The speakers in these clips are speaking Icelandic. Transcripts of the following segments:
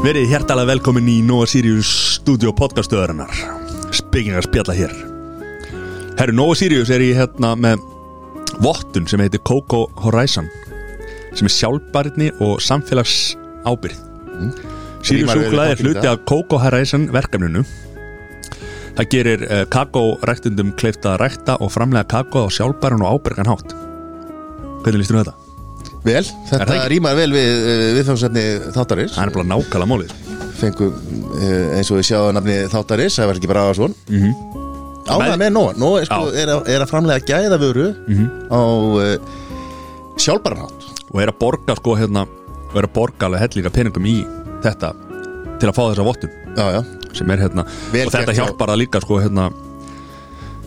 Verið hjertalega velkomin í Nova Sirius stúdíu podcastöðarinnar Spekingar spjalla hér. Herru, Nova Sirius er í hérna með vottun sem heitir Coco Horizon sem er sjálfbarni og samfélags ábyrð Sirius Rímar við súklaði er hluti af Coco Horizon verkefninu. Það gerir uh, kakóræktundum kleift að rækta og framlega kakó á sjálfbæran og ábyrgan hátt. Hvernig lístum þetta? Vel, Er það þetta rýmar vel við uh, viðfámsefni þáttaris Það er bara nákvæmlega málið. Fengum uh, eins og við sjáum nafni þáttaris Það var ekki bara aðeins von mm Ánægð með Nóa Nóa er, sko, er, að, er að framlega gæða vöru Mhm. á uh, sjálfbaranhátt og er að borga sko hérna og er að borga alveg hellinga peningum í þetta til að fá þessa vottun. Já, já, sem er hérna Vel og þetta hjálpar það líka sko hérna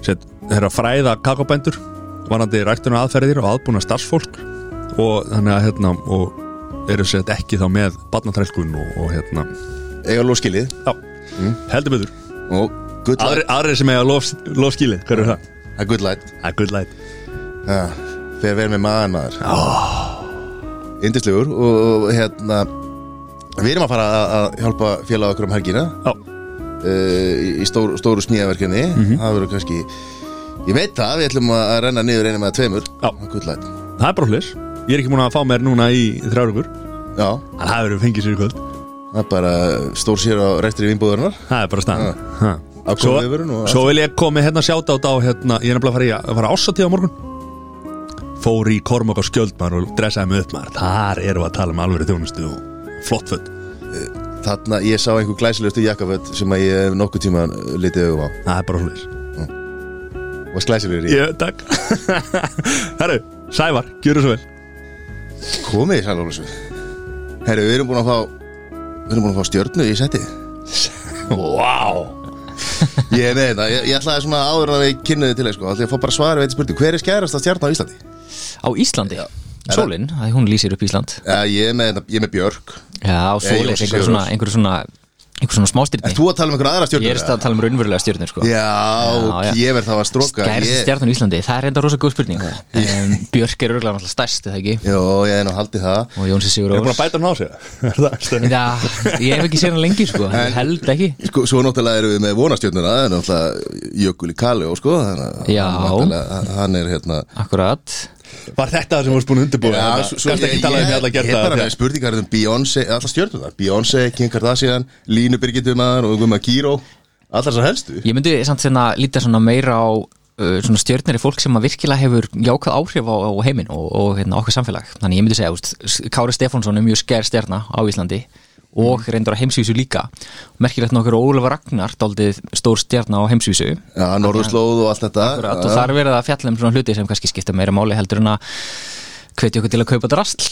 set, þeir að fræða kakobændur varandi ræktunar aðferðir og aðbúna starfsfólk og þannig að hérna og eru sett ekki þá með barnatrælkun og, og hérna. Eiga lóð skilið já, heldur betur. Og good light Aðri, aðri sem eiga lof, lof skilið, hver er það? Er good light er good light Já, Þegar verður með maðan maður. Indislegur og, og hérna Við erum að fara að, hjálpa félag okkur um helgina. Já, uh, í, stór, stóru smíðaverkefni. Mhm. það verður kannski ég veit það, við ætlum að renna niður einum eða tveimur. Já. Gullæt. það er bara hlis Ég er ekki múin að fá mér núna í þrjárugur já, Þannig að það verður fengið sér í kvöld. Það er bara stór sér á rekstri vinnbúðurinnar Það er bara. Ákveðið Svo, svo vil ég komi hérna sjáta á hérna, Ég er nefnilega að fara, í, ásatíð á morgun. Fór í Kormák á skjöldmar og dressaði mig upp maður. Þar erum við að tala um alveg þjónustu og flott föt. Þarna ég sá einhver glæsilegustu jakkaföld sem að ég nokkuð tíma litið augum á. Það er bara hlis og glæsilegur í Ég, takk. Herru, Sævar, gjöru svo vel komið í sælólusu herru, við erum búin að fá við erum búin að fá stjörnu í seti Vá. Ég er með þetta, ég, ég ætlaði svona áður að við kynniði til þess sko, ætlaði að fá bara svar við þetta spurning hver er skærast að stjarn á Íslandi? Á Íslandi? Sólin, það hún lýsir upp Ísland. Ja, ég er með, þetta- ég er með Björk. Já, Sólin, Jóns einhver svona, einhver svona einhver svona Er smástyrni þú að tala um einhver aðra stjörnur? Ég er að tala um raunverulega stjörnir sko. Já, Já, já. ég verð það að stróka Skærist ég... stjarnan í Íslandi, það er enda rosa góð spurning. Um, Björk er örgulega náttúrulega stærst, er það ekki? Jó, ég er nú haldið það. Og Jónsi Sigur Er búin að Ós bæta hann á sig? Er það? Já, ég hef ekki séð hann lengi sko, ég held ekki. Sko, svo náttúrulega erum við með vonastjörnuna Það er náttúrulega Jökul í Kali og sko þannig að hérna Var þetta það sem varst búin að undirbúa? Já, svo- svo Gast ekki talað um því alla Ég gert er bara það? með spurningar um Beyoncé Alla stjörnuna Beyoncé, Kim Kardashian Línu Birgitumar og Guma Kíró Allar þessar helstu. Ég myndi samt svona líta svona meira á uh, svona stjörnir er fólk sem að virkilega hefur jákvæð áhrif á, á heiminn og, og hérna, okkar samfélag. Þannig ég myndi segja, Kári Stefánsson er mjög sker stjarna á Íslandi og reyndur á heimsvísu líka. Merkilegt nokkur Ólafur Ragnar daldið stór stjarna á heimsvísu. Já, Norðurslóð og allt þetta. Akkurat, og það er verið að fjalla um svona hluti sem kannski skipta meira máli heldur en að hvetja okkur til að kaupa drastl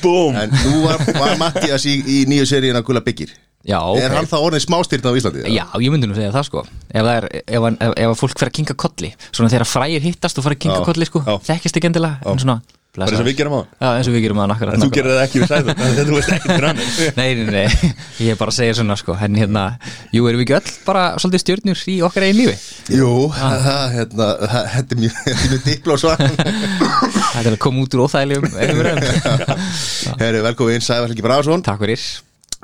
Búm! En nú var, var Mattias í, í nýju seríin að gula byggir Já, ok. Er hann það orðin smástyrna á Íslandi? Já, ég myndi nú segja það sko. Ef, það er, ef, ef, ef, fólk fer að kinga kolli Svona þegar frægir hittast og fara að kinga kolli sko. Þekkist ekki endilega en svona, Bara eins og við gerum á Já, eins og við gerum að nakkar En þú gerir það ekki við sæður Þetta þú veist ekki til hann Nei, nei, nei, ég er bara að segja svona sko. En hérna, jú, erum við ekki öll bara svolítið stjörnur í okkar eigin lífi? Jú, það, hérna, það- þetta er mjög, þetta er mjög diplósvar Þetta er að koma út úr óþægilegum. Herru, velkomin, Sævar Helgi Brásson Takk fyrir.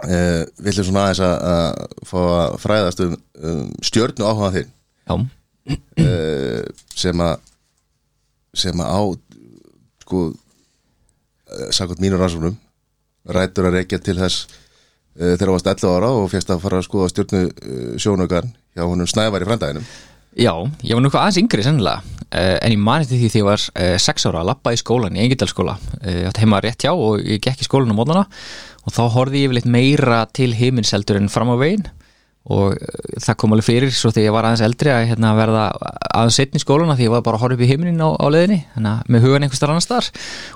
Uh, Við ætlum svona aðeins að, að fá að fræðast um, um stjörnu áhuga þinn. Uh, sem að sem að á sko uh, samkvæmt mínur rannsóknum rætur að reykja til þess uh, þegar þú varst 11 ára og férst að fara að skoða stjörnu uh, sjónaukan hjá honum Snævar í frændæðinum Já, ég var eitthvað aðeins yngri sennilega uh, en ég mani til því því ég var uh, sex ára að lappa í skólan, í Engidalskóla ég átti heima rétt hjá og ég gekk í skólan á mótnana og þá horfði ég yfirleitt meira til heiminseldur en fram á veginn og uh, það kom alveg fyrir svo þegar ég var aðeins eldri að hérna, verða aðeins setn í skólana því ég var bara að horfa upp í heiminin á, á leðinni þannig að með hugan einhvers þar annars þar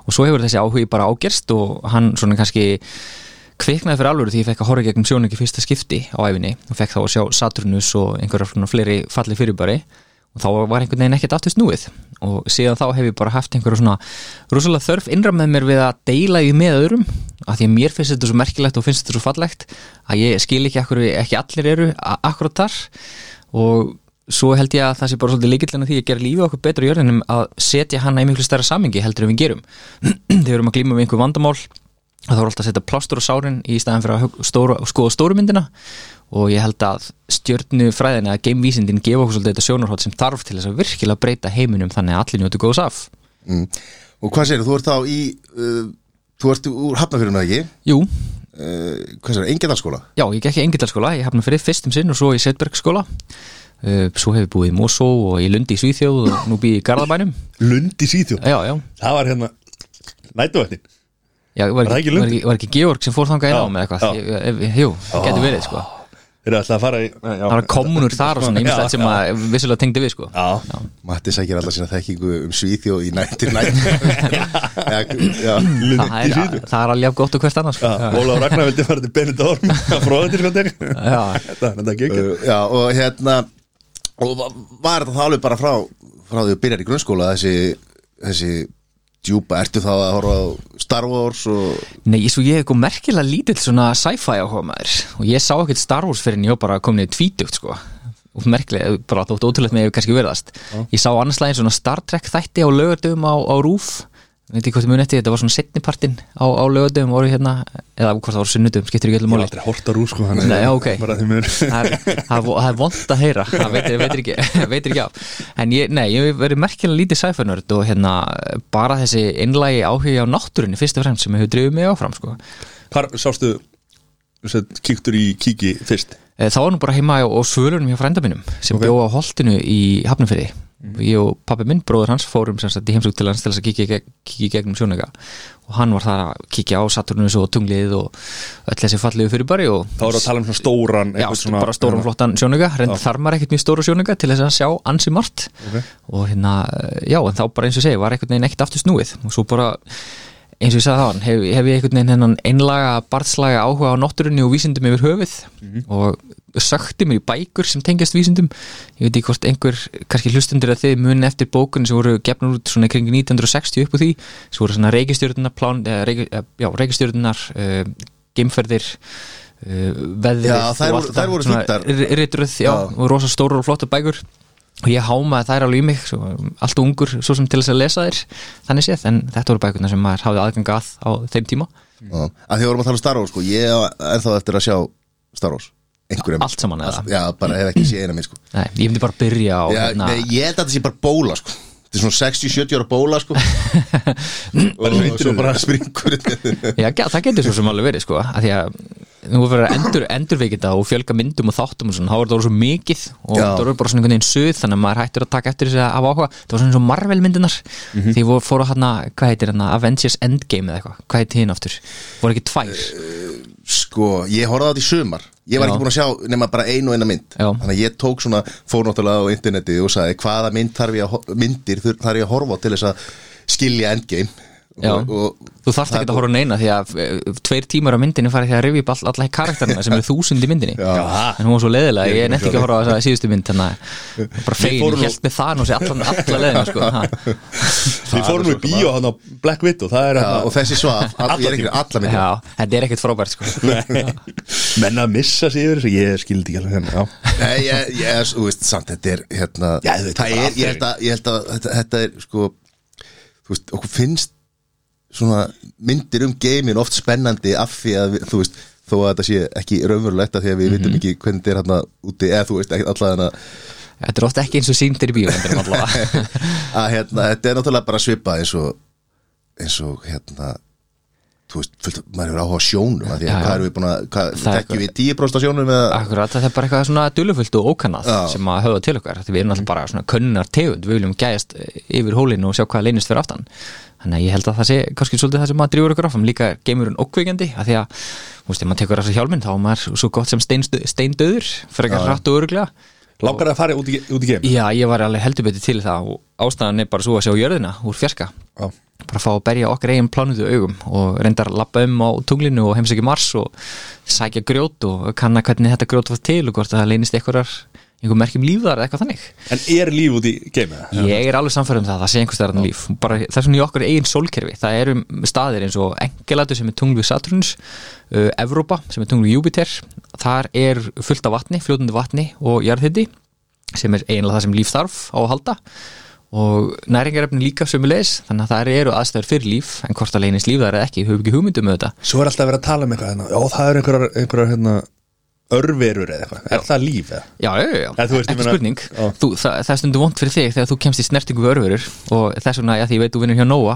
og svo hefur þessi áhugi bara ágerst og hann svona kannski kviknaði fyrir alvöru því ég fekk að horfa gegnum sjónungi fyrsta skipti á æfinni og fekk þá að sjá Saturnus og einhverjar fleiri falli fyrirbæri og þá var einhvern veginn ekkert aftur snúið. Og síðan þá hef ég bara haft einhverja svona rosalega þörf innra með mér við að deila því með öðrum að því að mér finnst þetta svo merkilegt og finnst þetta svo fallegt að ég skil ekki akkur ekki allir eru akkurat þar. Og svo held ég að það sé bara svolítið líkillin að því að gera lífið okkur betur í jörðinum að setja hana í miklu stærra samingi heldur en við gerum. Þegar við erum að glíma við einhver vandamál þá er alltaf að setja plástur á sárin í staðan fyrir að stóra, skoða stóru myndina og ég held að stjörnu fræðin eða geimvísindin gefa okkur svolítið þetta sjónarhótt sem þarf til þess að virkilega breyta heiminum þannig að allir njótu góðs af. Mm. Og hvað segir þú, ert þá í uh, Þú ert úr með ekki? Jú, uh, Hvað segir, Engedalskóla? já, ég gekk í Engildalskóla, ég hafna fyrir fyrstum sinn og svo í Setberg skóla uh, svo hefur búið í Mosó og í Lundi í Svíþjóð og nú býð í Garðabænum. Lund í síðjó Já, já, Það var hérna Nætuvættin já var, Lundi? var, ekki, var ekki Georg sem fór þangað inn á með eitthvað? Jú, það getur verið sko Þeir eru alltaf að fara í já, Það var kommunur þar og svona ýmislegt sem að vissulega tengdi við sko. Já, Matti sækir alltaf sína þekkingu um Svíþjóð í nættir. Lund það er, er alveg gott og hvert annars sko. Já, Ólaf Ragnar vildi fara til Benidorm. Að fróða til skotek Já. Þetta er ekki Uh, Já, og hérna og va- var þetta þá alveg bara frá frá því að byrjar í grunnskóla þessi, þessi djúpa, ertu þá að horfa á Star Wars og Nei, svo ég hef eitthvað merkilega lítill svona sci-fi áhuga maður. Og ég sá ekkert Star Wars fyrir en ég bara komin í tvítugt sko. Og merkilega, bara þótt ótrúlegt með ég kannski verðast ég sá annarslægin svona Star Trek þætti á lögardöfum á, á Rúf veit ekki hvort ég muni eftir, þetta var svona setnipartin á, á lögardöfum voru hérna, eða hvort það voru sunnudum, skiptir ekki Ég öllum hef máli aldrei hort á rú sko þannig Nei, að- ok. Bara því mér það það er, vond að heyra það veitir, veitir, ekki, veitir ekki af en ég, nei, ég verið merkilega lítið sæfænörd og hérna bara þessi innlægi áhuga á náttúrunni fyrst og fremst sem hefur drifið mig áfram sko. Hvar sástu Kíktur í kíki fyrst Eh, það var nú bara heima á, á svölunum hjá frænda mínum sem Ok. okay. bjó á holtinu í Hafnumfyrði ég og pappi minn, bróður hans, fórum í heimsók til hans til þess að kíkja, í gegnum sjónleika og hann var þar að kíkja á Saturnus og tunglið og öll þessi fallegu fyrir bari og Þá erum við að tala um svona stóran Já, svona- bara stóran flottan sjónuga reynd Já. þarf maður ekkert mjög stóra sjónuga til þess að sjá ansi margt. Ok. og hérna, já, en þá bara eins og segi var einhvern veginn ekkert aftur snúið. Og svo bara eins og ég sagði það, hef, hef ég einhvern veginn einlaga, barðslaga áhuga á náttúrunni og vísindum yfir höfuð. Og sökti mér í bækur sem tengjast vísindum. Ég veit ekki hvort einhver, kannski hlustundur að þið muni eftir bókun sem voru gefnur út svona kring 1960 upp úr því, sem voru svona reikistjörnunar plán, eh, eh, já, reikistjörnunar uh, geimferðir uh, veðrið Já, þær voru- þær voru svona Ritröð, já, og rosa stórar og flottar bækur. Og ég hámaði þær alveg í mig svo, allt ungur, svo sem til þess að lesa þær. Þannig séð, en þetta voru bækurna sem maður hafði aðgang að á þeim tíma. Já, að því vorum að tala um Star Wars sko, ég er þá eftir að sjá Star Wars einhverjum allt saman eða? Já, bara hef ekki séð eina minn sko. Nei, ég myndi bara byrja á Já, hérna, nei, ég held að þetta sé bara bóla sko. Þetta er svona 60-70 ára bóla sko. Og svo bara springur. Já, það getur svo sem alveg verið sko að því að er verið að endur, endurveikita og fjölga myndum og þáttum og svona, þá er það orðið svo mikið og Já. það voru bara svona einhvern veginn suð þannig að maður hættur að taka eftir þess að hafa áhuga. Það var svona eins og Marvel myndinar því voru fóru hérna, hvað heitir hérna Avengers Endgame eða eitthvað, hvað heitir hinn aftur? Voru ekki tvær, Sko, ég horfði á þetta í sumar Ég var ekki búin að sjá nema bara einu og eina mynd Já. Þannig að ég tók svona, fór náttúrulega á interneti og sagði hvaða mynd þarf ég að, myndir þarf ég að horfa til þess að skilja endgame. Og, og, þú þarft ekki að horfa neina því að eh, tveir tímar á myndinni farið því að rifja upp all, alla karakterina sem eru þúsund í myndinni. Já. en hún var svo leiðilega, ég netti ekki að horfa á þessa síðustu mynd þannig að bara fegin, held með það nú sé alla, alla leiðina sko, ha. Við fórum í bíó hann á Black Widow Það er Já, hérna og þessi svaf, all, ég er ekki alla myndir Já, þetta er ekkert frábært sko. Menn að missa sig yfir þessu Ég skildi ekki alveg henni Já, Nei, ég, ég, þú veist, samt, þetta er hérna, er, ég held að, ég held að þetta, þetta er, sko þú veist, okkur finnst svona myndir um geimin oft spennandi af því að, við, þú veist þó að þetta sé ekki raunverulegt af því að við vitum ekki hvernig þetta er hérna úti, eða þú veist, ekki allavega Þetta er ofta ekki eins og síndir í bíómyndir að hérna, þetta er náttúrulega bara svipað eins og eins og hérna þú veist, fullt, maður hefur áhuga á sjónum af því að já. hvað erum við búin að, Það þekkjum við 10% af sjónum eða, Akkurat, þetta er bara eitthvað svona dulufullt og ókannað sem að höfða til okkar því við erum alltaf bara svona könnar tegund. Við viljum gæjast yfir hólinu og sjá hvað leynist fyrir aftan þannig að ég held að það sé kannski svolítið það sem maður drýfur okkur áfram. Líka geimurinn ókveikjandi að því að, þú veist, ef maður tekur þessa hjálminn þá er maður svo gott sem steindauður fyrir ekki hratt og öruglega það að fara út í, út í geim? Já, ég var alveg heldur betur til það og ástæðan er bara svo að sjá jörðina úr fjarska. Já. bara fá að berja okkar eigin plánutu augum og reyndar að lappa um á tunglinu og heimsækja Mars og sækja grjót og kanna hvernig þetta grjót var til og hvort það leynist einhverjar einhver merkjum lífðar eða eitthvað þannig? En er líf út í geim eða? ég er alveg samfærum það að það sé einhvers staðar annað líf. Bara það er svona í okkar eigin sólkerfi. Það eru staðir eins og Engelatu sem er tunglu Saturnus uh, Evrópa sem er tunglu Júpiter þar er fullt af vatni, fljótandi vatni og jarðhytti sem er eiginlega það sem líf þarf á að halda. Og næringarefni líka sömulegis þannig að það eru aðstæður fyrir líf en hvort að leynist líf það er ekki, við höfum ekki hugmyndum með þetta. Svo er alltaf að vera að tala um eitthvað hérna. Já, það er einhverjar, einhverjar hérna, örverur eða eitthvað Er það líf eða? Já, já, já, já. Veist, ekki spurning Já. þú, það, það er stundum vond fyrir þig þegar þú kemst í snertingu við örverur og þess vegna, já, því ég veit þú vinnur hjá Nóa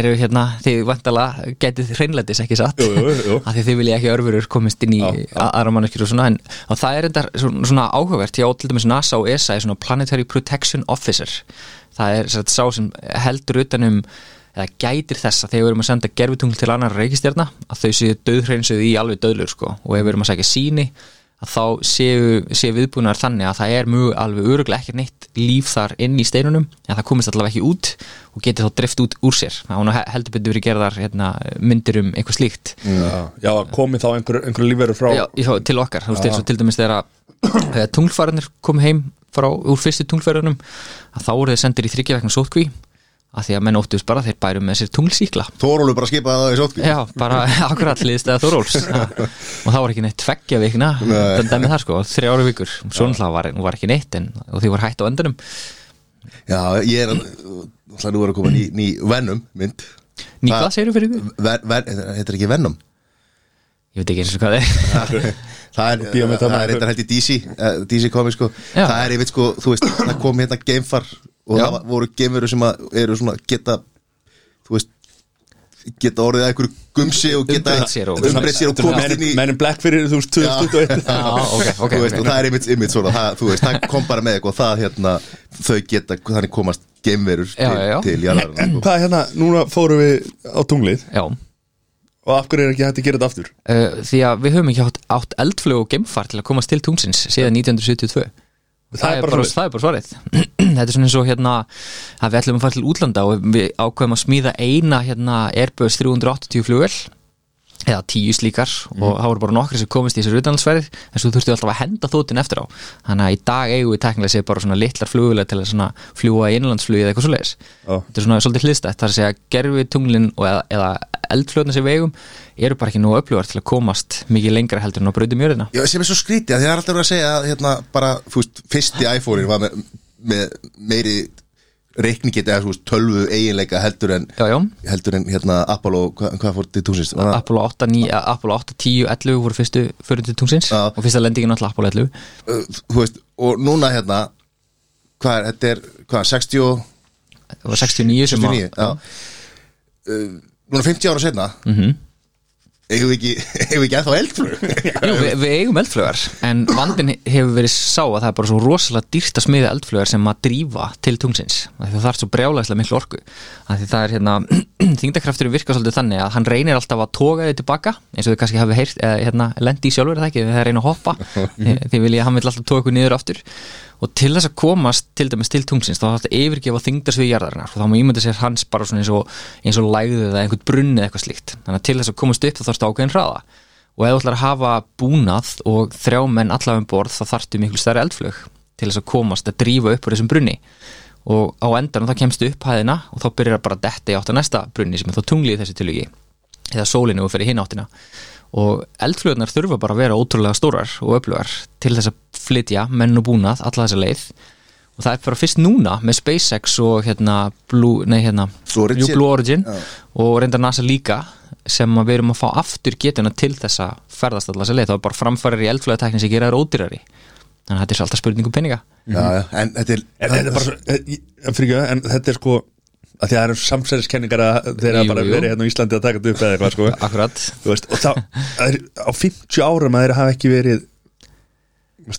eru hérna, þið vantala getið hreinlætis ekki satt Jú, jú, jú. af því þið vilja ekki örverur komist inn í Já, já. aðra manneskjur og svona en og það er þetta svona, svona áhugavert hjá til dæmis NASA og ESA er svona Planetary Protection Officer það er satt, sá sem heldur utanum eða gætir þess að þegar við erum að senda gerfitungl til annar reikistjarna að þau séu döðhreinsuð í alveg döðlur sko og ef við erum að segja síni að þá séu, séu viðbúnar þannig að það er mjög alveg öruglega ekki neitt líf þar inn í steinunum en það komist allavega ekki út og getur þá drift út úr sér. Hún heldur betur verið gerðar hérna, myndir um eitthvað slíkt. Já, já komið þá einhver, einhver lífverur frá já, já, til okkar, þú veist eins og til dæmis þegar að tunglfæranir kom heim frá, úr fyrstu tunglfærunum að þá voru þeir sendir í þryggjavegna sótkví að því að menn óttuðs bara þeir bæru með sér tunglsíkla Þórólu bara skipaði það í sótkví Já, bara akkurat liðstæða Þóróls og það var ekki neitt tveggja vikna þannig dæmið það sko, þrjára vikur. Svo náttúrulega var, var ekki neitt en, og því var hætt á endanum. Já, ég er Það nú er að koma ný, ný Venom mynd. Ný hvað segirðu fyrir ykkur? Ven, ven, Þetta er ekki Venom? Ég veit ekki eins og hvað það er. Það er, það er eitthvað held í DC eh, DC komið sko. Já. Það er yfir sko, þú veist, það kom hérna geimfar og Já. það voru geimveru sem að eru svona geta þú veist geta orðið að einhverju gumsi og geta Umbreytt sér og- umbreytt sér og komast inn í Menn in Black fyrir þú veist 2021 Já, ok, ok, þú veist, ok og það er einmitt, einmitt svona það, þú veist, það kom bara með eitthvað það hérna, þau geta, þannig komast geimverur Já, til, til jarðarinnar sko. Hvað hérna, núna fórum við á tunglið Já, og af hverju er ekki hægt að gera þetta aftur? uh, því að við höfum ekki átt, átt eldflög og geimfar til að komast til tungsins síðan 1972 Það er bara það er bara svarið. Þetta er svona eins og hérna að við ætlum að fara til útlanda og við ákveðum að smíða eina hérna Airbus 380 flugvel eða tíu slíkar og það voru bara nokkri sem komist í þessu utanlandsferðir en svo þurftu alltaf að henda þóttin eftir á. Þannig að í dag eigum við teknilega sér bara svona litlar flugvilega til að fljúa í innlandsflugi eða eitthvað svo leiðis Já. þetta er svona svolítið hlýðstætt þar að segja gerfi tunglin og eða, eða eldflöðna sem við eigum eru bara ekki nú öflugar til að komast mikið lengra heldur en á brautum jörðina. Já, sem er svo skrítið, að það er alltaf verið að segja að hérna, bara, þú veist, fyrsti iPhone-in var með, með meiri reikningit eða veist, tölvu eiginleika heldur en Já, já, heldur en hérna Apollo, hva, hvað fór til það- Apollo 8, 9, eh, Apollo 8, 10, 11 voru fyrstu fyrir til tungsins Já. og fyrsta lendingin alltaf Apollo 11 Uh, veist, og núna hérna hvað er, þetta er, hvað, 60 og það var 69 sem 69, já. Uh, Núna 50 ára setna Mhm. eigum við ekki, eigum við ekki ennþá eldflug Jú, við, við eigum eldflögar en vandin hefur verið sá að það er bara svo rosalega dýrt að smiða eldflögar sem að drífa til tungsins því það er svo brjálæslega miklu orku. Því það er hérna þingdakraftur virka svolítið þannig að hann reynir alltaf að toga þið tilbaka eins og þið kannski hafi heyrt eða hérna, lendi í sjálfur er það ekki, það reyna að hoppa. Þið, þið vilja að hann vil alltaf toga ykkur niður aftur og til þess að komast til dæmis til tungsins þá þarf þetta yfirgefa þingdarsvið jarðarinnar. Og þá má ímynda sér hans bara eins og, eins og lægðið eða einhvern brunni eða eitthvað slíkt. Þannig að til þess að komast upp þá þarfst ákveðin hraða. Og ef þú ætlar að hafa búnað og þrjá menn allavega um borð þá þarftu miklu stærri eldflög til þess að komast að drífa upp úr þessum brunni. Og á endanum þá kemstu upp hæðina og þá byrjar bara detta í átt að næsta brunni sem er þá tunglið í þessu tilviki. Eða sólinu og fyrir hinn áttina. Og eldflögurnar þurfa bara að vera ótrúlega stórar og öflugar til þess að flytja menn og búnað alla þessa leið og það er bara fyrst núna með SpaceX og hérna Blue, nei hérna Blue Origin. Blue Origin Já. og reyndar NASA líka sem að við erum að fá aftur getuna til þess að ferðast alla þessa leið, þá er bara framfærir í eldflöðatekni sem gera þær ódýrari þannig að þetta er alltaf spurning um peninga Já, já, en þetta er En þetta er bara fyrir ekki, en þetta er sko að því að það eru samsæðiskenningar að þeir Jú, bara jú. verið hérna á Íslandi að taka þetta upp eða eitthvað sko Akkurat Þú veist, og þá, er á 50 árum að þeir hafa ekki verið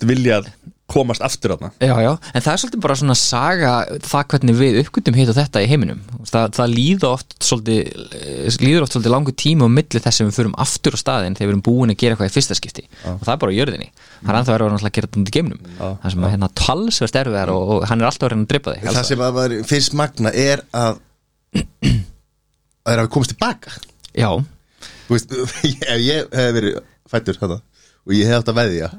viljað komast aftur þarna. Já, já, en það er svolítið bara svona saga það hvernig við uppgötum hitt og þetta í heiminum. Það, það líður oft svolítið eh, líður oft svolítið langur tíma á milli þess að við förum aftur á staðinn þegar við erum búin að gera eitthvað í fyrsta skipti. Og það er bara á jörðinni. Það er erfið náttúrulega að gera þetta út í geimnum. Það sem að hérna talsverst erfið og, og hann er alltaf að reyna að drepa þig það sem að maður finnst magna er að að þeir hafi komist tilbaka. Já, veist, ef ég hef verið fættur þetta og ég hef átt að veðja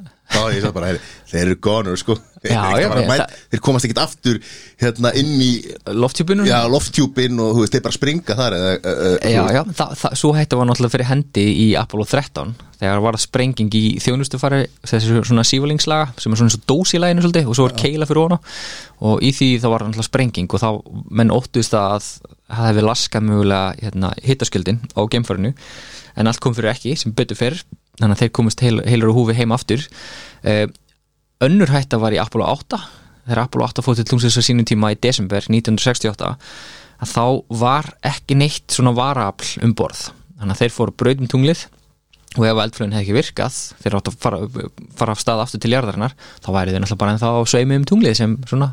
hef ég sagt bara, heyri, þeir eru gonur sko. Þeir, Já, já, mæta- það- þeir komast ekkert aftur hérna inn í lofttjúbunum já, lofttjúpin og þú veist, þeir bara springa þar eða, uh, Já, já, það, það, svo hætti var náttúrulega fyrir hendi í Apollo 13 þegar var það sprenging í þjónustufari þessi svona sívalingslaga sem er svona eins og dós í læginu svolítið og svo er keila fyrir hona og í því þá var það sprenging og þá menn óttust að það hefði laskað mögulega hérna, hittaskjöldin á geimfarinu. En allt kom fyrir ekki sem betur fyrr þannig að þeir komist heil, heilur og húfi heim aftur. Uh, önnur hætta var í Apollo 8 þegar Apollo 8 fótt til tungsins á sínum tíma í desember 1968 að þá var ekki neitt svona varaafl um borð. Þannig að þeir fóru brautum tunglið og ef eldflögin hefði ekki virkað þeir átt að fara, fara af stað aftur til jarðarinnar þá væri þeir náttúrulega bara en þá sveimi um tunglið sem svona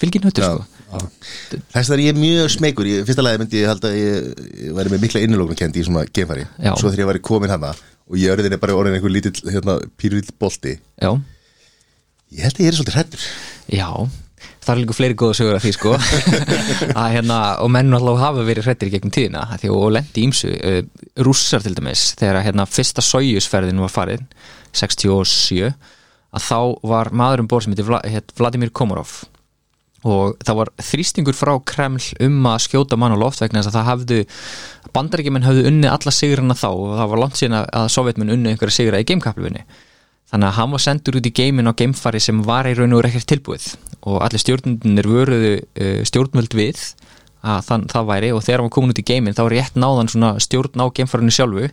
fylginöttur sko. Þess að ég er mjög smegur Í fyrsta lagi myndi ég halda að ég, væri með mikla innilóknarkendi í svona genfari. Svo þegar ég væri komin hana og ég örðin er bara orðin einhver lítill hérna, pýrvill bolti. Já, Ég held að ég er svolítið hrættur já. Það er líka fleiri góða sögur af því sko. Að hérna, og menn alltaf hafa verið hrættir gegnum tíðina, því og lendi ímsu uh, rússar til dæmis, þegar hérna fyrsta sójusferðin var farin 67, að þá var maður um borð sem heitir Vla, heit Vladimir Komorov og það var þrýstingur frá Kreml um að skjóta mann á loft vegna þess að það hafðu bandaríkjumenn hafðu unnið alla sigurina þá og það var langt síðan að sovjetmenn unnið einhverja sigra í geimkaplunni þannig að hann var sendur út í geimin á geimfari sem var í raun og ekkert tilbúið. Og allir stjórnundinir vöruðu uh, stjórnvöld við að þann, það væri og þegar hann var komin út í geimin þá rétt náðan stjórn á geimfarinu sjálfu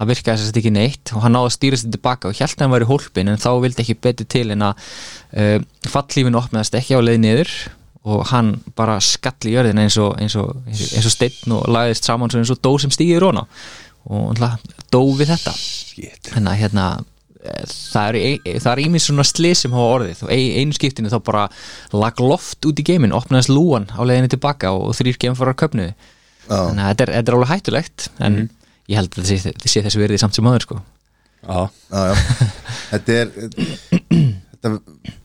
það virkaði að ekki neitt og hann náði að stýra sér tilbaka og held að hann væri hólpin en þá vildi ekki betur til en að uh, fallífinu opnaðist ekki á leið niður og hann bara skall í jörðina eins og, og, og steinn og lagðist saman eins og dó sem stíði í róna og hann dó við þetta. Þannig að hérna eh, það er, ímins svona slið sem hafa orðið og ein- einu skiptinu þá bara lag loft út í geimin, opnaðist lúan á leiðinni tilbaka og, þrýr geimfarar köpnuði þannig að þetta er, þetta er alveg hættulegt en ég held að þetta sé, þetta sé þessi verið samt sem aður sko Já. Já, já. Þetta er þetta,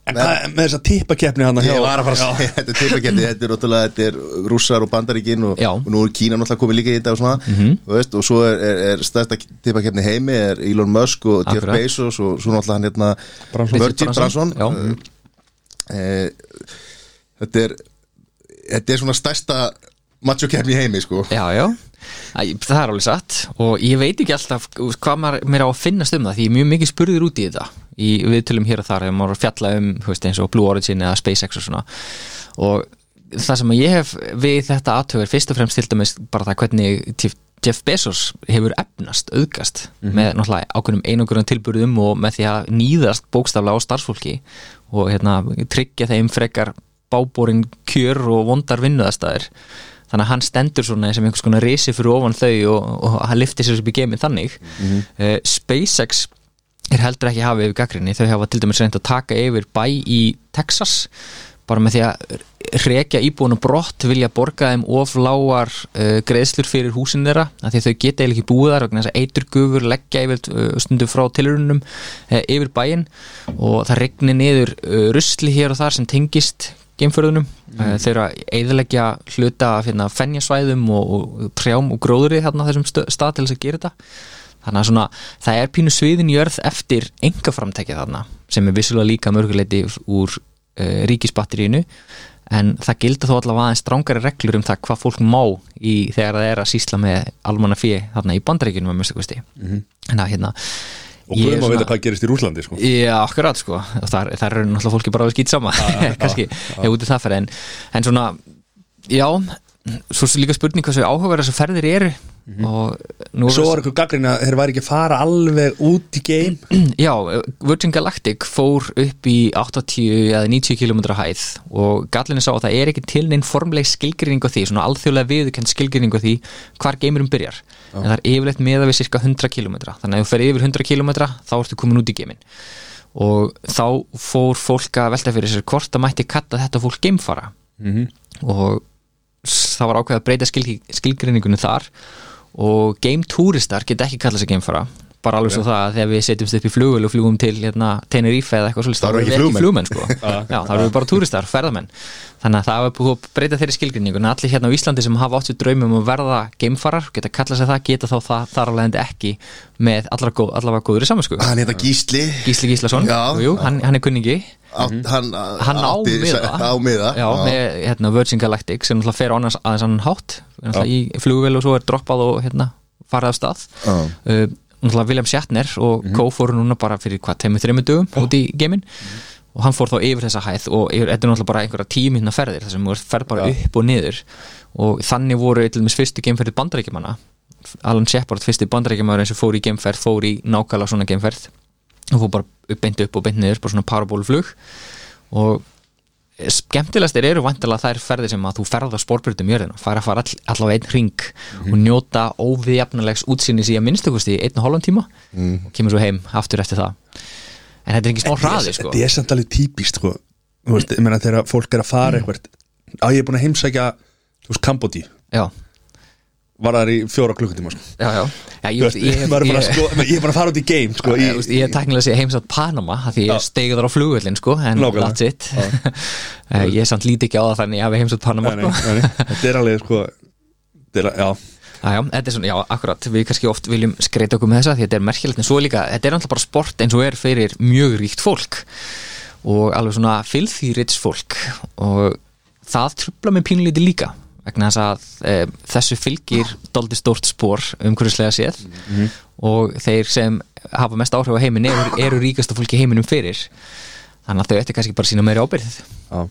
En hvað með þessa tippakeppni hann Ég var að fara að segja Þetta er teipakeppni, þetta er náttúrulega Þetta er rússar og bandaríkin og, og nú er Kína náttúrulega komið líka í þetta og svona og, veist, og svo er, er, er stærsta teipakeppni heimi er Elon Musk og Jeff. Bezos og svo náttúrulega hann hérna Branson. Virgin Richard Branson, Branson já. e, Þetta er Þetta er svona stærsta macho-keppni í heimi sko. Já, já, Æ, það er alveg satt. Og ég veit ekki alltaf hvað maður, mér á að finnast um það því ég er mjög mikið spurður út í þetta. Í viðtölum hér og þar ef maður að fjalla um veist, eins og Blue Origin eða SpaceX og svona. Og það sem ég hef við þetta aðtöður fyrst og fremst til dæmis bara það hvernig Jeff- Bezos hefur efnast, auðgast með náttúrulega ákveðnum einogurinn tilburðum og með því að nýðast bókstaflega á starfsfólki og hérna, tryggja þeim frekar bábórin kjör og vondar vinnuðastæðir þannig að hann stendur svona sem einhvers konar risi fyrir ofan þau og, og hann liftir sér upp í geiminn þannig. Uh, SpaceX er heldur ekki hafið yfir gaggrinni þau hafa til dæmis reynd að taka yfir bæ í Texas bara með því að rekja íbúinu brott vilja borga þeim of lágar uh, greiðslur fyrir húsin þeirra því að þau geta eiginlega ekki búið þar vegna þess að eiturgufur leggja yfir uh, stundum frá tilurunum uh, yfir bæinn. Og það regni niður rusli hér og þar sem tengist geimförðunum. Mm. eru að eðilegja hluta af hérna, fennjasvæðum og, og trjám og gróðri þarna þessum stað til þess að gera þetta. Þannig að svona, það er pínu sviðin í örð eftir engaframtækja þarna sem er vissulega líka mörguleiti úr uh, ríkisbatterínu en það gilda þó allavega aðeins strángari reglur um það hvað fólk má í þegar það er að sýsla með almanna fjö þarna í bandaríkjunum að mjög stakvæsti mm en að hérna Og er maður svona- veit hvað gerist í Rúslandi sko. Já, akkurat sko. Þar, þar eru náttúrulega fólki bara að skýt sama kannski, ef út í það fyrir en, en svona, já svo er líka spurning hvað svo áhugaverð þessar ferðir eru. Og nú Svo var eitthvað gaggrinni að þeir væri ekki að fara alveg út í game Já, Virgin Galactic fór upp í 80 eða 90 km hæð og gallinni sá að það er ekki til neinn formleg skilgrinning á því, svona alþjóðlega viðurkend skilgrinning á því hvar geimurum byrjar. En það er yfirleitt meða við cirka 100 km þannig að ef þú fer yfir 100 km þá ertu komin út í geimin og þá fór fólk að velta fyrir sér hvort það mætti katta þetta fólk geimfara. Og s- það var ákveð að breyta skil, skilgrinningunum þar. Og game-túristar geta ekki kallað sig geimfara bara alveg svo það að þegar við setjumst upp í flugul og flugum til hérna, Tenerife eða eitthvað svolítið Þá eru erum ekki við flugmenn. flugmenn sko. Já, þá erum við bara túristar, ferðamenn. Þannig að það var búið að breyta þeirri skilgrinningun allir hérna á Íslandi sem hafa átt við draumum að verða geimfarar, geta kallað sig það, geta þá það, þar alveg endi ekki með góð, allavega góður í samansku Hann heita Gísli. Gísli Gíslason, Já. jú, hann, hann er kunningi. Átt, hann, hann á átti- miða. á miða. Já, með hérna, Virgin Galactic sem fer á annars aðeins annan hátt. Í flugvél og svo er droppað og hérna, farið af stað. Já. uh, William Shatner og mm Co fóru núna bara fyrir hvað, teimur þreymur dögum út í geiminn. Og hann fór þá yfir þessa hæð og þetta er náttúrulega bara einhverja tíminna ferðir þar sem þú ert ferð bara upp og niður. Og þannig voru til dæmis fyrstu geimferði bandarækjumanna Alan Shepard, fyrsti bandarækjumann eins og fór í geimferð, fór í nákvæmlega svona geimferð. Og fór bara upp, beint upp og beint niður bara svona parabólflug og skemmtilegastir eru vantilega þær ferðir sem að þú ferða spórbrytum jörðina. Fara að fara all, allavega einn ring og njóta óviðjafnulegs útsýnis í að minnstakosti einn og hálfum tíma. Og kemur svo heim aftur eftir það. En þetta er ekki smá hraði sko. Þetta er samt alveg típist sko. Veist, þegar fólk er að fara eitthvað á ég er búin að heimsækja Kambodí já, var það í fjóra klukkutíma sko. já, já, já ég, Þú veist, ég, ég, bara að sko, ég er bara að fara út í game sko, ég, er teknilega sé heimsátt Panama af því ég steigði þar á flugvöllin sko en that's it. Eh, ég er samt líti ekki á það þannig að við heimsátt Panama nei, nei, sko. þetta er alveg sko, þetta er, er svona, já, akkurat, við kannski oft viljum skreita okkur með þessa því þetta er merkilegt en svo líka, þetta er alltaf bara sport eins og er fyrir mjög ríkt fólk og alveg svona rich fólk og það trubla með pínlítið líka vegna þess að e, þessu fylgir doldi stórt spór umhverfislega séð. Og þeir sem hafa mest áhrif á heiminn eru, eru ríkasta fólki heiminum fyrir. Þannig að þau ætti kannski bara sína meiri ábyrð já.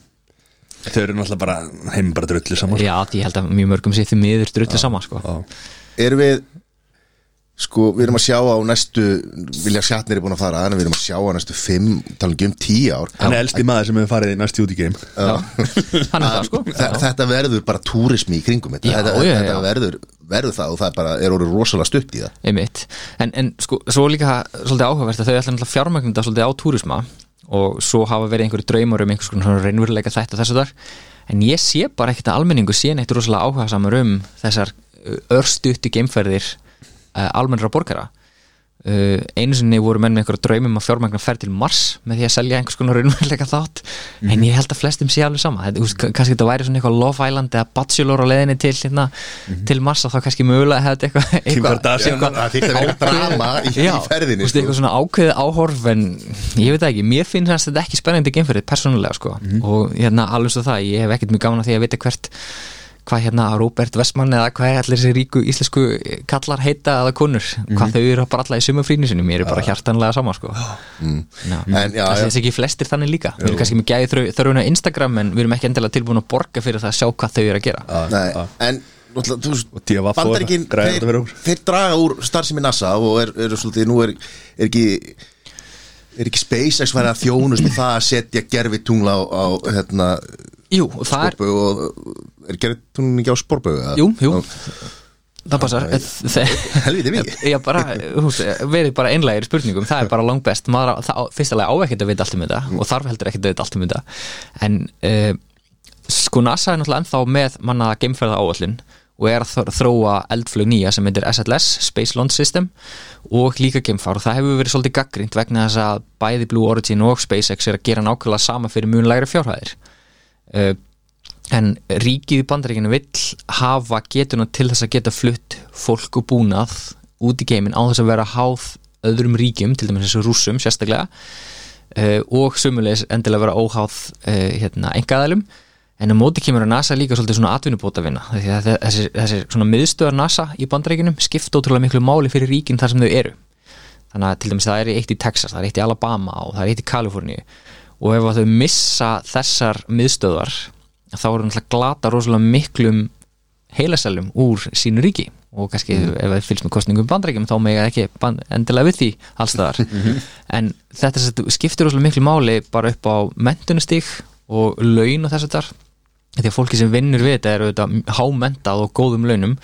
Þau eru náttúrulega bara heim bara drullu saman sko. Já, ég held að mjög mörgum sér því miður drullu sama sko. Erum við Sko, við erum að sjá á næstu Vilja Shatner er búin að fara En við erum að sjá á næstu fimm Talum ekki um tíu ár. Hann er elsti maður sem hefur farið í næst út í það sko. Þe- Þetta verður bara túrismi í kringum þetta. Já, Þetta, já, þetta já. verður, verður það Og það er bara er orðið rosalega stutt í það. Einmitt. En, en sko, svo líka svolítið áhugavert að þau ætla náttúrulega fjármagnunda svolítið á túrisma og svo hafa verið einhverju draumar um einhvers konar reynveruleika þetta þessu þar en ég sé bara ekkert að almenningu sé neitt rosalega áhuga samar um þessar örstuttu geimferðir almennra borgara. Uh, einu sinni voru menn með einhverju draumum að fjármagna ferð til Mars með því að selja einhvers konar raunveruleika þátt. En ég held að flestum sé alveg sama. Þetta, veist, kannski þetta væri svona eitthvað Love Island eða Bachelor á leiðinni til, hérna, til Mars og þá kannski mögulega hefði eitthvað eitthvað, Kardashian. eitthvað Það þýtti að vera drama í, í Já, ferðinni þú veist, sko. eitthvað svona ákveðið áhorf en ég veit ekki, mér finnst þetta ekki spennandi geimferðið persónulega sko. Og hérna alveg svo það, ég hef ekkert mjög gaman að því að vita hvert hvað hérna Robert Westman eða hvað allir þessi ríku íslensku kallar heita eða konur, hvað þau eru bara alla í sumafrínu sinni, mér er bara hjartanlega sama sko. Mm. En já, já. þessi ekki flestir þannig líka, við erum kannski með gæði þörfuna Instagram en við erum ekki endilega tilbúin að borga fyrir það að sjá hvað þau eru að gera. Nei, en fyrir þeir, draga úr starfsemi NASA og er, eru svolítið, nú er, er ekki er ekki SpaceX væri að þjónust með það að setja gerfi tungla á, á hérna, Jú, og það er, sporbögu og er gerfi tungla ekki á sporbögu? jú, jú. Það passar. Helviti mikið. Verið bara einlægir í spurningum það er bara langt best, maður, það, á- fyrstulega á ekkert að vita allt um þetta og þarf heldur ekkert að vita allt um þetta. En uh, sko NASA er náttúrulega ennþá með manna geimferða áallin og er að þr- þróa eldflug nýja sem heitir SLS, Space Launch System og líka geimfar. Og það hefur verið svolítið gaggrínt vegna þess að bæði Blue Origin og SpaceX er að gera nákvæmlega sama fyrir mjög lægri fjárhæðir uh, en ríkið í bandaríkinu vill hafa getuna til þess að geta flutt fólk og búnað út í geimin á þess að vera háð öðrum ríkjum, til dæmis þessu rússum sérstaklega. Uh, og sumulegis endilega vera óháð uh, hérna, engaðalum en á móti kemur að NASA líka svolítið svona atvinnubóta vinna þessi, þessi svona miðstöðar NASA í bandaríkinum skipta ótrúlega miklu máli fyrir ríkin þar sem þau eru. Þannig að til dæmis það er eitt í Texas, það er eitt í Alabama og það er eitt í Kaliforníu og ef þau missa þessar miðstöðar þá eru náttúrulega glata rosalega miklum heilasælum úr sínu ríki. Og kannski ef það fylgst með kostningum bandrækjum þá mega ekki band, endilega við því allstaðar en þetta sem sagt skiptir rosalega miklu máli bara upp á mentunastík og laun og þess að þar því að fólki sem vinnur við þetta er auðvitað hámentað og góðum launum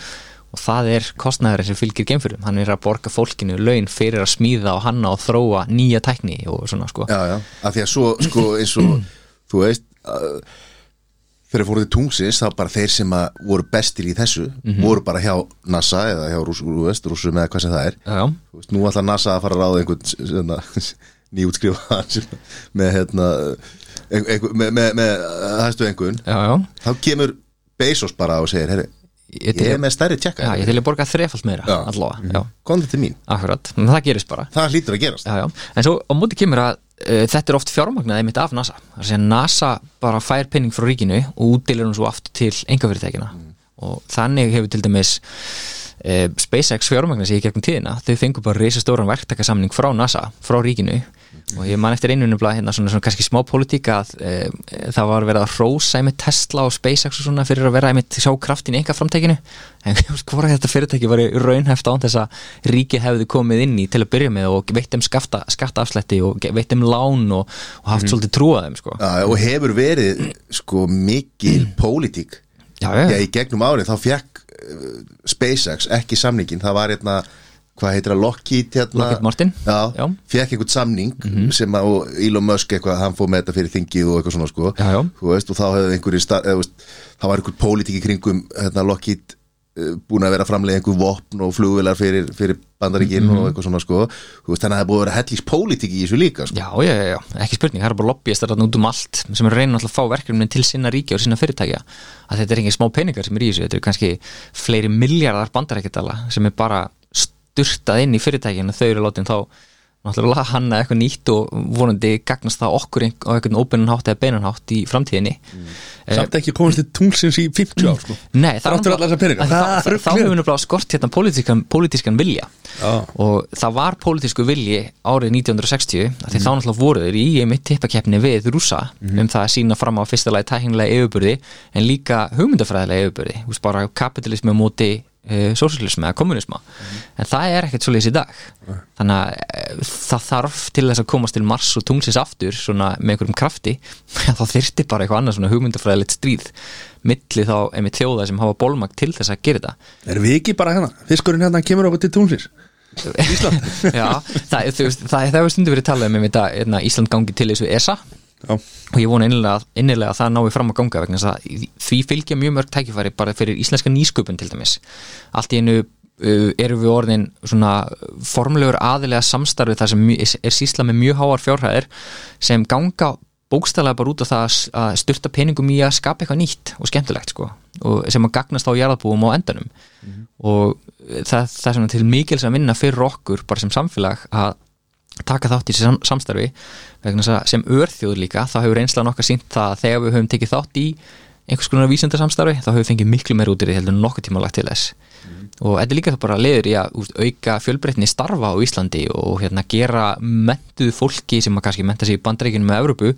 og það er kostnæðurinn sem fylgir geimfyrum hann er að borga fólkinu laun fyrir að smíða og hanna og þróa nýja tækni og svona sko Já, já, af því að svo, sko, eins og þú veist uh, þegar fóruð til tungsins, þá bara þeir sem voru bestir í þessu, voru bara hjá NASA eða hjá Rús, Rús, Rúsum eða hvað sem það er já, já, veist, nú ætla NASA að fara að ráða einhvern svona, nýútskrifa með hérna einhver, með, með, með hæstu einhvern já, já. þá kemur Bezos bara og segir herri, Ég, ég er með stærri tjekka já, ég til að borga þrefald meira allavega, já, komðu til mín, akkurat, það gerist bara. Það hlýtur að gerast. Já, já. en svo á móti kemur að uh, þetta er oft fjármagnað einmitt af NASA. Það er að NASA bara fær penning frá ríkinu og útdelir hún svo aftur til engafyrirtækina og þannig hefur til dæmis uh, SpaceX fjármagnar sig í gegnum tíðina. Þau fengur bara reisastóran verktakasamning frá NASA frá ríkinu og ég man eftir einu nefnilega hérna svona, svona kannski smá politíka að uh, það var verið að rósa einmitt Tesla og SpaceX og svona fyrir að vera einmitt sjá kraftin í einhver framtekinu en hvort að þetta fyrirtæki var raunhæft án þess að ríkið hefði komið inn í til að byrja með og veitt um skafta, skattaafslætti og veitt um lán og, og haft svolítið trúað þeim sko. Já, og hefur verið sko mikil pólitík. Já, já, Já, í gegnum árið þá fekk uh, SpaceX ekki samningin, það var hérna hvað heitir það, Lockheed hérna Lockheed Martin. fekk einhvern samning sem að Elon Musk eitthvað, hann fór með þetta fyrir þingið og eitthvað svona sko Já, já. Veist, og þá hefði einhverju það var einhver pólitík í kringum hérna, Lockheed uh, búin að vera að framlega einhver vopn og flugvilar fyrir, fyrir bandaríkinn Mhm. og eitthvað svona sko veist, þannig að það búið að vera hellís pólitík í þessu líka sko. Já, já, já, ekki spurning, það er bara lobbyistar þarna út um allt sem er alltaf að fá verkefnin til sinna ríkja og sinna fyrirtækja að þetta er engin smá peningar sem er í þessu, þetta er kannski fleiri miljardar bandarækjadala sem er bara styrtað inn í fyrirtækinu þau eru látin þá náttúrulega hanna eitthvað nýtt og vonandi gagnast það okkur á einhvern óbeinan hátt eða beinan hátt í framtíðinni. Samt ekki komast til tunglsins í 50 ár sko. Nei. Þá hefur nefnilega skort hérna pólitískan, pólitískan vilja. Já. og það var pólitísku vilji árið 1960 af því þá náttúrulega voru þeir í einmitt tippakeppni við rúsa um það að sína fram á fyrsta lagi tæknilega yfirbyrði en líka hugmyndafræðilega yfirbyrði bara kapitalismi móti uh, sósíalismi eða kommunisma en það er ekkert svoleiðis í dag. Þannig að uh, það þarf til þess að komast til Mars og tungsins aftur svona með einhverjum krafti þá þyrfti bara eitthvað annað svona hugmyndafræðilegt stríð milli þá einmitt þjóða sem hafa bólmagt til þess að gera þetta. Erum við ekki bara hérna? Fiskurinn hérna kemur okkur til tunglsins. Ísland. Já, það, hefur stundu verið talað um hérna, Ísland gangi til þessu ESA Já, og ég vona innilega, innilega að það nái fram að ganga vegna þess að því fylgja mjög mörg tækifæri bara fyrir íslenska nýsköpun til dæmis. Allt í einu uh, erum við orðin svona formlegur aðilega samstarfi þar sem mjö- er sísla með mjög háar fjárhæðir sem ganga bókstælega bara út á það að- styrta peningum í að skapa eitthvað nýtt og skemmtilegt sko og sem að gagnast á jarðabúum á endanum. Og það, það er svona til mikils að vinna fyrir okkur bara sem samfélag að taka þátt í þessu sam samstarfi sem örþjóður líka þá hefur einslan okkar sínt það að þegar við höfum tekið þátt í einhvers konar vísindarsamstarfi þá höfum við fengið miklu meir út í því heldur nokkuð tíma lagt til þess. Og þetta er líka það bara leiður í að auka fjölbreytni starfa á Íslandi og hérna gera mentuð fólki sem að kannski menta sig í bandreikinum með Evrópu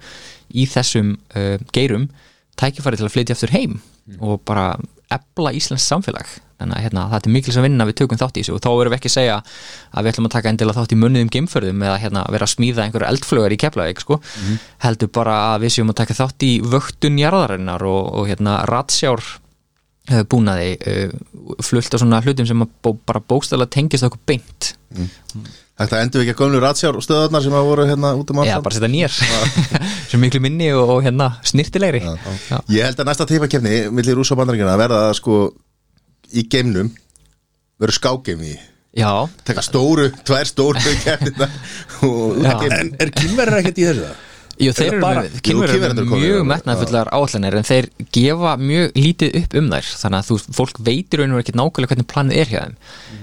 í þessum uh, geirum tækifæri til að flytja aftur heim og bara ebla Íslands samfélag. Þannig að hérna, það er mikil sem vinna við tökum þátt í þessu. Og þá verðum við ekki að segja að við ætlum að taka endilega þátt í munniðum geimförðum eða hérna, vera að smíða einhverja eldflögar í Keflavík sko. heldur bara að við séum að taka þátt í vöktun jarðarinnar og, og hérna, ratsjár uh, búnaði uh, fullt af svona hlutum sem bara bókstæðlega tengist okkur beint Þetta endur við ekki að gömlu ratsjár stöðarnar sem að voru hérna út um Já, allan bara setja nýjar. Sem miklu minni og, og hérna snirtilegri Já. Ég held að næsta teipakefni millir rúsa og bandaríkjana verða að sko í geimnum verður skágeimni Já, taka stóru, tvær stóru kefnina Já. En er kynverðar ekkert í þessu? Það? Jú, þeir eru komnir, mjög já. metnaðfullar áallanir en þeir gefa mjög lítið upp um þær. Þannig að þú, fólk veitir og ekki nákvæmlega hvernig planið er hjá þeim.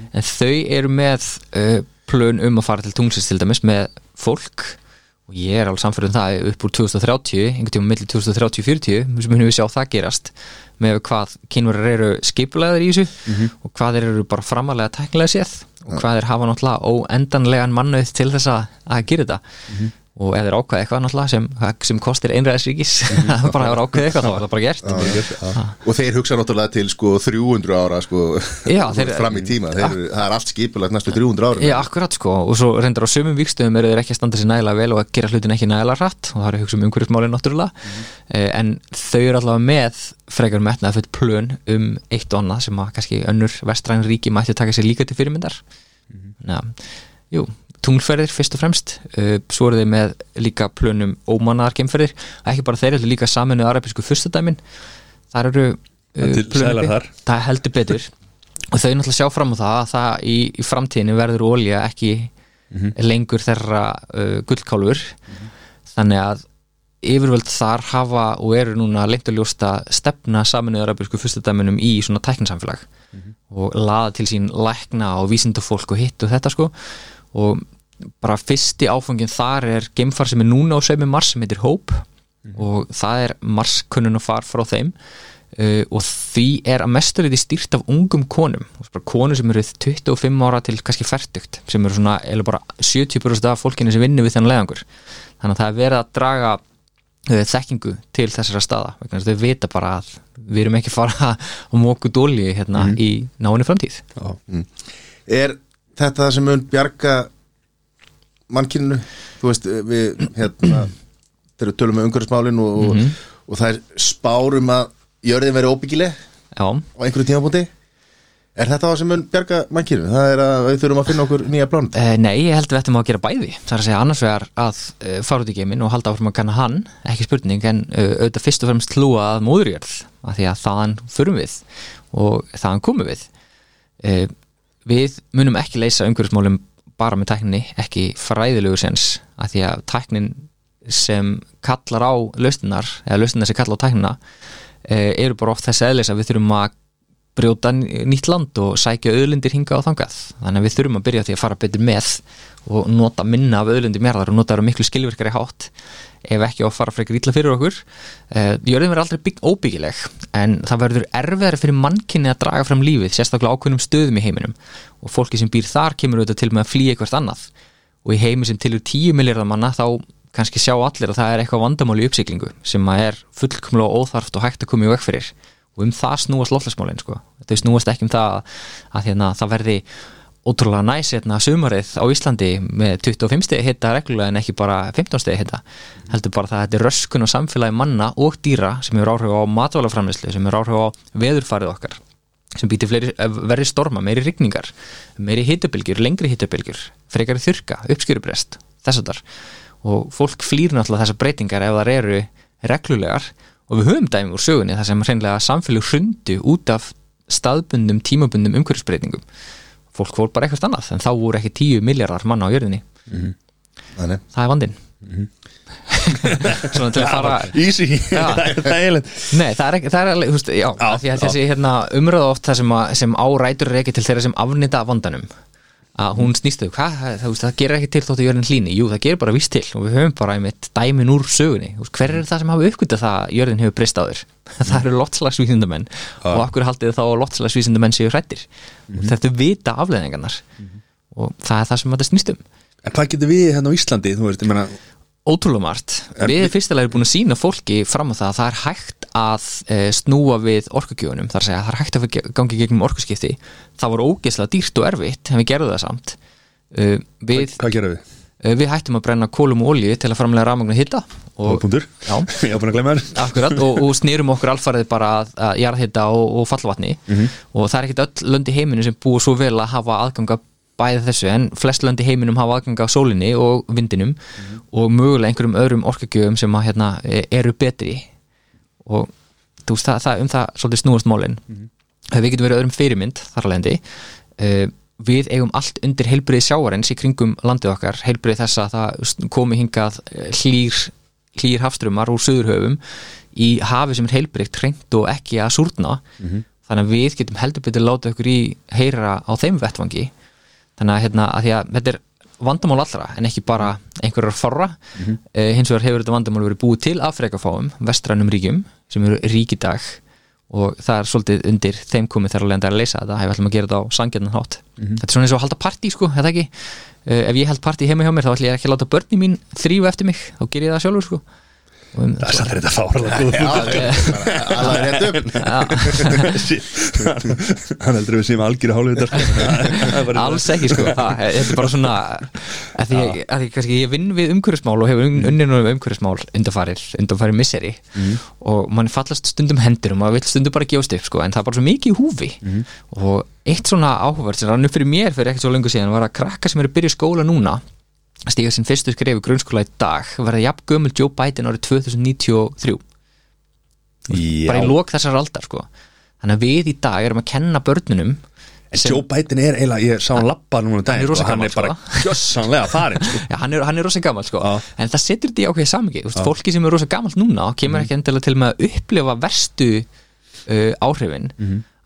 En þau eru með uh, plön um að fara til tungsins til dæmis með fólk. Og ég er alveg samfærið um það upp úr 2030 einhvern tíma millir 2030-40 sem munum við sjá það gerast með hvað kynverjar eru skipulegaðir í þessu og hvað eru bara framalega tæknilega séð og hvað þeir hafa náttúrulega óendanlegan mannauð til þess að, gera þetta og ef þeir ákveða eitthvað náttúrulega sem, sem kostir einræðisríkis bara hefur ákveðið eitthvað þá er það bara gert. Og þeir hugsa náttúrulega til sko 300 ára sko Já, þeir- fram í tíma, þeir, það er allt skipulagt næstu 300 ára Já, akkurat sko. Og svo reyndar á sömum vikstöðum eru þeir ekki að standa sér nægilega vel og að gera hlutin ekki nægilega hratt. Og það er að hugsa um umhverfismálin náttúrulega. Mm en þau eru allavega með frekar metnað fyrir plön um eitt og annað sem að kannski önnur vestræn ríki mætti taka sér líka til fyrirmyndar. Mm Jú, tunglferðir fyrst og fremst. Uh, svo eru þeir með líka plönum ómannaðar geimferðir, ekki bara þeir eru líka saminu arabísku fyrstadæmin þar eru Það er til plön sælar uppi. þar. það heldur betur. Og þau náttúrulega sjá fram á það að það í, í framtíðinu verður ólja ekki lengur þeirra uh, gullkálfur. Þannig að yfirvöld þar hafa og eru núna lengt að ljósta stefna saminuð arabísku fyrstadæminum í svona tækninsamfélag og laða til sín lækna og vísindafólk og hitt og þetta sko og bara fyrsti áfangin þar er geimfar sem er núna á sömu Mars sem heitir Hope. Og það er Mars kunnun og far frá þeim. Uh, og því er að mesturleiti stýrt af ungum konum. Konur sem eru 25 ára til kannski færtugt sem eru svona, eða bara 70% af fólkinu sem vinnur við þennan leiðangur. Þannig að það er verið að draga uh, þekkingu til þessara staða vegna þau vita bara að við erum ekki fara að móku dóli hérna í náinni framtíð. Er þetta sem mun bjarga mannkyninu? Þú veist, við hérna þegar við tölum um umhverfismálin og, Mhm. og, og það er spárum að jörðin veri óbyggileg Já, á einhverju tímabúti Er þetta það sem mun bjarga mannkyninu? Það er að við þurfum að finna okkur nýja plán Uh, nei, ég held við ættum að gera bæði Það er að segja annars vegar að uh, fara út í geiminn og halda áfram að kanna hann, ekki spurning en uh, auðvitað fyrst og fremst hlúa að móðurjörð af því að þaðan förum við og þaðan komum við Við munum ekki leysa umhverfismálum bara með tækninni ekki fræðilegu sens af því að tæknin sem kallar á lausninar eða lausninar sem kallar á tæknina uh, eru bara oft þess eðlis að við þurfum að brjóta nýtt land og sækja auðlindir hinga á þangað. Þannig að við þurfum að byrja því að fara betur með og nota minna af auðlindir mérðar og nota það á miklu skilvirkari hátt ef ekki á fara frekar ítla fyrir okkur. Uh, jörðin verður aldrei bygg, óbyggileg en það verður erfiðari fyrir mannkynni að draga fram lífið, sérstaklega ákveðnum stöðum í heiminum. Og fólki sem býr þar kemur auðvitað til með að flýja eitthvað annað. Og í heimi sem tilur 10 miljardar manna þá kannski sjá allir að það er eitthvað vandamál í uppsiglingu sem að er fullkomlega óþarft og hægt að koma í veg fyrir. Og um það snúast loflasmálin sko. þau snúast ekki um það að, að hérna, það verði ótrúlega næs hérna, sumarið á Íslandi með 25 stegi hitta reglulega en ekki bara 15 stegi hitta heldur bara það að þetta er röskun og samfélagi manna og dýra sem hefur áhrif á matvælaframlislu sem hefur áhrif á veðurfarið okkar sem býtir fleiri, verri storma, meiri rigningar meiri hittabilgjur, lengri hittabilgjur frekari þurka, uppskjörubrest þess að þar og fólk flýr náttúrulega þessar breytingar ef þar eru reglulegar. Og við höfum dæmi úr sögunni þar sem hreinlega samfélag hrundu út af staðbundum, tímabundum umhverfisbreytingum fólk fór bara eitthvað annað en þá voru ekki 10 miljardar manna á jörðinni. Þannig. Það er vandinn. Svona til að fara Easy, Já. það er eiginlega Nei, það er ekki, það er alveg, þú veist, já, Já, af að þessi hérna, umröða oft það sem, að, sem árætur er ekki til þeirra sem afnita vandanum að hún snýstu, hvað, það, það gerir ekki til þóttu jörðin hlýni, jú, það gerir bara víst til. Og við höfum bara einmitt dæmin úr sögunni. Hver er það sem hafa uppgötað það að jörðin hefur breyst á þér? Það eru lottslagsvísindamenn og akkur haldið þá lottslagsvísindamenn séu hrættir og þetta vita afleðingarnar og það er það sem þetta snýst um. En hvað getur við hérna á Íslandi, þú veist, ég meina ótrúlega margt. Við fyrstilega erum búin að sína fólki fram á það að það er hægt að e, snúa við orkugjöfunum, þar að segja að það er hægt að gangi gegnum orkuskipti. Það var ógeðslega dýrt og erfitt en við gerðum það samt. E, við, Hvað gerum við? e, við hættum að brenna kólum og olíu til að framlega rafmagnu hitta Punktur. Já, Ég var búin að glemja þér. Akkurat, og, og snýrum okkur alfarið bara að, að jarðhitta og, og fallvatni. Og það er ekkit öll lönd í heiminu sem búið svo vel að hafa aðganga bæði þessu en flest lönd í heiminum hafa aðganga á sólinni og vindinum og mögulega einhverjum öðrum orkagjöfum sem að, hérna, e- eru betri. Og þú veist, það, það, um það svolítið snúast málin. Við getum verið öðrum fyrirmynd þar lendi uh, við eigum allt undir heilbriði sjáarins í kringum landið okkar heilbriði þess að það komi hingað eh, hlýr, hlýr hafstrumar úr söðurhöfum í hafi sem er heilbriðt hreint og ekki að súrna. Þannig að við getum heldur betur láta okkur í heyra á þeim vettvangi þannig að, hérna, að að þetta er vandamál allra en ekki bara einhverjar forra mm hins vegar hefur þetta vandamál verið búið til af frekafáum, vestrænum ríkjum sem eru rík í dag. Og það er svolítið undir þeim komið þegar að leysa þetta, ef við ætlum að gera þetta á sangjarnan hátt. Þetta er svona eins og að halda partí sko, þetta ekki? Uh, ef ég held partí heima hjá mér þá ætlum ég ekki að láta börni mín þrýfa eftir mig, þá ger ég það sjálfur sko um, Það er samt þetta fárlega góð Alveg rétt upp. Hann heldur við séum algjöru hálfvitar alls ekki sko. Það, þetta er bara svona að því, að því kannski ég vinn við umhverfismál og hefur unnið nú um umhverfismál undanfarið, undanfarið misseri. Og mann fallast stundum hendur og maður vil stundum bara gefast upp sko. En það er bara svo mikið í húfi. Og eitt svona áhugverð sem rann upp fyrir mér fyrir ekkert svo lengur síðan var að krakka sem eru að byrja skóla núna stíga sinn fyrstu skrefi grunnskóla í dag verða jafn gömul Joe Biden árið 2093 bara í lók þessar aldar sko. Þannig að við í dag erum að kenna börnunum En Joe Biden er eiginlega, ég sá hann lappa núna um Hann og hann er bara gjössanlega farin sko. Já, hann er, hann er rosa gammal sko. Já. En það setur þetta í ákveðið samingi Fólki sem er rosa gammalt núna kemur ekki endilega til með að upplifa verstu uh, áhrifin.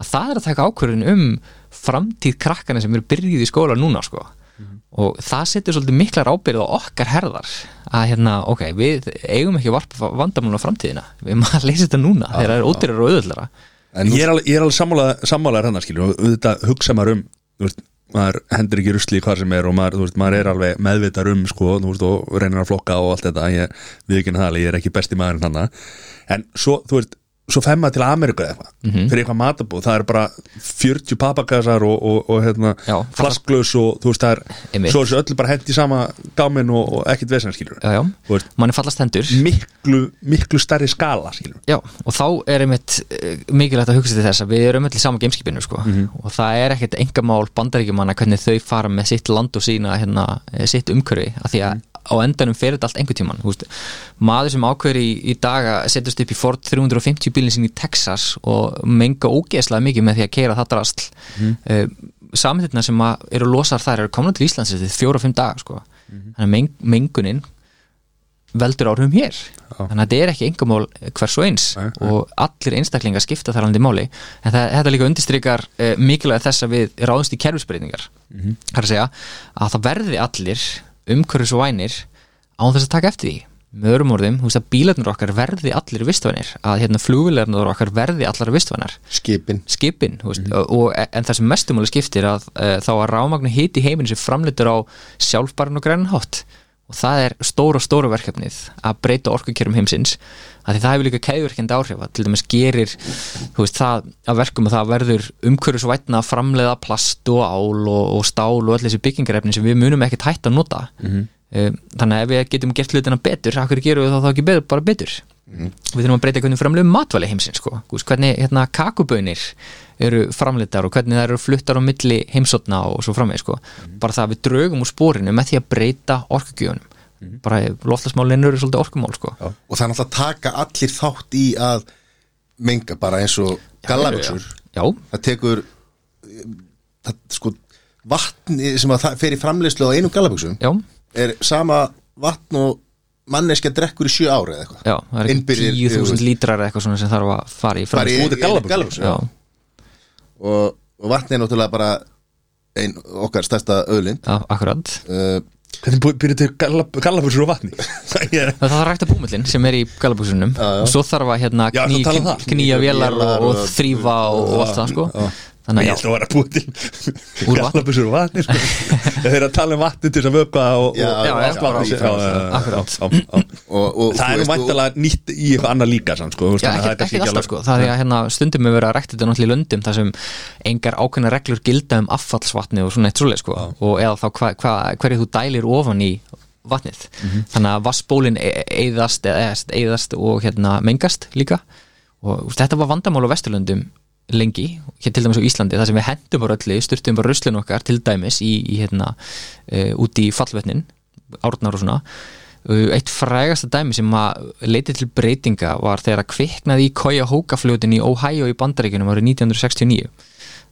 Að það er að taka ákvörðin um framtíð krakkana sem eru byrjuð í skóla núna sko og það setur svolítið miklar ábyrð á okkar herðar að hérna, ok, við eigum ekki að varpa vandamálun á framtíðina. Við maður leysa þetta núna þegar það er ódýrar og auðvöldara Ég er alveg, ég er alveg sammála, sammálaður hennar skilur og auðvitað hugsa maður um veist, maður hendur ekki rusli hvað sem er og maður, veist, maður er alveg meðvitar um sko, veist, og reynir að flokka og allt þetta. Ég við ekki alveg, ég er ekki besti maður en hann en svo, þú veist, svo fem maður til Amerika eða eitthvað, Mhm. fyrir eitthvað matabóð það er bara 40 papakassar og, og, og hérna, Já, flasklös og þú veist, það er, Einmitt. svo er þessu öllu bara hent í sama gáminn og, og ekkit vesen skilur já, já, Þú veist, manni fallast hendur. miklu, miklu stærri skala skilur Já, og þá er einmitt eh, mikilvægt að hugsa til þess að við erum öll í sama gameskipinu sko. og það er ekkert engamál bandaríkjumanna hvernig þau fara með sitt land og sína hérna, eh, sitt umhverfi af því að á endanum fer þetta allt einhvern tíman veist, maður sem ákveður í, í dag að setjast upp í Ford 350 bílinn sín í Texas og menga ógeðslega mikið með því að keira það drasl mm. uh, samþyrna sem að eru losar þær eru komin til Íslands eftir fjóra-fimm dag sko. þannig að meng, mengunin veldur áhrifum hér þannig að þetta er ekki engamál hvers og eins nei. og allir einstaklingar skipta þar alveg máli en það, þetta líka undirstrykar uh, mikilvæg þess að við ráðumst í kerfisbreytingar mm -hmm. að segja að það verði allir umhverfis og vænir án þess að taka eftir því. Með öðrum orðum, þú veist að bílarnir okkar verði allir vistvænir, að hérna flugvilarnir okkar verði allar vistvænar skipin. Skipin, veist, og, og, en það sem mestumáli skiptir að uh, þá að rámagnu hiti heiminn sem framleitur á sjálfbærin og grænin hátt og það er stóra stóra verkefnið að breyta orkukerum heimsins. Að því það hefur líka keðjurkend áhrif að til dæmis gerir veist, það að verkum að það verður umhverfisvætna að framleiða plast og ál og, og stál og öll þessi byggingarefni sem við munum ekkert hægt að nota. Mm þannig að ef við getum gert hlutina betur, akkur gerum við þá, þá ekki betur, bara betur? Við þurfum að breyta hvernig framleiðum matvæli heimsins sko. Hvernig hérna, kakubönir eru framleitar og hvernig það eru fluttar á milli heimsotna og svo framveg sko. bara það að við draugum úr spórinu með því að breyta orkugjöfunum. Bara loflasmálinu eru svolítið orkumál sko. og það er náttúrulega að taka allir þátt í að menga bara eins og já, það tekur það, sko, vatni sem að fer í framleiðslu á einum já, er sama vatn og manneskja drekkur í sjö ári eða eitthvað. Já það er ekki Innbyrðir, 10.000 þú lítrar eða eitthvað sem þarf að fara í framleiðslu. Út í gallabuxur. Og, og vatni er náttúrulega bara ein okkar stærsta öðlind já, akkurat. Uh, Hvernig býrðu til gallabúsur og vatni? Ég Það þarf að rækta búmillin sem er í galabúsunum og svo þarf að hérna Já, kný, þú talar um knýja vélar og, og og- þrýfa og, og allt það sko Þannig Ég ætla að vera að búið til gallabúsur og vatni sko. Þeir eru að tala um vatni til þess að vökva og, Það er væntalega nýtt í eitthvað annað líka samt, sko, Já, ekki, er ekki alltaf sko, það er að hérna, stundum við verið að rekta þetta náttúrulega í löndum þar sem engar ákveðna reglur gilda um affallsvatni og svona eitt svoleið sko. Og eða þá hva, hva, hverju þú dælir ofan í vatnið. Mhm. þannig að vassbólin eðast, eðast og hérna mengast líka. Og þetta var vandamál á Vesturlöndum lengi, hér til dæmis á Íslandi þar sem við hendum bara öllu, styrtum bara ruslun okkar til dæmis í, í hérna uh, út í fallvetnin, árnar og svona. Uh, eitt frægasta dæmi sem að leiti til breytinga var þegar að kviknaði í Cuyahoga fljótin í Ohio í Bandaríkunum árið 1969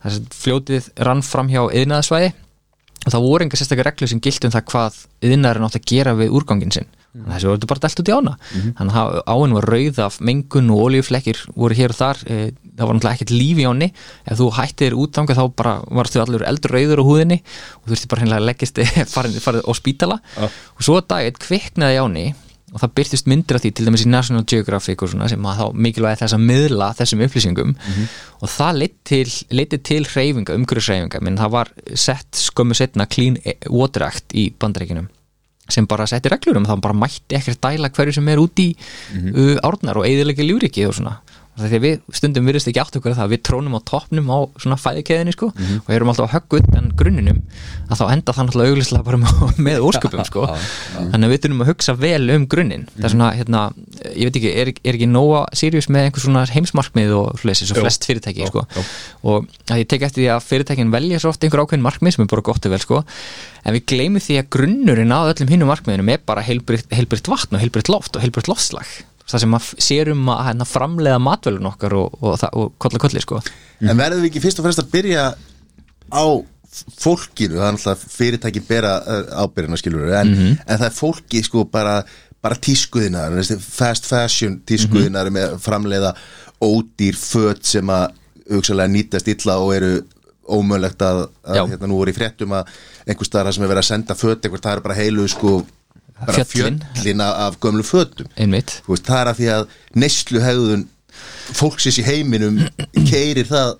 þess að fljótið rann fram hjá yðnaðasvæði og það voru enga sérstaklega reglur sem gilt um það hvað yðnaðurinn átt að gera við úrgangin sinn. Mm. þessi voru bara delt út í ána. Þannig að áinn var rauð af mengun og oljuflekkir voru hér og þar. E, það var náttúrulega ekkert líf í áni ef þú hættir útganga þá bara varstu allur eldur rauður á húðinni og þú þurfti bara hennilega að leggist farið, á spítala. Og svo dag eitt kviknaði áni og það byrtist myndir af því til dæmis í National Geographic og svona sem að þá mikilvægi þess að miðla þessum upplýsingum. Og það leiti til, hreyfinga, umhverjushreyfinga menn það var sett skömmu setna Clean Water Act í bandaríkinum sem bara setti reglur um það bara mætti ekkert dæla hverju sem er út í uh, árnar og eðilegja lífriki og svona þegar við stundum virðist ekki átt okkur að það. Við trónum á toppnum á svona fæðikeðinni sko. Og erum alltaf að höggu undan grunninum að þá enda það náttúrulega auglislega bara með, ósköpum sko. Þannig að við þurfum að hugsa vel um grunnin það er svona hérna, ég veit ekki, er, er ekki nóga Sirius með einhvers svona heimsmarkmið og flest, svo Jú. flest fyrirtæki sko? og ég tek eftir því að fyrirtækin velja svo oft einhver ákveðin markmið sem er bara gott og vel sko. En við gleymum því að grunnurinn á öllum hinnum markmiðinum er bara heilbritt, heilbritt vatn og heilbritt loft og heilbritt loftslag það sem að sérum að hérna, framleiða matvælun okkar og, og, og, og kolla kolli sko. En verðum við ekki fyrst og fremst að byrja á fólkinu, það er náttúrulega fyrirtæki bera ábyrjana skilur en, en það er fólki sko bara bara tískuðinar, fast fashion tískuðinar með framleiða ódýr föt sem að hugsalega nýtast illa og eru ómögulegt að, að hérna, nú voru í fréttum að einhver staðar sem er verið að senda föt eitthvað, það er bara heilu sko bara Fjöllin. fjöllin af, gömlu fötum einmitt veist, það er að því að neyslu hegðun fólksins í heiminum keirir það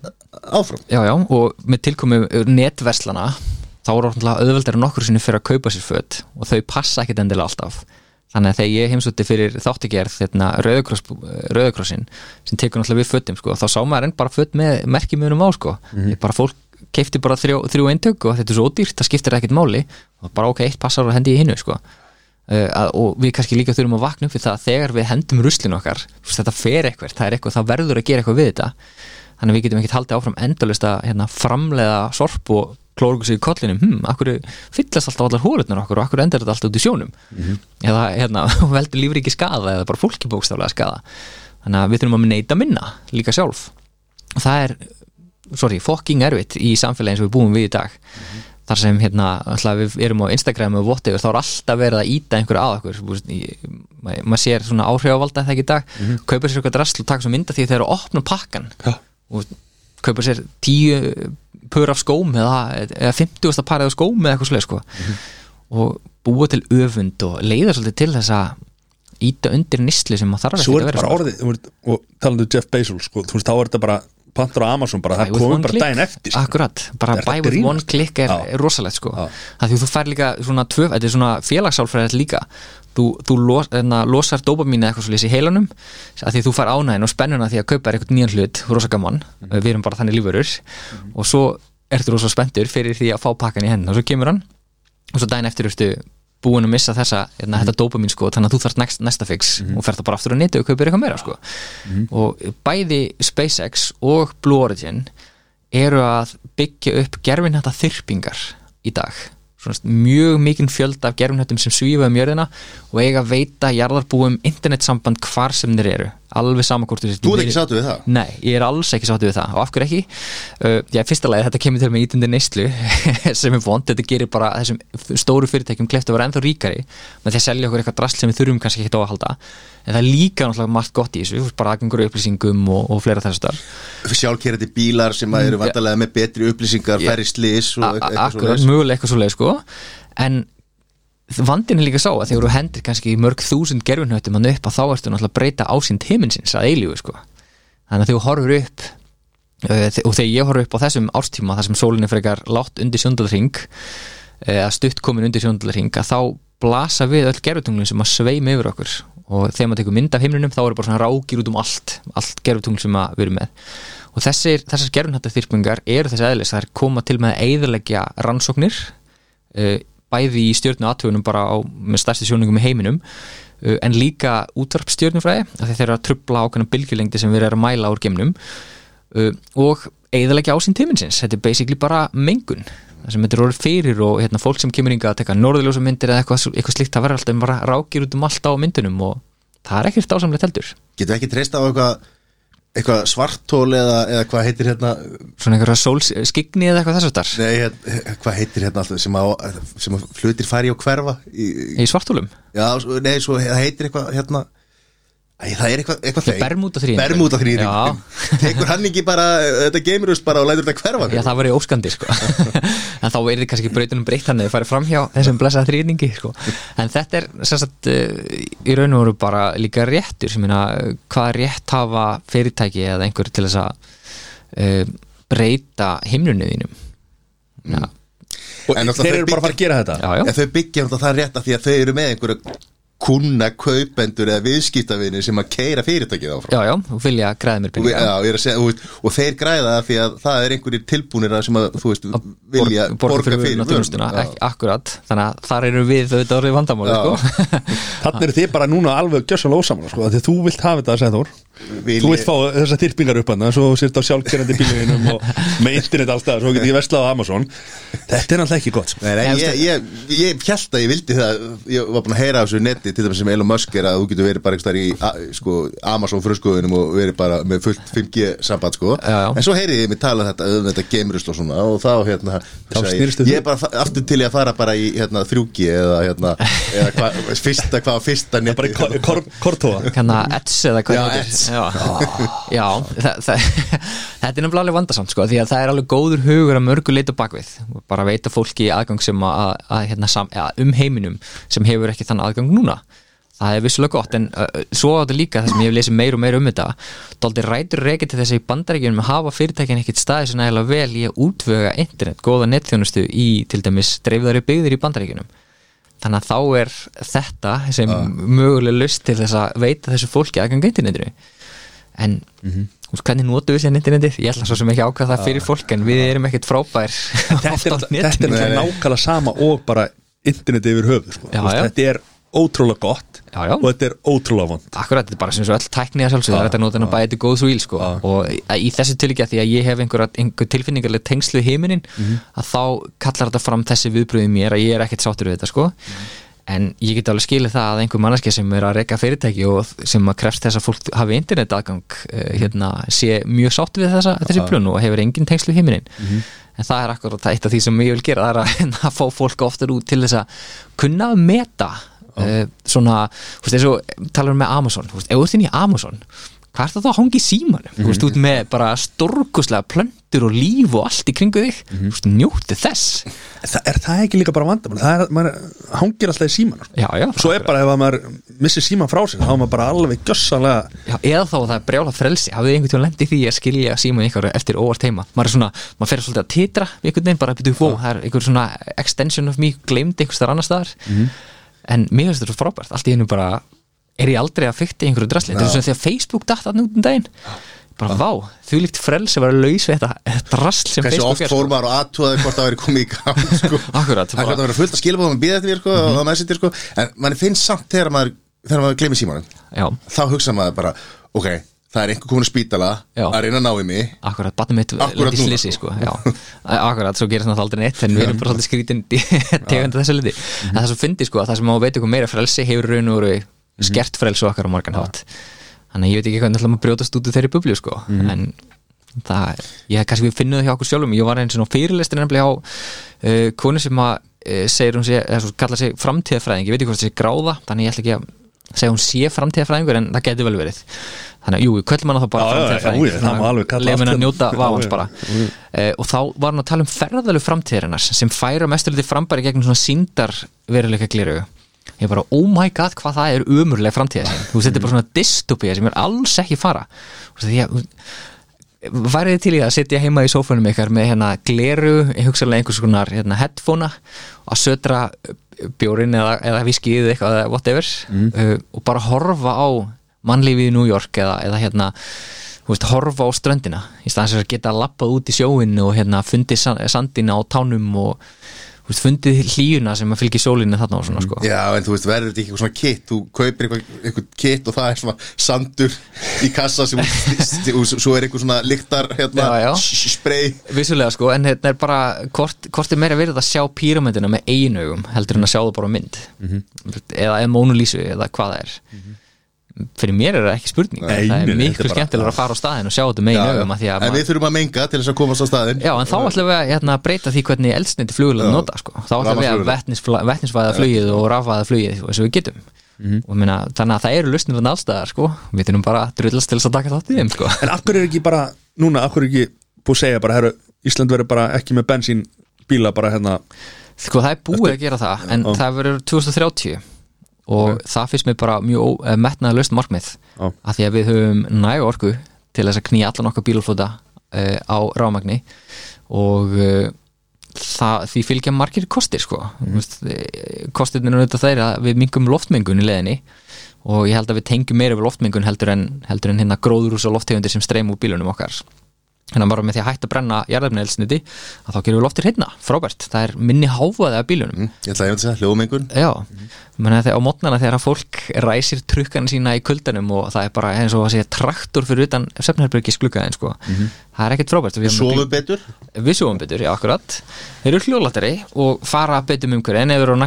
áfram Já, já, og með tilkomi netverslana þá er orðanlega auðveldar en okkur sinni fyrir að kaupa sér föt og þau passa ekkit endilega alltaf þannig að þegar ég heimsótti fyrir þáttagerð hérna, Rauðakross, Rauðakrossin sem tekur náttúrulega við fötum sko, þá sá maður enn bara föt með merkimönum á sko. mm bara fólk keifti bara þrjú, þrjú eintök og þetta er svo ódýrt, það skiptir ekkit máli og bara ok, eitt passar og hendi í hinnu sko. Uh, og við kannski líka þurfum að vakna upp fyrir það að þegar við hendum ruslinu okkar þetta fer eitthvað, það er eitthvað, það verður að gera eitthvað við þetta. Þannig að við getum ekkert haldið áfram endalist að hérna, framleiða sorp og klórugu sig í kollinum. Hm, akkur fyllast alltaf allar hólutnar okkur og akkur endur þetta alltaf út í sjónum? Eða hérna, veldur lífriki skada eða bara fólki bókstaflega skada þannig að við þurfum að neita minna líka sjálf. Og það er, sorry, fucking erfitt í samfélagi eins og við búum við í dag þar sem hérna, við erum á Instagram og whatever, þá er alltaf verið að íta einhverju að okkur, maður sér svona áhrifavalda þegar í dag kaupir sér eitthvað drasl og taka svo mynda því þeir eru að opna pakkan Já. og kaupir sér tíu pör af skóm eða, eða 50. parið af skóm eða eitthvað svoleið sko. og búa til öfund og leiða svolítið til þess að íta undir nýsli sem maður þarf Svo ekki er að þetta vera bara orðið þú veist, og talandu Jeff Bezos sko, þú veist, þá er þetta bara pantur á Amazon bara, það one bara daginn eftir sko. Akkurat, bara buy with one click er, er rosalegt sko. Það því þú fær líka svona tvö, þetta er svona félagsálfræðið líka. Þú, þú los, enna, losar dopamínu eitthvað svo í heilanum að því þú fær ánægin og spennuna því að kaupa eitthvað nýjan hlut, rosa gaman. Mhm. við erum bara þannig lífurur og svo ertu rosa spenntur fyrir því að fá pakkan í henn og svo kemur hann og svo daginn eftir ertu búin að missa þessa, hérna, Mhm. þetta dopamín sko þannig að þú þarft næst, næsta fix og fer það bara aftur á netu og kaupir eitthvað meira sko Mhm. og bæði SpaceX og Blue Origin eru að byggja upp gerfinhætta þyrpingar í dag mjög mikinn fjölda af gerfinhættum sem svífa um jörðina og eiga að veita jarðarbúum internetsamband hvar sem þeir eru alveg saman hvort þú er ekki sáttu við það? Nei, ég er alls ekki sáttu við það og af hverju ekki? Uh, já, fyrsta lagi þetta kemur til með ítundi neyslu sem er vond, þetta gerir bara þessum stóru fyrirtækjum kleft að vera ennþá ríkari með því að selja okkur eitthvað drasl sem við þurfum kannski ekki á að halda en það er líka náttúrulega margt gott í þessu. Bara aðgengur upplýsingum og, og fleira þess að Sjálfkerandi bílar sem eru vantarlega með betri upplýsingar, færri slís Akkurat, mögulega eitthvað svoleið sko. En vandin er líka sá að þegar þú hendir kannski mörg þúsund gerfinhautum að þá ertu náttúrulega að breyta ásýnd himinsins að eilífu sko. Þannig að þegar þú horfur upp þe- og þegar ég horfur upp á þessum árstíma þar sem sólinn er frekar látt undir sjóndalring eða stutt komin undir sjóndalring að þá blasa við öll gerfutunglun sem að sveima yfir okkur. Og þegar maður tekur mynd af himninum þá eru bara svona rákir út um allt allt gerfutungl sem við erum með. Og þessir, þessar gerfunhættaþyrpingar eru þessi eðlis, það er koma til með að eiðurleggja rannsóknir uh, bæði í stjórnu aðtöfunum bara á, með stærsti sjóningum í heiminum uh, en líka útvarpstjórnufræði þeir eru að trubla ákveðna bylgjulengdi sem við erum að mæla úr geimnum uh, og eiðurleggja ásinn tíminsins þetta er basically bara mengun það sem þetta er orðið fyrir og hérna, fólk sem kemur inga að teka norðurljósa myndir eða eitthvað, eitthvað slíkt það verður alltaf bara rákir út um allt á myndunum og það er ekkert ásamlega heldur. Getum við ekki treysta á eitthvað eitthvað svartól eða, eða hvað heitir hérna? Svona einhverja sólskigni eða eitthvað þess að þar Nei, hérna, hvað heitir hérna alltaf sem, á, sem að hlutir færi á hverfa í, í svartólum Já, nei, svo heitir eitthvað hérna Æ, það er eitthvað, eitthvað þeim. Bermúdaþríðingur. Já. Tekur hann ekki bara þetta geimurust bara og lætur þetta hverfa Já, það var í óskandi sko. en þá er þið kannski breytunum breytt hann eða farið fram hjá þessum blessaða þrýningi sko. en þetta er sagt, uh, í raun og veru bara líka réttur sem minna, hvað rétt hafa fyrirtæki eða einhver til þess að uh, breyta himnunu þínum Já, og En þeir eru bara að fara að gera þetta já, já. Þau byggja um það rétt að því að þau eru með einhverja kuna kaupendur eða viðskiptavinir sem að keira fyrirtækið áfram. Já, já, og vilja græða mér Og, er að segja, og, og þeir græða það því að það er einhverjir tilbúnir að sem að, þú veist, vilja borga, borga fyrir og ekki akkurat. Þannig að þar eru við auðvitað orðið vandamáli sko. Þannig eru þið bara núna alveg gjössalega ósaman sko, því þú vilt hafa þetta að segja Þór Vil Þú vilt fá þessar þyrpingar upp hann svo sért á sjálfkerrandi bíluðinum og með internet allstað, svo getur ég verslað á Amazon. Þetta er náttúrulega ekki gott sko. Nei, nei, ég, ég, ég held að ég vildi það ég var búin að heyra af þessu netti til dæmis sem Elon Musk er að þú getur verið bara einhver í a- sko, Amazon fruskoðunum og verið bara með fullt 5G samband sko. Já, já. en svo heyriði ég mig tala þetta um þetta geimrusl og svona og þá hérna Þá ég, ég er bara aftur til í að fara bara í hérna 3G eða hérna eða hva, fyrsta hvað fyrsta Bara í netti Já. Já, það, það, þetta er nefnilega alveg vandasamt sko, því að það er alveg góður hugur að mörgu leita bakvið bara veita fólki aðgang sem að, að, hérna, sam, að um heiminum sem hefur ekki þann aðgang núna. Það er vissulega gott en uh, svo á þetta líka það sem ég hef lesið meir og meir um þetta dálítið rætur reykja til þess að í bandaríkjunum hafa fyrirtækin ekkit staðið sem nægilega vel í að útvöga internet, góða netþjónustu í til dæmis dreifðari byggðir í bandaríkjunum. Þannig að þá er þetta sem mögulega lust til þess að veita þessu fólki aðgang internetinu en mm hvernig notu við sér internetið? Ég ætla svo sem ekki ákvæða það fyrir fólk en við erum ekkit frábær þetta er, þetta er nákvæmlega sama og bara interneti yfir höfuð sko. Já, Þú veist, já. þetta er ótrúlega gott Já, já. og þetta er ótrúlega vond. Akkurat, þetta er bara sem svo öll tækni að sjálfsögðu, það er þetta að bæði til góðs og íl sko. og í þessu tilíkja því að ég hef einhver, einhver tilfinningarlega tengslu í heiminin að þá kallar þetta fram þessi viðbröði mér að ég er ekkert sáttur við þetta sko. En ég get alveg skilið það að einhver manneskja sem er að reyka fyrirtæki og sem að krefst þess að fólk hafi internet aðgang uh, hérna, sé mjög sátt við þessa, þessi plun og hefur engin tengslu í heiminin en það er akkurat eitt af því sem ég vil gera það er að, hérna, að fá fólk oftar út til þess að kunna að meta uh, svona, þú veist, eins og talar um með Amazon, þú veist, ef þú ert inn í Amazon hvað er það þá að hangi í símanum? Þú veist, út með bara stórkuslega plöntur og líf og allt í kringu þig. Þú veist, njóti þess. Það, er það ekki líka bara vandamál? Það er, maður hangir alltaf í síman sko. já, já, svo er bara ef að maður missir síman frá sér þá er maður bara alveg gjössalega Já, eða þá að það er brjála frelsi. Hafið einhvern tíma lendi því að skilja síma ykkur eftir óvart heima, maður er svona, maður fer svolítið að titra einhvern veginn, bara byrju fó, það er einhver svona extension of me, gleymd einhvers þar annars staðar. En mér finnst þetta svo frábært. Allt í hennu bara, er ég aldrei að fykta í einhverju drasli, þetta er svona þegar Facebook datt að út um daginn, bara vá þú líkt frelsi að vera laus við þetta drasl sem Hversu Facebook oft er sko. fór maður og aðtúaði hvort það væri komið í gang sko. Akkurat, Það er verið fullt að skilabóðum að býða eftir mér sko, og það messenger sko. En manni finnst samt þegar maður maður glemir símanum já, þá hugsa maður bara, ok, það er einhver komin spítala Já. að reyna að ná í mig. Akkurat, batnum mitt núna, slisi, sko. sko, akkurat, svo gerist náttúrulega aldrei neitt en við erum bara svolítið skrítin tegund þessu liti en það sem fyndi, sko, að það sem á að þannig að ég veit ekki hvernig ætlum að brjótast út úr þeirri bublu, sko. En það, ég kannski við finnum það hjá okkur sjálfum. Ég var eins og fyrirlistin nefnilega á uh, konu sem að uh, segir hún sé, eða svo kallar sig framtíðafræðing ég veit ekki hvort það sé gráða, þannig ég ætla ekki að segja hún sé framtíðafræðingur en það getur vel verið. Þannig að jú, við köllum hana þá bara framtíðafræðing það kalla lefum henni að njóta já, bara. Uh, og þá var hann að tala um ferðalög framtíðarinnar sem færa mesturliti frambæri gegnum svona síndar veruleika gliru ég bara, oh my god, hvað það er umurlega framtíða sem, þú er bara svona dystopía sem er alls ekki fara. Værið til í að sitja heima í sófunum ykkar með hérna gleru, hugsaðlega einhvers konar hérna, headphonea að södra bjórin eða, eða viskið eitthvað, eða whatever uh, og bara horfa á mannlífið í New York eða, eða hérna veist, horfa á ströndina. Í staðan sem geta lappað út í sjóinu og hérna fundið san- sandina á tánum og veist, fundið hlíuna sem að fylgi sólinu þarna og svona sko. Já, en þú veist, verður þetta ekki eitthvað svona kitt þú kaupir eitthvað, eitthvað kitt og það er svona sandur í kassa sem og svo er eitthvað svona lyktar hérna, Já, já. spray. Vissulega sko, en þetta er bara hvort, hvort er meira verið að sjá píramindina með einaugum heldur en að sjá það bara mynd? Eða, eða mónulísu eða hvað það er fyrir mér er það ekki spurning Nei, það er miklu skemmtilega að fara á staðin og sjá þetta já. að því að En við þurfum að menga til þess að komast á staðin Já, en þá ætlum við að hérna, breyta því hvernig eldsneiti flugulega Já. nota sko. þá ætlum við að vetnisvæða flugið og rafvæða flugið eins og við getum og minna, þannig að það eru lustnir þannig allstæðar sko. við þurfum bara að drullast til þess að taka þátt í þeim sko. En akkur er ekki bara, núna, akkur er ekki búið að segja bara, herru, Ísland verður bara ekki með bensín bíla bara hérna sko það er búið að gera það en Já. það verður 2030 og það finnst mér bara mjög uh, metnaða löst markmið. Já. að því að við höfum næg orku til þess að knýja allan okkar bílflóta uh, á rámagni og uh, það, því fylgja margir kostir sko. Mm. kostirnir er auðvitað þeir að við mingum loftmengun í leðinni og ég held að við tengjum meira við loftmengun heldur en, heldur en hérna gróðurús og lofttegundir sem streym úr bílunum okkar en bara með því að hætta að brenna jarðefnielsniti að þá gerum við loftið hérna, frábært. Það er minni háfaði af bílunum. Ég ætla að ég veit að segja, hljóðmengun. Já, menn að þegar á mótnana þegar að fólk ræsir trukkana sína í kuldanum og það er bara eins og að segja traktor fyrir utan Svefnherbergis gluggaðin sko það er ekkert frábært. Við sofum betur. Við sofum betur, já akkurat. Þeir eru hljóðlættari og fara betur um umhverju en ef þeir eru á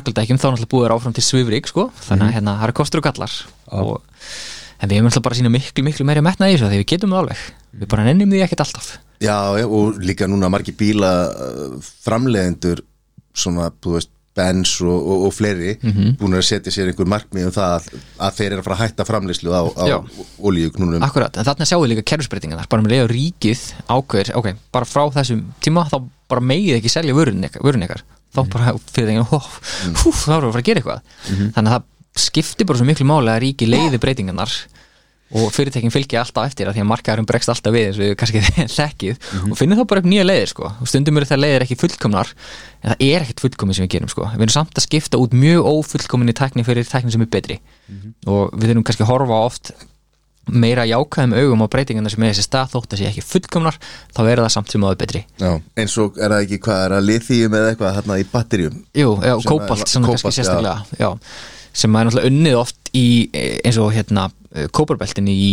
við bara nennum því ekkert alltaf. Já, já, og líka núna margir bíla uh, framleiðendur svona, þú veist Benz og, og, og fleiri búin að setja sér einhver markmið um það að, að þeir eru að fara að hætta framleyslu á, á Já. olíuknúnum. Akkurat, en þarna sjáum við líka kerfisbreytingarnar. Bara með leiður ríkið ákveður ok, bara frá þessum tíma þá bara megið ekki selja vörun ykkar, þá bara fyrir þengið, hó, hú, þá erum við að fara að gera eitthvað. Þannig að það skiptir bara svo miklu máli að ríkið leiði breytingarnar og fyrirtekin fylgja alltaf eftir að því að markaðurum bregst alltaf við eins og kannski þekkið. Og finnum þá bara upp nýja leiðir sko. Og stundum eru það leiðir ekki fullkomnar en það er ekkert fullkomin sem við gerum sko. Við erum samt að skipta út mjög ófullkominni tækni fyrir tækni sem er betri. Og við þurfum kannski að horfa oft meira jákvæðum augum á breytingarna sem er þessi stað þótt að sé ekki fullkomnar þá er það samt sem áður betri. Já, eins og er það ekki hvað er að lithium eða eitthvað hérna í batterjum Jú, já, Sem kópalt, er- svona kóbalt, kannski sérstaklega já. sem er náttúrulega unnið oft í eh, eins og hérna kóparbeltinni í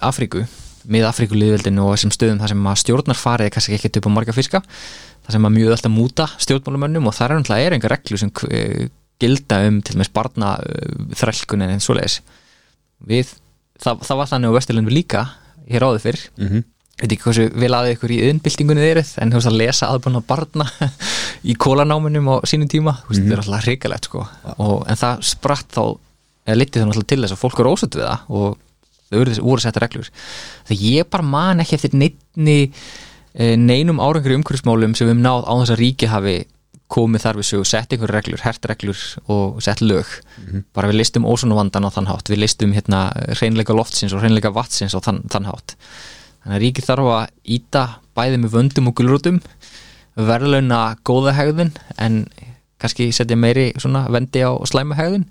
Afríku með Afríkuliðveldinu og þessum stöðum þar sem stjórnar farið kannski ekkert upp á marga fiska þar sem að mjög alltaf múta stjórnmálumönnum og þar er náttúrulega er enga reglur sem eh, gilda um til dæmis barna þrælkunin en svoleiðis. Við, það, það var þannig á Vesturlundu líka hér áður fyrr Mhm. veit ekki hversu vel aðeins ykkur í yðnbyltingunni þið eruð en þú veist að lesa aðbúna barna í kólanáminum á sínum tíma þú veist, þetta er alltaf hrikalegt sko. Og, en það spratt þá litið náttúrulega til þess að fólk eru ósett við það og þau þessi voru setta reglur. Þegar ég bara man ekki eftir neinni eh, neinum árangri umhverfismálum sem við höfum náð á þess að ríki hafi komið þar við sögu, sett einhver reglur, hert reglur og sett lög. Bara við listum ósonu vandan á þann hátt við listum hérna hreinleika loftsins og hreinleika vatsins á þann, þann hátt. Þannig að ríkið þarf að íta bæði með vöndum og gulrútum verðlauna góða hegðun en kannski setja meiri svona vendi á slæma hegðun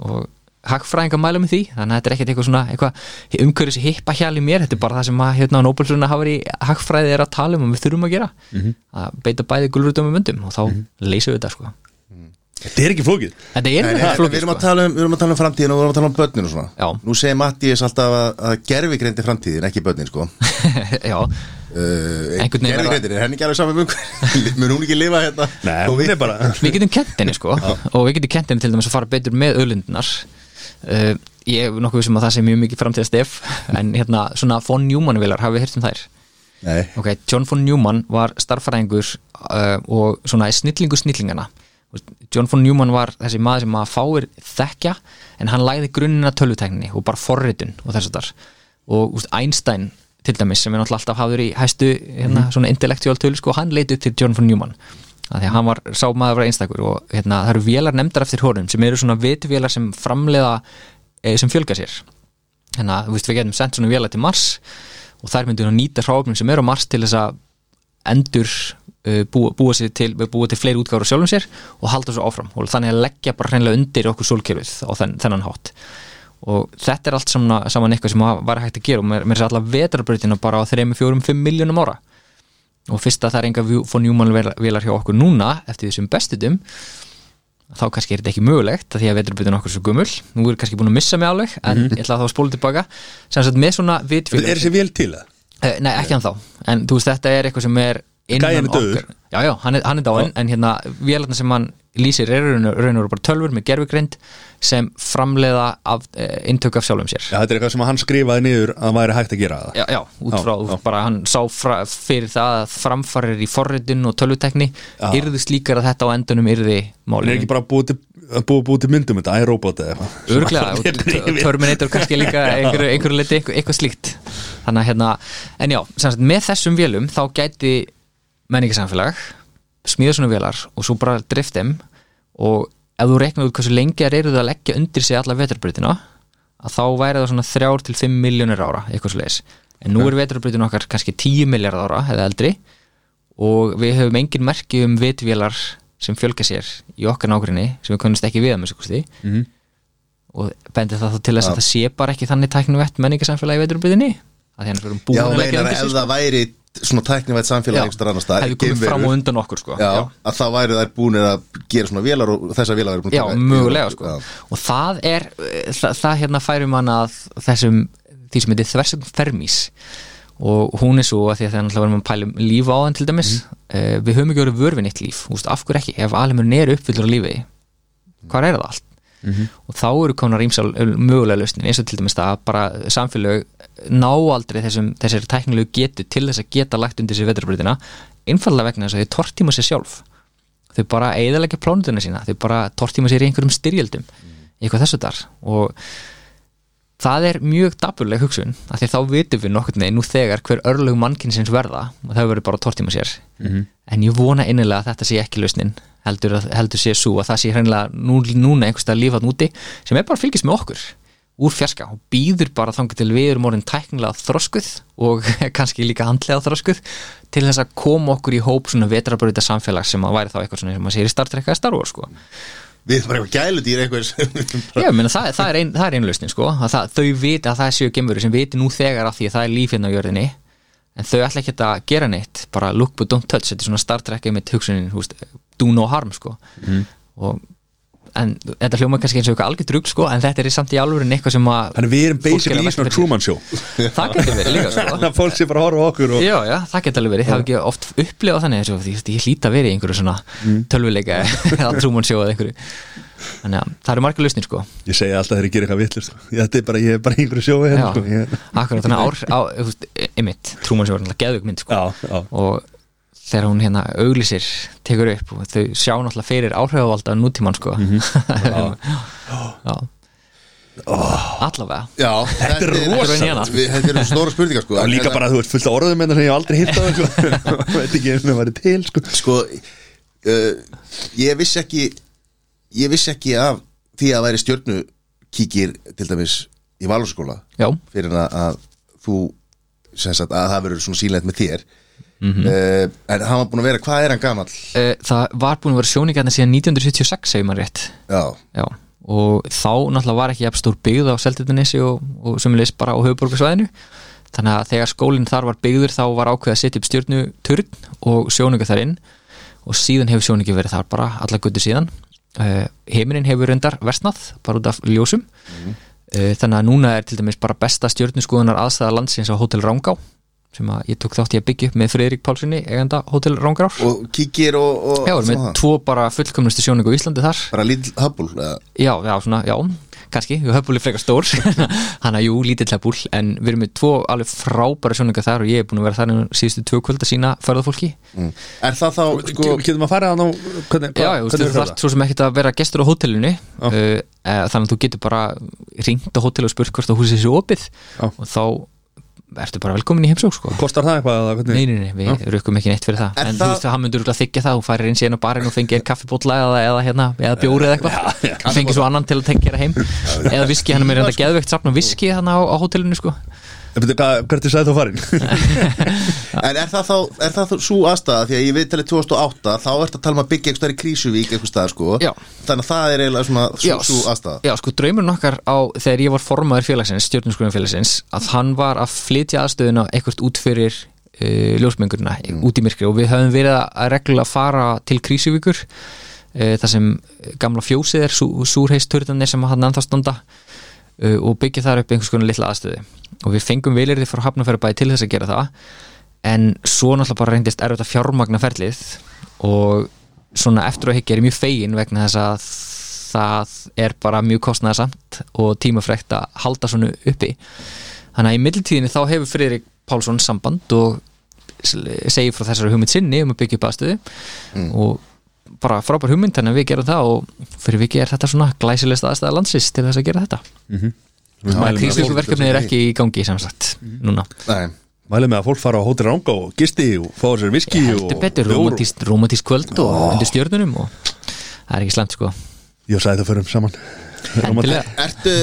og hagfræðinga mæla með því þannig að þetta er ekkert eitthvað svona eitthvað umhverfis hippa hjal í mér, þetta er bara það sem að hérna á Nobelsruna hafa í hagfræði er að tala um og við þurfum að gera. Að beita bæði gulrútum og vöndum og þá leysum við þetta sko. Þetta er ekki flókið. Þetta er nei, flókið við, erum að sko. tala um, við erum að tala um framtíðin og við erum að tala um börnin og svona. Já. Nú segir Mattias alltaf að, að gerfi greindi framtíðin, ekki börnin sko. Já, uh, greindir, er henni ekki alveg saman um Mun hún ekki lifa hérna? Nei, við- bara við getum kent henni sko. Og við getum kent henni til dæmis að fara betur með öðlundunar uh, ég er nokkuð sem að það sé mjög mikið framtíða stef en hérna svona von Neumann vilar hafið heyrt um þær? Nei, ok, John von Neumann var starffræðingur uh, og svona snillingu snillingana. John von Neumann var þessi maður sem að fáir þekkja en hann læði grunnina tölvutekninni og bara forritun og þess að þar og úst, Einstein til dæmis sem er náttúrulega alltaf hafður í hæstu hérna, svona intellectual tölu sko, hann leit upp til John von Neumann að því að hann var sá maður var einstakur og hérna, það eru vélar nefndar eftir honum sem eru svona vitvélar sem framleiða e, sem fjölga sér. Hérna, við getum sendt svona vélar til Mars og þær myndu að nýta hráfnum sem eru á Mars til þess að endur uh, búa, búa, til, búa til fleiri útgáður sjálfum sér og halda svo áfram og þannig að leggja bara hreinlega undir okkur sólkerfið á þenn, þennan hátt. Og þetta er allt saman, saman eitthvað sem var hægt að gera og mér, mér er allar vetrarbrautina bara á 3, 4, 5 miljónum ára og fyrst að það er enga fór njúmann velar hjá okkur núna eftir þessum bestutum þá kannski er þetta ekki mögulegt því að vetrarbrautin okkur er svo gummul nú er kannski búin að missa mig alveg en ég ætla að þá að spóla tilbaka. Sem sagt með svona vitfélag Er þessi vel til það? Eh, Nei, ekki hann þá En þú veist, þetta er eitthvað sem er innan dauður. okkar Já, hann er, er dáinn En hérna, vélarna sem hann lýsir er raun og raun og bara tölfur með gerfugrind sem framleiða af, e, inntök af sjálfum sér. Já, þetta er eitthvað sem hann skrifaði niður að það væri hægt að gera það. Já, já, út Já, frá, já. bara hann sá fra, fyrir það að framfarir í forritun og tölvutekni Já. yrði slíkar að þetta á endunum yrði Hann er málið ekki bara búið til, búið, búið til myndum þetta, iRobot eða eitthvað. Örglega, og t- Terminator kannski líka einhverju, einhverju liti, eitthvað, slíkt. Þannig að hérna, en já, sagt, með þessum vélum þá gæti menningarsamfélag smíða svona vélar og svo bara drift þeim. Og ef þú reiknar út hversu lengi þær eru það að leggja undir sig alla vetrarbrautina að þá væri það svona 3 til 5 miljónir ára, eitthvað leis en nú er vetrarbrautin okkar kannski 10 miljard ára eða eldri. Og við höfum engin merki um vitvélar sem fjölga sér í okkar nágrinni sem við kunnumst ekki við að með svo kosti. Mhm. og bendir það þá til þess að það sé bara ekki þannig tæknivett menningarsamfélagi veiturbyrðinni að því hann fyrir búin Já, að leggja undir ef sig sko. það væri svona tæknivægt samfélag Já, einhverstaðar annars staðar, hefði komið fram og undan okkur sko. já, að það væri þær búinir að gera svona vélar og þessar vélar væri búin að Já, mögulega sko. Já. og það er það, það hérna færum hann að þessum því sem heitir þversum fermís og hún er svo að því að það er náttúrulega verðum að pæla um líf á hann til dæmis mm. við höfum ekki verið vörfin eitt líf, Úst, af hverju ekki ef alheimurinn er uppfyllur á lífi hvað er það allt og þá eru konar ímsa mögulega lausnin eins og til dæmis það að bara samfélög ná aldrei þessum, þessari tæknilegu getu til þess að geta lagt undir sér vetrarbreytina einfallega vegna þess að þau tortíma sér sjálf. Þau bara eðalega plánutuna sína þau bara tortíma sér í einhverjum styrjöldum eitthvað þessu þar og það er mjög dapurleg hugsun af því þá vitum við veginn nú þegar hver örlög mannkynsins verða og það verður bara að tortíma sér -hmm. en ég vona innilega að þetta sé ekki lausnin heldur, heldur sé svo að það sé hreinlega nú, núna einhverstað lífað núti sem er bara að fylgjast með okkur úr fjarska og býður bara þangar til við erum orðin tæknilega þroskuð og kannski líka handlega þroskuð til þess að koma okkur í hóp svona vetrabröðita samfélags sem að væri þá eitthvað svona sem að sér í Star Trek eða Star Wars sko. Við erum bara eitthvað gæludýr eitthvað Já, meni, það, það er ein, er einlausnin sko. Að það, þau vita að það séu gemurur sem viti nú þegar af því að það er líf hérna á jörðinni en þau ætla ekki að gera neitt. Bara look but don't touch, þetta er svona Star Trek með hugsunin, do no harm sko. Og en þetta hljóma kannski eins og eitthvað algjör drugg sko en þetta er samt í alvörin eitthvað sem að Þannig við erum er basically í svona. Truman Show. Það getur verið líka sko. Þannig að fólk sé bara horfa okkur og Já, já, það getur alveg verið, það hef ekki oft upplifað þannig eins og því, ég hlýta verið í einhverju svona tölvuleika eða trúmann sjóð einhverju. Þannig að það eru margar lausnir sko. Ég segi alltaf þegar ég ger eitthvað vittlust Þetta er bara, ég er bara í einhverju sjói hérna, sko. akkurat, þannig að ár, á, þú veist, einmitt, trúmann sjóð er náttúrulega geðvögg mynd sko. Og þegar hún hérna auglýsir tekur upp og þau sjá náttúrulega fyrir áhrifavalda nútímann sko. Já, allavega. Já, þetta er rosalegt. Við- Þetta eru stóra spurningar sko. Og líka bara, þú ert fullt af orðum en sem ég hef aldrei hitt á það sko. Veit ekki og það væri til sko. Sko, uh, ég vissi ekki Ég vissi ekki af því að væri stjörnu kíkir til dæmis í valurskóla já, fyrir að, að þú sem sagt að það verður svona sýnlegt með þér Mhm. uh, en hann var búin að vera, hvað er hann gamall? uh, það var búin að vera sjóningarna síðan 1976 segir maður rétt. Já, Já, og þá náttúrulega var ekki jafn stór byggð á Seltjarnanesi og, og sömulegis bara á höfuborgarsvæðinu þannig að þegar skólinn þar var byggður þá var ákveð að setja upp stjórnuturn og sjóningu þar inn. Og síðan hefur sjóningu verið þar bara alla guttu síðan. Uh, heiminin hefur reyndar versnað bara út af ljósum. Uh, þannig að núna er til dæmis bara besta stjórnuskoðunar aðstæða landsins á Hótel Rángá sem að ég tók þátt í að byggja upp með Freyrík Pálssoni eiganda Hótel Rángár og kíkir og, og Já, með tvo bara fullkomnustu sjóningu á Íslandi þar. Bara lítill höfbúl eða, Já, já, svona, já, kannski, við höfum búin frekar stór. Hann að jú, lítill höfbúl en við erum með tvo alveg frábæra sjóninga þar og ég er búin að vera þar síðustu tvö kvöld að sína ferðarfólki mm. Er það þá, sko Getum að fara ná hvernig, Já, þú veist, þú þarft svo sem ekkert að vera gestur á hótelinu uh, uh, þannig að þú getur bara ringt á hótel og spurt hvort að húsið sé opið. Já. og þá ertu bara velkomin í heimsók sko. Kostar það eitthvað? Nei, nei, nei, við rukkum ekki neitt fyrir það. Er En það- þú veist, það myndur að þykja það. Og færir inn síðan á barinn og fengir kaffibólla eða, eða, hérna, eða bjóri eða eitthvað. Fengir svo annan til að tengja heim. Eða viski, hann er með reynda geðveikt safna viski þannig á, á hótelinu sko Hvert er sæð þú farin? En er það þá, er það þá svo aðstæða því að ég veit talið 2008 þá ertu að tala um að byggja eitthvað í Krísuvík eitthvað stað sko. Já. Þannig að það er eiginlega svona svo, svo aðstæða já, sko, draumurinn okkar á þegar ég var formaður félagsins, stjórnumskurinn félagsins að hann var að flytja aðstöðuna eitthvað út fyrir uh, ljósmengurina út í myrkri og við höfum verið að reglulega fara til Krísuvíkur uh, þar sem gamla fjósið er sú, súrheisturðanir sem hann ennþá standa uh, og byggja þar upp einhvers konar litla aðstöðu og við fengum vilirði frá Hafnarferðabæði til þess að gera það. En svo náttúrulega bara reyndist erfitt að fjármagna ferlið. Og svona eftir að higgja er mjög fegin vegna þess að það er bara mjög kostnæðasamt og tímafrekt að halda svona uppi. Þannig að í middeltíðinni þá hefur Friðrik Pálsson samband og segir frá þessari hugmynd sinni um að byggja upp aðstöðu. Og bara frábær hugmynd þannig að við gerum það og fyrir vikið er þetta svona glæsilegst aðstæða landsins til þess að gera þetta. Já, Krísvíkuverkefni er ekki í gangi sem sagt núna. Nei, Mælið með að fólk fara á Hótel Ranga og gisti og fá sér viski og heldur betur, bjór og- romantíst, romantíst kvöld og undir stjörnunum og það er ekki slemt sko. Ég sagði það fyrir saman. Endilega. ertu,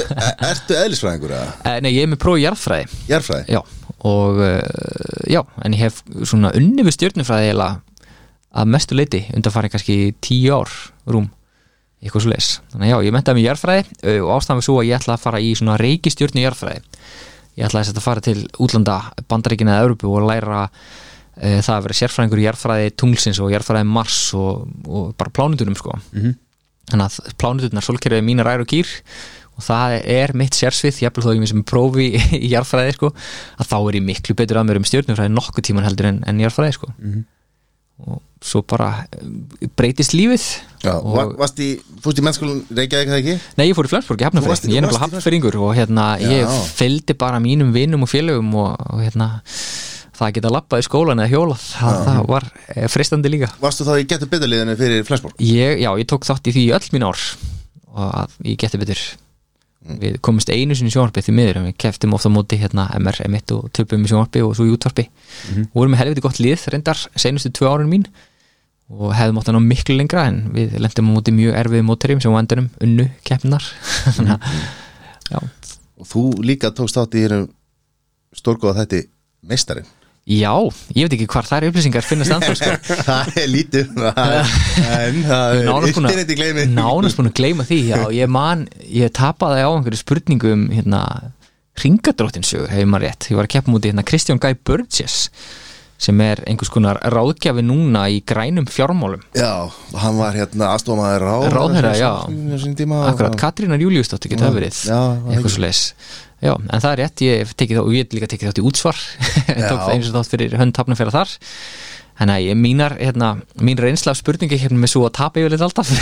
ertu eðlisfræðingur eða? Eh, Nei, ég er með próf í jarðfræði. Jarfræði? Já, og uh, já, en ég hef svona unni við stjörnufræði eiginlega að mestu leiti undan farið kannski tíu ár rúm eitthvað svo leis. Þannig já, ég mentaði mig í jarðfræði og ástæðan við svo að ég ætla að fara í svona reikistjörnu jarðfræði. Ég ætla að fara til útlanda bandaríkina eða Európu og læra uh, það að vera sérfræðingur í jarðfræði tunglsins og jarðfræði Mars og, og bara plánutunum sko. Mhm. Þannig að plánuturnar solkerfið mínar ær og gýr og það er mitt sérsvið, jafnvel þó ekki mér sem prófi í jarðfræði sko, að þá er ég miklu betur að mér um stjórnumfræði nokkuð tíman heldur Já, og, varst í, fórst í mennskólinn Reykjavík það ekki? Nei, ég fór í Flensborg, ég hafnafræði, ég er nefnilega í hafnfyrringur og hérna, ég Já. fylgdi bara mínum vinnum og félögum og, og hérna það að geta lappað í skólan eða hjóla það, það var eh, freistandi líka. Varstu þá í getur byggðaliðinu fyrir Flensborg? ég, Já, ég tók þátt í því öll mín ár og að ég geti betur við komumst einu sinni í sjónvarpi því miður við keftum ofta móti hérna MR, M1 og töpum í sjónvarpi og svo í útvarpi. Og vorum og hefðum átt að ná miklu lengra en við lendum á móti mjög erfiði móterjum sem á endanum unnu keppnar. Að já, Og þú líka tókst þátt í hérna stórgóða þetta meistarinn. Já, ég veit ekki hvar þær upplýsingar finnast ennþá sko. Það er lítið er nánast búin að gleyma því. Já, ég man, ég tapaði á einhverju spurningu um hérna ringadróttinsögu, hefur maður rétt. Ég var að keppa múti hérna Kristján Guy Burgess sem er einhvers konar ráðgjafi núna í grænum fjármálum. Já, hann var hérna aðstofamaður ráð Ráðherra, já. tíma, Akkurat, Katrínar Júliusdóttir getur það verið. Já, það eitthvað svo leis Já, en það er rétt, ég tekið þá og ég líka tekið þátt í útsvar. Eins og þátt fyrir hönd tapna fyrir þar. Þannig að ég mínar, hérna, mín reynsla af spurningi hérna með svo að tapa yfirleitt alltaf.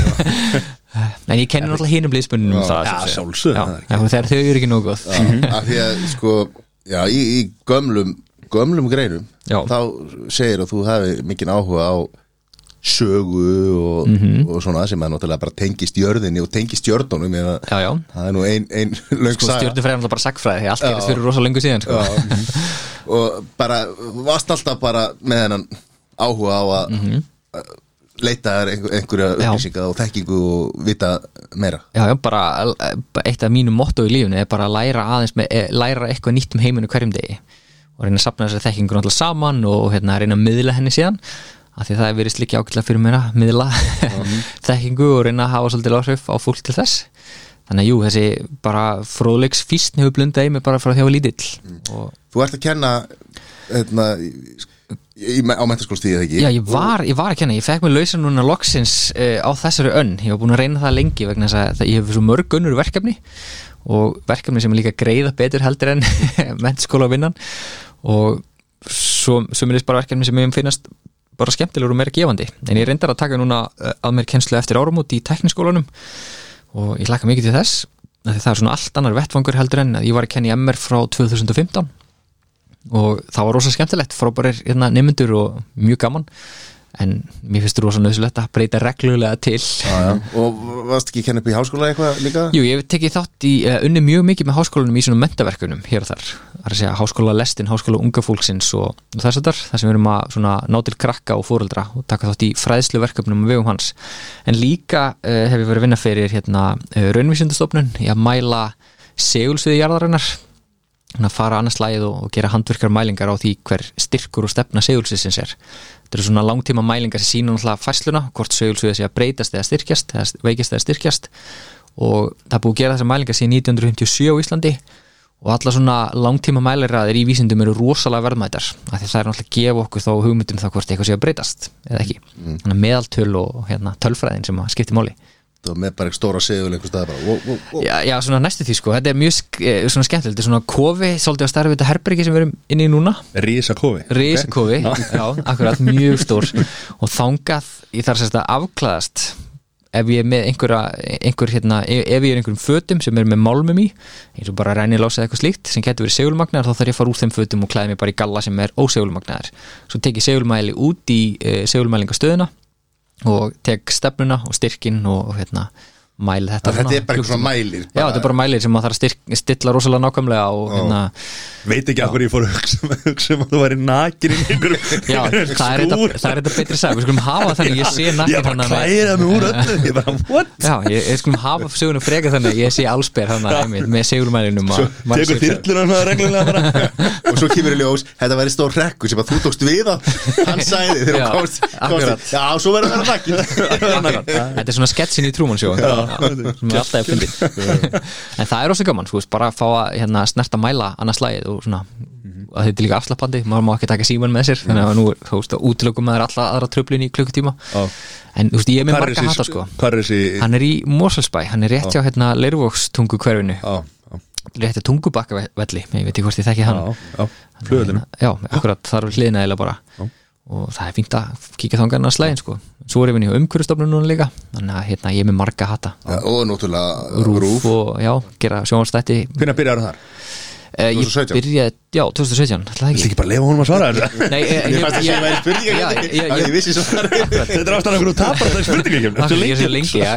En ég kenni náttúrulega hinum liðspunnum um það Já, sjálfsögðu, Já, þegar þau eru ekki nógu góð. Já, af því að sko Já, í, í gömlum gömlum greinum Já. þá segir að þú hafi mikinn áhuga á sögu og, Mhm. og svona sem er náttúrulega bara tengist jörðinni og tengist jörðunum það er nú ein, ein sko er náttúrulega bara sagfræði allt gerist fyrir rosa lengu síðan sko. og bara varst alltaf bara með hennan áhuga á að mm leita þér einhver, einhverja Mhm. Upplýsinga og þekkingu og vita meira Já, já, bara eh, eitt af mínu motto í lífinu er bara að læra aðeins með, eh, læra eitthvað nýtt um heiminu hverjum degi og reyna að sapna þessari þekkingu náttúrulega saman og hérna reyna að miðla henni síðan af því það er verið slikki ágætlega fyrir mér að miðla þekkingu og reyna að hafa svolítið áhrif á fólk til þess. Þannig að jú, þessi bara fróðleiks físn hefur blundað í mig bara frá þjá lítill. Og Þú ert að kenna hérna, í, á mentaskólstíði ekki? Já, ég var, ég var að kenna, ég fekk mér lausa núna loksins uh, á þessari önn. Ég var búin að reyna það lengi vegna þess að ég hef svo mörg önnur verkefni og verkefni sem er líka greiða betur heldur en mentaskóla vinnan og svo, mér bara verkefni sem ég finnast bara skemmtilegur og meira gefandi. En ég reyndar að taka núna uh, að mér kennslu eftir áramót í tekniskólanum og ég hlakka mikið til þess það er svona allt annar vettvangur heldur en ég var að kenna í MR frá 2015 og það var rosa skemmtilegt frábærir hérna, nefnendur og mjög gaman en mér finnst rosa nöðsulegt að breyta reglulega til. Já, já. Og varst ekki að kenna upp í háskóla eitthvað líka? Jú, ég hef tekið þátt í uh, unni mjög mikið með háskólanum í svona mentaverkunum hér og þar, það er að segja háskóla lestin, háskóla unga fólksins og, og þess að þar þar sem við erum að svona, ná til krakka og fóreldra og taka þátt í fræðsluverkefnum og vegum hans. En líka uh, hef ég verið að vinna fyrir hérna, uh, raunvísindastofnun í að mæla segulsviði jarðarinnar. Að fara annars lagið og, og gera handvirkar mælingar á því hver styrkur og stefna segulsviðsins er þetta eru svona langtíma mælingar sem sína náttúrulega fæsluna, hvort segulsviðið sé að breytast eða styrkjast, eða veikjast eða styrkjast. Og það búið að gera þessar mælingar síðan 1957 á Íslandi og alla svona langtíma mæliraðir í vísindum eru rosalega verðmætar af því það er náttúrulega að gefa okkur þá hugmyndum það hvort eitthvað sé að breytast eða ekki. Að meðaltöl og hérna, tölfræðin sem að skipti máli Það var með bara stóra segul einhver stað bara, wow, wow, wow. Já, já, svona næstu því sko, þetta er mjög eh, svona skemmtilegt, þetta er svona kofi svolítið á starfi þetta herbergi sem við erum inni í núna. Rísa kofi Rísakofi, já, akkurat, mjög stór. Og þangað, ég þarf sérst að afklæðast ef ég er með einhverja, einhver hérna, ef ef ég er einhverjum fötum sem er með málmum í eins og bara rænilás eða eitthvað slíkt sem getur verið segulmagnar, þá þarf ég að fara úr þeim fötum og klæða mig bara í galla sem er ósegulmagnar svo tek ég segulmæli út í e, segulmælingastöðuna og tek stefnuna og styrkin og, hérna, mæli þetta Þetta er bara svona mælir Já, þetta er bara mælir sem maður þarf að styrk, stilla rosalega nákvæmlega og hérna, Veit ekki af hverju ég fór að hugsa, hugsa um að þú væri nakin í einhverjum já, það er þetta, betri sag, við skulum hafa þannig, ég sé Ég nakkir bara klæða mig úr öllu. Ég bara, what? Já, ég, ég skulum hafa sögunum freka þannig, ég sé allsber þannig með segulmælinum Svo tekur þyrluna svona reglulega bara. Og svo kemur í ljós, þetta væri stór rekku sem að þú tókst við að hann sæði þegar þú komst, Já, svo verður það nakkin Þetta er svona sketsin í Show sem er alltaf eftir En það er rosa gaman, veist, bara að fá að hérna, snerta mæla annars lagið og svona að þetta er líka afslappandi, maður má ekki taka síman með sér þannig að nú, þú veist, útlökum maður alla aðra tröflin í klukkutíma. En þú veist, ég er með marga hata sko. hann er í Moselsbæ, hann er rétt hjá hérna Leirvokstungu hverfinu, Já, já, rétt hjá Tungubakkavelli ég veit ekki hvort ég þekki hann. Flugöldinu já, akkurat, þar er hliðina eða bara. Og það er fínt að kíkja þangarna að slæðin sko. svo er ég vinni á umhverjastofnun núna líka þannig að hérna, ég er með marga hata Og náttúrulega rúf, rúf og já, gera sjónvarstætti Hvernig byrjar þar? Eh, Ég 2017? byrjaði, já, 2017 ætli það Viltu ekki? bara lefa honum að svara þessu? Nei, ég, Ég að ég, það ég- ég- vissi svo Þetta er ástæðan okkur þú tapar það er já,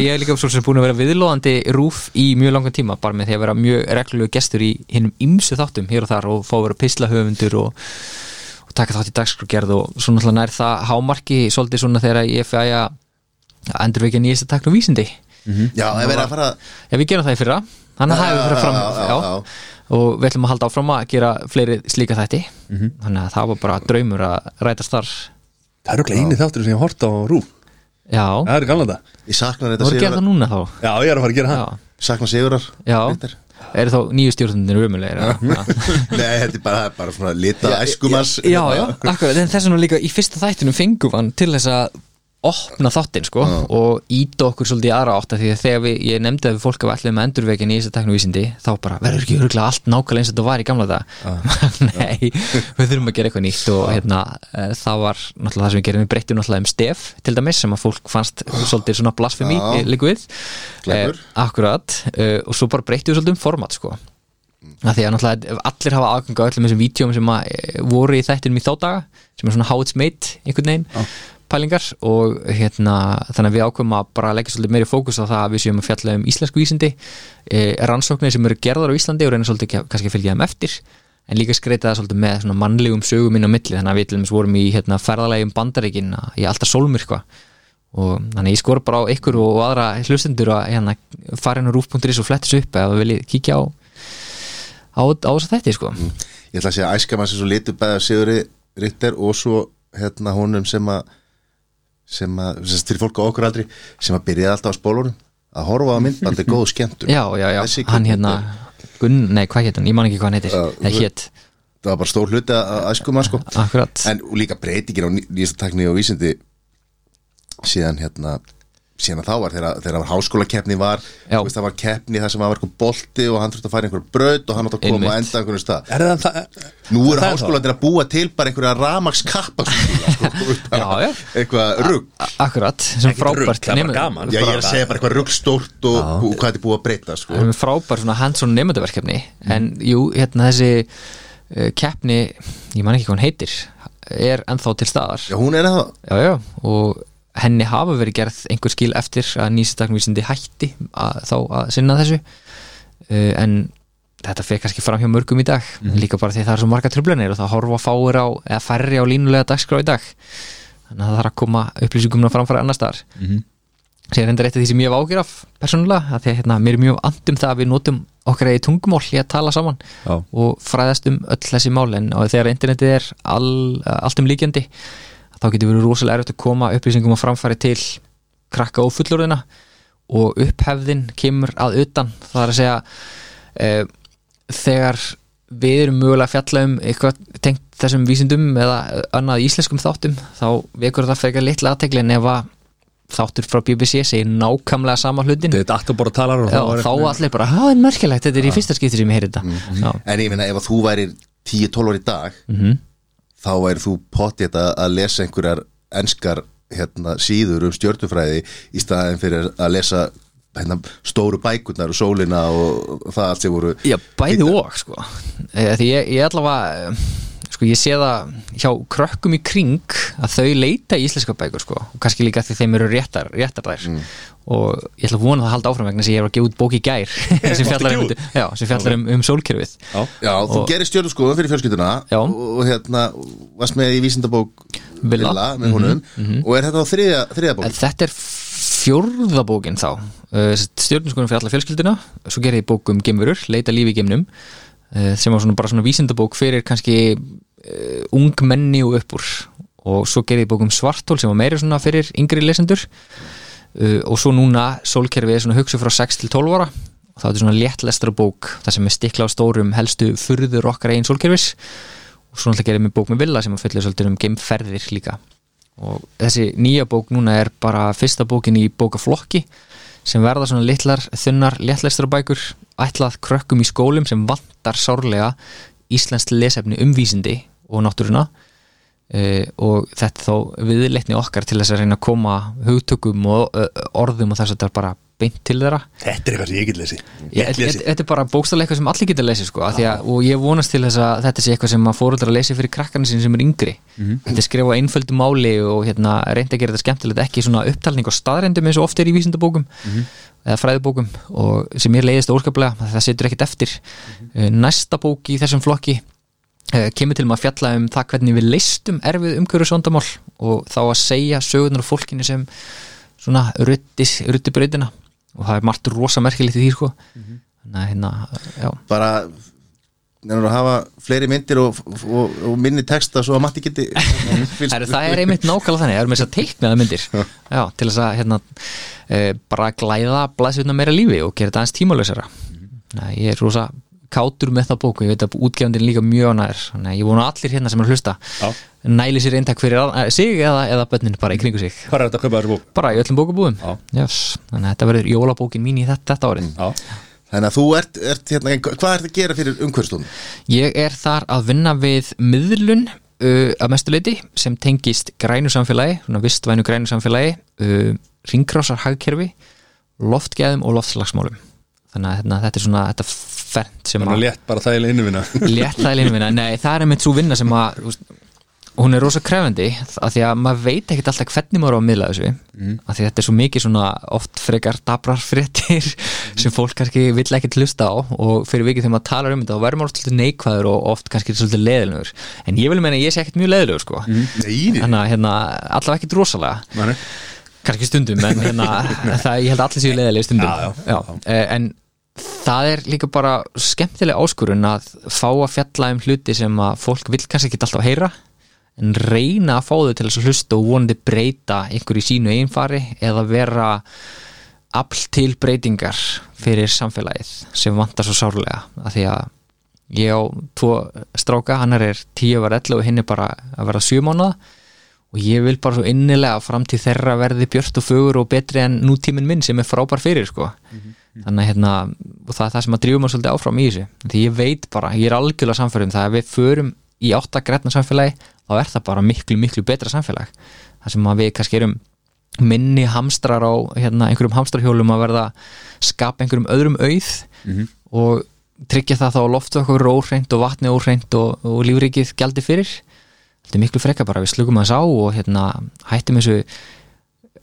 ég, er líka búin að vera viðlóðandi rúf í mjög langan tíma, bara með því að vera mjög reglulegu gestur í hinnum ymsu þáttum hér og þar og fá að vera pislahöfundur og, og taka þátt í dagskrugerð og svo náttúrulega nær það hámarki svolítið svona þegar ég fæ að að endurvekja nýjasta takn og vísindi. Já, ef við erum að fara Já, við gerum það í fyrra. Þannig að það hefur fyrir fram Já, já, já, já. og við ætlum að halda áfram að gera fleiri slíka þætti. Þannig að það var bara draumur að rætast þar Það eru ekki eini þáttur sem ég horta á rú Já, Það er gamla þetta Ég sakna þú þetta voru er þá nýju stjórnundir umulegir Nei, þetta er bara, bara svona lita æskumars já, já, akkurat, en þess vegna líka í fyrsta þættinum fengum hann til þess að opna þáttinn sko og íta okkur svolítið aðra átt af því að þegar við, ég nefndi að við fólk að við ætlum endurveikin í þessu teknovísindi þá bara verður ekki örgulega allt nákvæmlega eins og þetta var í gamla það nei, við þurfum að gera eitthvað nýtt og hérna, e, það var náttúrulega það sem við gerum, við breyttum náttúrulega um stef til dæmis sem að fólk fannst svolítið svona blasfemi Já. líku við. Gleymur. akkurat, e, og svo bara breyttum við svolítið um format sko. Að því að náttúrulega allir hafa aðgang á öllum þessum vídjum sem að, e, voru í þættinum í þá daga sem er svona how it's made einhvern veginn pælingar og hérna þannig að við ákveðum að bara leggja svolítið meiri fókus á það að við séum að fjalla um íslensku vísindi e, rannsóknir sem eru gerðar á Íslandi og reyna svolítið kannski að fylgja þeim eftir en líka skreita það svolítið með svona mannlegum sögum inn á milli. Þannig að við til dæmis vorum í hérna, ferðalegi um bandaríkin í alltaf sólmyrkva og þannig ég skor bara á ykkur og aðra hlustendur að hérna, fara inn á rúf.is og flettis upp við viljið kíkja á á, þess að þetta sko. Ég ætla að segja að æskamann sem svo litur bæða Sigurði Ritter og svo hérna honum sem að sem að, sem sagt, fyrir fólk á okkur aldrei sem að byrjaði alltaf á spólunum að horfa á myndband er góð skemmtun. Já, já, já, Þessi hann hérna Gunn, nei, hvað hétt hann, ég man ekki hvað hann heitir. Já, það hétt, það var bara stór hluti að æskumann sko. Akkurat. En líka breytingin á ný- nýjasta takni og vísindi síðan hérna síðan að þá var þegar, þegar var háskólakeppni var veist, það var keppni þar sem var eitthvað bolti og hann þurfti að fara einhver braut og hann átti að koma og enda einhverjum stað. Er það nú eru er háskólandir að búa til bara einhverja ramaks kappa sko, eitthvað rugg akkurat, sem frábært nemend- gaman. Já, ég er að segja bara eitthvað ruggstórt og, og hvað þetta er búið að breyta sko. það er frábær svona hands-on nefndaverkefni en jú, hérna þessi uh, keppni, ég man ekki hvað hann heitir er ennþá til staðar. Já, hún er það já, já, og henni hafa verið gerð einhver skil eftir að nýstaknvísindi hætti að, þá að sinna þessu. Uh, en þetta fekk kannski fram hjá mörgum í dag líka bara því að það er svo marga trublanir og það horfa fáir á, eða færri á línulega dagskrá í dag. Þannig að það þarf að koma upplýsingum framfæra annar staðar. Sér hendur eitt af því sem ég hef ágjur af persónulega, að því að hérna, mér er mjög andum það að við notum okkar eigi tungumál í að tala saman Já. og fræðast um öll þessi mál. En þegar internetið er all, allt um líkjandi þá getur verið rosalega erfitt að koma upplýsingum að framfæri til krakka og fullorðina og upphefðin kemur að utan. Það er að segja e, þegar við erum mögulega að fjalla um eitthvað tengt þessum vísindum eða annað íslenskum þáttum þá vekur það frekar litla aðtegli en ef að þáttur frá BBC segir nákvæmlega sama hlutin Þetta er að bara tala og Já, þá er þá allir bara, það er merkilegt, þetta er í fyrsta skipti sem ég heyri þetta. Já, En ég meina, ef að þú værir 10-12 ári í dag Mhm. Þá væri þú pottið að, lesa einhverjar enskar hérna, síður um stjörnufræði í staðin fyrir að lesa hérna, stóru bækurnar og sólina og það allt sem voru Já bæði og sko. Því ég, ég allavega sko ég sé það hjá krökkum í kring að þau leita í íslenska bækur sko og kannski líka því þeim eru réttar, réttar þær. Og ég ætla að vona það að halda áfram vegna þess að ég er að gefa út bók í gær sem fjallar, um, já, sem fjallar um, um sólkerfið. Já, Já, þú Og- gerir stjörnuskoðum fyrir fjölskylduna Já. og, hérna varst með í vísindabók Villa. Með honum. Og er þetta á þriðja, þriðja bók En þetta er fjórða bókin þá. Stjórnuskonum fyrir alla fjölskylduna. Svo gerir ég bók um gemurur, leita lífi í gemnum eh, sem var svona bara svona vísindabók fyrir kannski uh, ungmenni og uppúr og svo gerir ég bók um svartól sem var meira svona fyrir yngri lesendur. Uh, og svo núna sólkerfið er svona hugsu frá 6 til 12 ára. Og það er svona léttlestra bók það sem er stikla á stórum helstu furður okkar eigin sólkerfis. Og svo náttúrulega gerir ég með bók með villa sem fylla svolítið um geimferðir líka. Og þessi nýja bók núna er bara fyrsta bókin í bókaflokki sem verða svona litlar, þunnar, léttlæstra bækur ætlað krökkum í skólum sem vantar sárlega íslenskt lesefni um vísindi og náttúruna. Uh, og þetta er þá viðleitni okkar til þess að reyna að koma hugtökum og orðum og þess að þetta bara beint til þeirra. Þetta er eitthvað sem ég get lesi Ég- Ég lesi Þetta er bara bókstaflega eitthvað sem allir geta lesið sko, að að, og ég vonast til þess að þetta sé eitthvað sem að fóruldra að lesi fyrir krakkarnir sín sem er yngri. Þetta er skrifa á einföldu máli og hérna, reynda að gera þetta skemmtilegt ekki svona upptalning og staðrendum eins og oft er í vísindabókum eða fræðibókum og sem mér leiðist óskaplega, það setur ekkert eftir. Eh, næsta bók í þessum flokki kemur til maður að fjalla um það hvernig við leistum erfið umhverju sondamál og þá að segja sögurnar af fólkinu sem svona ruttis, rutti breytina og það er margt rosa merkilegt í því sko. Þannig að hérna, já. Bara nefnir að hafa fleiri myndir og, og, og minni texta svo að Matti geti Það er, það er einmitt nákvæmlega þannig, það er með þess að teiknaða myndir. Já, til þess að hérna, e, bara glæða blæðsutna meira lífi og gera þetta aðeins tímalösara Nei, ég er rosa kátur með það bóku, ég veit að útgefandinn líka mjög nær, þannig að ég vona allir hérna sem er að hlusta Já. næli sér eintak fyrir að- sig eða, eða bönnin bara í kringu sig Hvað er þetta að kaupa þessu bók? bara í öllum bókabúðum Já. yes. þannig að þetta verður jólabókin mín í þetta, þetta árið Já, þannig að þú ert, ert hérna, hvað ert að gera fyrir umhverfstofnum? Ég er þar að vinna við miðlun uh, að mestuleiti sem tengist grænu samfélagi, svona vistvænu grænu samfélagi, uh, ringrásar hagkerfi, loftgæðum og loftslagsmálum. Þannig að hérna, þetta er svona þetta fernt sem að létt bara þægilega innvinna létt það í vinna. Nei, það er einmitt svo vinna sem að hún er rosa krefandi af því að maður veit ekkert alltaf hvernig maður á að miðla þessu. Mm. af því þetta er svo mikið svona oft frekar dabrar fréttir sem fólk kannski vill ekkert hlusta á og fyrir vikið þegar maður talar um þetta þá verður maður oft svolítið neikvæður og oft kannski svolítið leðilegur en ég vil meina ég sé ekkert mjög leðilegur sko. Mm. Nei, þannig að hérna, allavega ekkert rosalega. Kannski stundum en hérna, það, ég held allir séu leðilegir stundum. Já, já, eh, en það er líka bara skemmtileg áskurun að fá að fjalla um hluti sem að fólk vil kannski ekki alltaf heyra en reyna að fá þau til þess að hlusta og vonandi breyta ykkur í sínu einfari eða vera afl til breytingar fyrir samfélagið sem vantar svo sárlega. Af því að ég á tvo stráka, hann er 10 var 11 og hinn er bara að vera 7 mánuða og ég vil bara svo innilega að framtíð þeirra verði björt og fögur og betri en nútíminn minn sem er frábær fyrir sko. Þannig að hérna, og það er það sem að drífum maður svolítið áfram í þessu. Því ég veit bara, ég er algjörlega samfærum það að við förum í átta grætna samfélagi þá er það bara miklu, miklu betra samfélag. Það sem að við kannski erum minni hamstrar á hérna, einhverjum hamstrarhjólum að verða skapa einhverjum öðrum auð og tryggja það þá að loftu okkur óhreint og vatni óhreint og, og lífrikið gjaldi fyrir þetta er miklu frekka bara, við slugum að sá og hérna, hættum þessu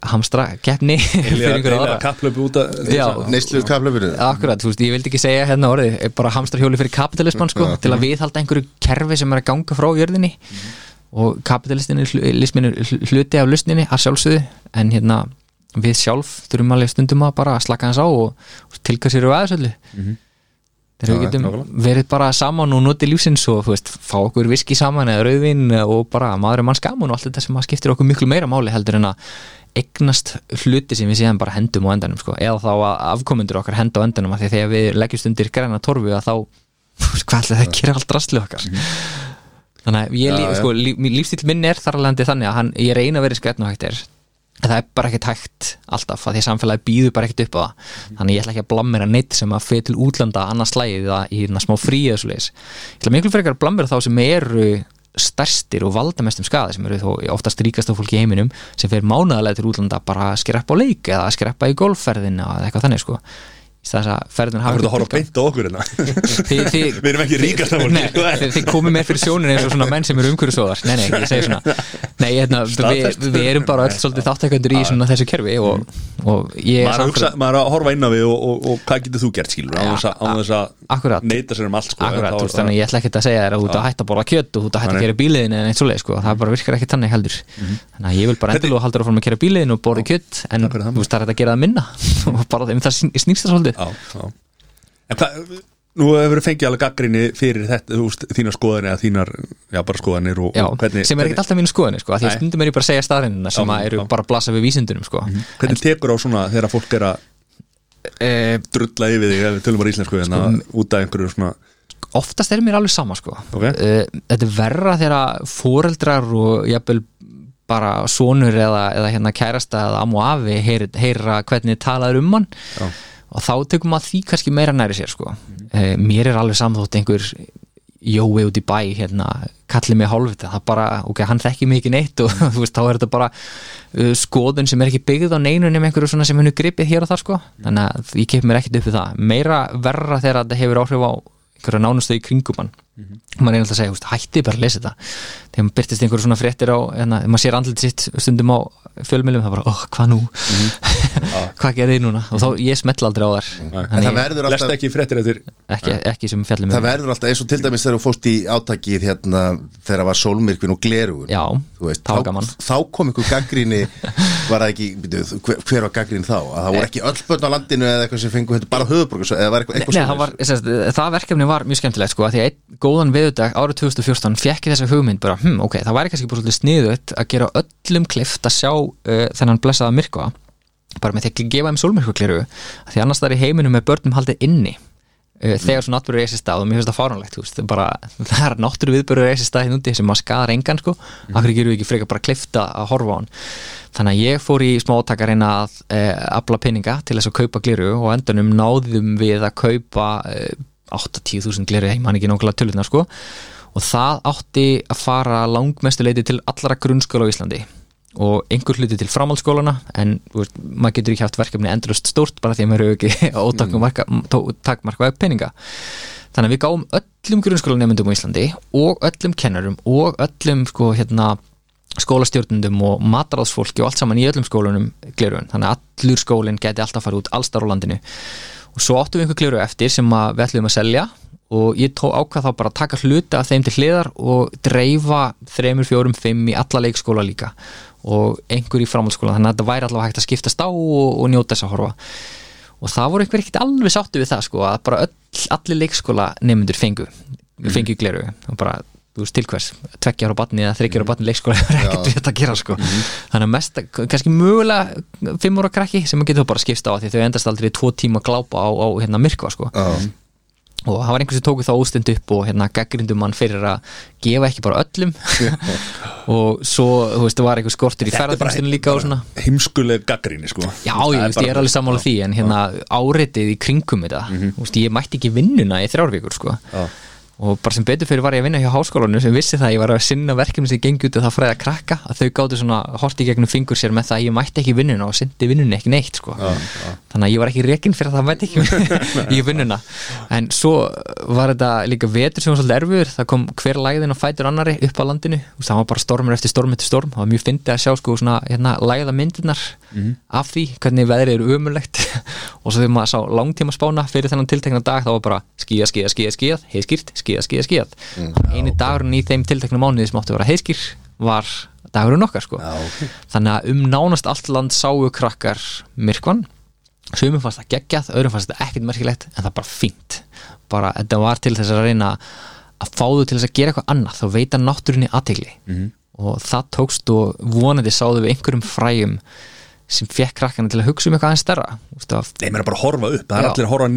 hamstra keppni fyrir einhverja Eða aðra kapplöpu út að Já. Neyslu kaplöfinu Akkurat, þú veist, ég vildi ekki segja hérna orðið er bara hamstrarhjóli fyrir kapitalisman sko, til að viðhalda einhverju kerfi sem er að ganga frá jörðinni. Og kapitalistin er hluti af lusninni að sjálfsögðu en hérna við sjálf þurfum alveg stundum að bara slaka hans á og, og tilka sér á aðeins öllu þegar við getum nákvæmlega. verið bara saman og noti lífsins og veist, fá okkur viski saman eða rauðvin og bara maður er manns gaman og allt þetta sem að skiptir okkur miklu meira máli heldur en að eignast hluti sem við séðan bara hendum á endanum sko. eða þá að afkomendur okkar henda á endanum af því að þegar við leggjumst undir græna torfu að þá, hvað ætla það að gera allt rastlu okkar þannig að ég, Já, lí, já. sko, lí, lífstíl minn er þar alveg þannig að hann, ég reyna að vera skrætn það er bara ekkert hægt alltaf að því samfélagi býður bara ekkert upp á það. Þannig ég ætla ekki að blammera neitt sem að fyrir til útlanda annars slægið það í hérna smá fríið svo leis. ég ætla miklu frekar að blammera þá sem eru stærstir og valdamestum skaði sem eru þó oftast ríkast á fólki í heiminum sem fer mánaðarlega til útlanda bara að skreppa á leik eða að skreppa í golfferðina eða eitthvað þannig sko þess að ferðin Það hafa verður að horfa beint á okkur hérna. Þið- þið- Við erum ekki Nei, sko. þið, komið mér fyrir sjónir eins og svona menn sem eru umhverjusóðar Nei, nei, ég segi svona. Nei, hérna, við, við erum bara öll svolítið þáttekandur í svona þessu kerfi og, og ég er samferð- maður er að horfa inn á við og, og, og hvað getur þú gert skilur án þess að neita sér um allt sko, Akkurat, þú veist, þannig ég ætla ekki að segja þér að þú ert að hætta að borða kjöt og þú ert að hætta að gera bíliðin en sko, en svolítið Já, já. En hvað, nú hefur við fengið alveg gaggrinni fyrir þetta, þú veist, þínar skoðanir eða þínar, já, bara skoðanir og, Já, og hvernig sem er ekkert alltaf mínu skoðinni, sko, því að stundum er ég bara að segja staðrindina sem eru bara að blasa við vísindunum, sko. Hvernig tekur á svona þegar fólk er að Eh, drulla yfir þig tölum bara íslensku en að út af einhverju svona oftast er mér alveg sama sko. Ok. Eh, þetta er verra þegar foreldrar og jafnvel bara sonur eða, eða hérna kærasta eða am og afi heyr, heyra hvernig talaður um hann. Já. Og þá tekum maður því kannski meira næri sér sko. Mm mér er alveg samþótt einhver Jói út í bæ hérna, kallið mig hálfvita. Það bara, ok, hann þekki mig ekki neitt og þú veist, þá er þetta bara uh, skoðun sem er ekki byggð á neinu nema einhverju svona sem hennu gripið hér og það sko. Þannig að ég kef mér ekkert upp við það. Meira verra þegar þetta hefur áhrif á einhverja nánustu í kringum hann maður er alltaf að segja, húst, hætti bara að lesa þetta. Þegar maður byrtist einhverju svona fréttir á hérna, maður sér andlit sitt stundum á fjölmjölum það bara, oh, hvað nú? Hvað gerði þið núna? Og þá ég smetla aldrei á þar En það verður Lest alltaf ekki fréttir eftir ekki, ekki sem fjallum um Það. verður alltaf eins og til dæmis þegar þú fóst í átakið hérna þegar var sólmyrkvin og glerugun Já, Þú veist, það þá, þá kom ykkur gaggríni var það ekki, byrju, hver, hver var gaggrín þá? Að það voru ekki öll börn á landinu eða eitthvað sem fengu hérna bara höfuborg eða var eitthvað, eitthvað Nei, það, var, sérst, það verkefni var mjög skemmtilegt sko, að að góðan viðudag árið 2014 fekk ég þessa hugmynd bara, hm, ok, það væri kannski bara svolítið sniðut að gera öllum klift að sjá uh, þennan blessaða myrkva bara með því að gefa þeim sólmyrkvakliru því annars það er í heiminum með börnum haldið inni uh, þegar svo náttúrulega reisi stað og mér finnst það fáránlegt, þú veist, bara, það er náttúrulega viðbörur reisi stað hérna úti sem maður skadar engan sko, mm. akkur gerum við ekki frekar bara klifta að horfa á hann? Þannig að ég fór í smá átaka að reyna að uh, afla peninga til þess að kaupa gliru og á endanum náðum við að kaupa uh, 8-10.000 gliru, ég man ekki nákvæmlega tölutna sko. Og það átti að fara langmestu leiti til allra grunnskóla á Íslandi. Og einhver hluti til framhaldsskólana en þú veist, maður getur ekki haft verkefni endurust stórt bara því að maður eru ekki ótakmarka peninga. Þannig að við gáum öllum grunnskólanemyndum á Íslandi og öllum kennarum og öllum sko hérna skólastjórnundum og matráðsfólki og allt saman í öllum skólunum glerun, þannig að allur skólinn geti alltaf farið út allstar á landinu og svo áttum við einhver gleru eftir sem við ætlum að selja. Og ég tó ákvað þá bara að taka hluta af þeim til hliðar og dreifa þreymur, fjórum, fimm í alla leikskóla líka. Og einhver í framhaldsskóla. Þannig að þetta væri allavega hægt að skiptast á og, og njóta þess að horfa. Og það voru einhver ekkert alveg sáttu við það sko að bara öll, allir leikskóla nefndur fengu, fengu gleru og bara, þú veist til hvers? Tveggjar á batni eða þryggjar á batni leikskóla er ekkert við þetta að gera sko. Þannig að mest, kannski mögulega fimm ára krakki sem maður getur bara skipst á því þau endast aldrei tvo tíma að glápa á, á hérna myrkva sko. Já. og það var einhvers sem tóku þá óstund upp og hérna gaggrindum mann fyrir að gefa ekki bara öllum. Og svo, þú veist, það var einhver skortur í ferðarþjónstinu líka og svona. Heimskuleg gaggrinni sko. Já, ég, veist, ég er alveg sammála því en hérna áreitið í kringum þetta mm veist, ég mætti ekki vinnuna í þrjárvíkur sko. Já. Og bara sem betur fyrir var ég að vinna hjá háskólanum sem vissi það að ég var að sinna verkefni sem gengi út og það fræða krakka að þau gáttu svona horti gegnum fingur sér með það að ég mætti ekki vinnuna og sindi vinnunni ekki neitt sko. þannig að ég var ekki rekin fyrir að það mætti ekki í vinnuna en svo var þetta líka vetur sem var svolítið erfiður. Það kom hver læðin og fætur annari upp á landinu. Og það var bara stormur eftir storm eftir storm. Var mjög fyndið að sjá sko svona hérna, læða myndirnar af því hvernig veðrið er umulegt og svo þegar maður sá langtíma spána fyrir þennan tiltekna dag þá var bara skíða, skíða, skíða, skíða heiskýrt, skíða, skíða, skíða. Eini dagurinn í þeim tiltekna mánuði sem átti að vera heiskýr var dagurinn okkar sko. Já, ok. þannig að um nánast allt land sáu krakkar myrkvan sumum fannst það geggjað, öðrum fannst þetta ekkert merkilegt en það bara fínt. Bara þetta var til þess að reyna að fá þau til þess að gera eitthvað annað þá veita náttúrunni aðtegli Mhm. og það tókst og vonandi sáðu við einhverjum fræjum sem fekk krakkana til að hugsa um eitthvað aðeins stærra. Nei, mér er bara að horfa upp, það er Já. allir að horfa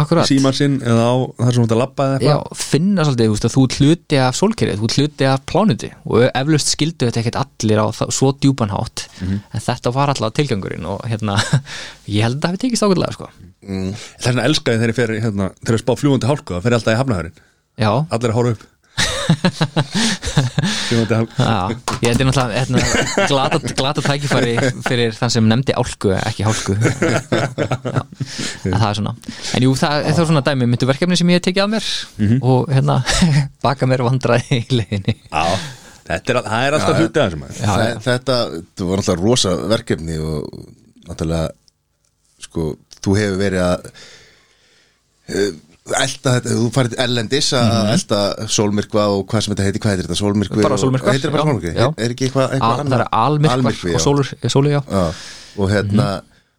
Akkurat. Síman sinn eða á þar sem þú ert að labba eða Já, eitthvað. finna svolítið, að þú hluti af sólkerið, þú hluti af plánuti og eflaust skildu þetta ekkert allir á svo djúpan hátt. En þetta var alltaf tilgangurinn og hérna, ég held að það hafi tekist ákveðlega sko. Það er svona elskaði þegar ég fer hérna, þegar ég spá fljúandi hálku það fer alltaf í hafnahörin Já, Allir að horfa upp já, ég er náttúrulega hérna, glata, glata tækifæri fyrir þann sem nefndi álku, ekki en það er svona. En jú, það, það er svona dæmi myndu verkefni sem ég hef tekið að mér og hérna, baka mér vandraði í leiðinni. Já, þetta er, er alltaf hluti að þessum maður. Já, Þe- já. Þetta, var náttúrulega rosa verkefni og náttúrulega sko, þú hefur verið að uh, elda þetta, þú farið ellendis að elda sólmyrkva og hvað sem þetta heiti, hvað heitir þetta, sólmyrkvi Bara sólmyrkvar, heitir bara sólmyrkvi, er ekki eitthvað, Al, eitthvað það er almyrkvar Almyrkvi, og sólur, sólu, já. Já, og hérna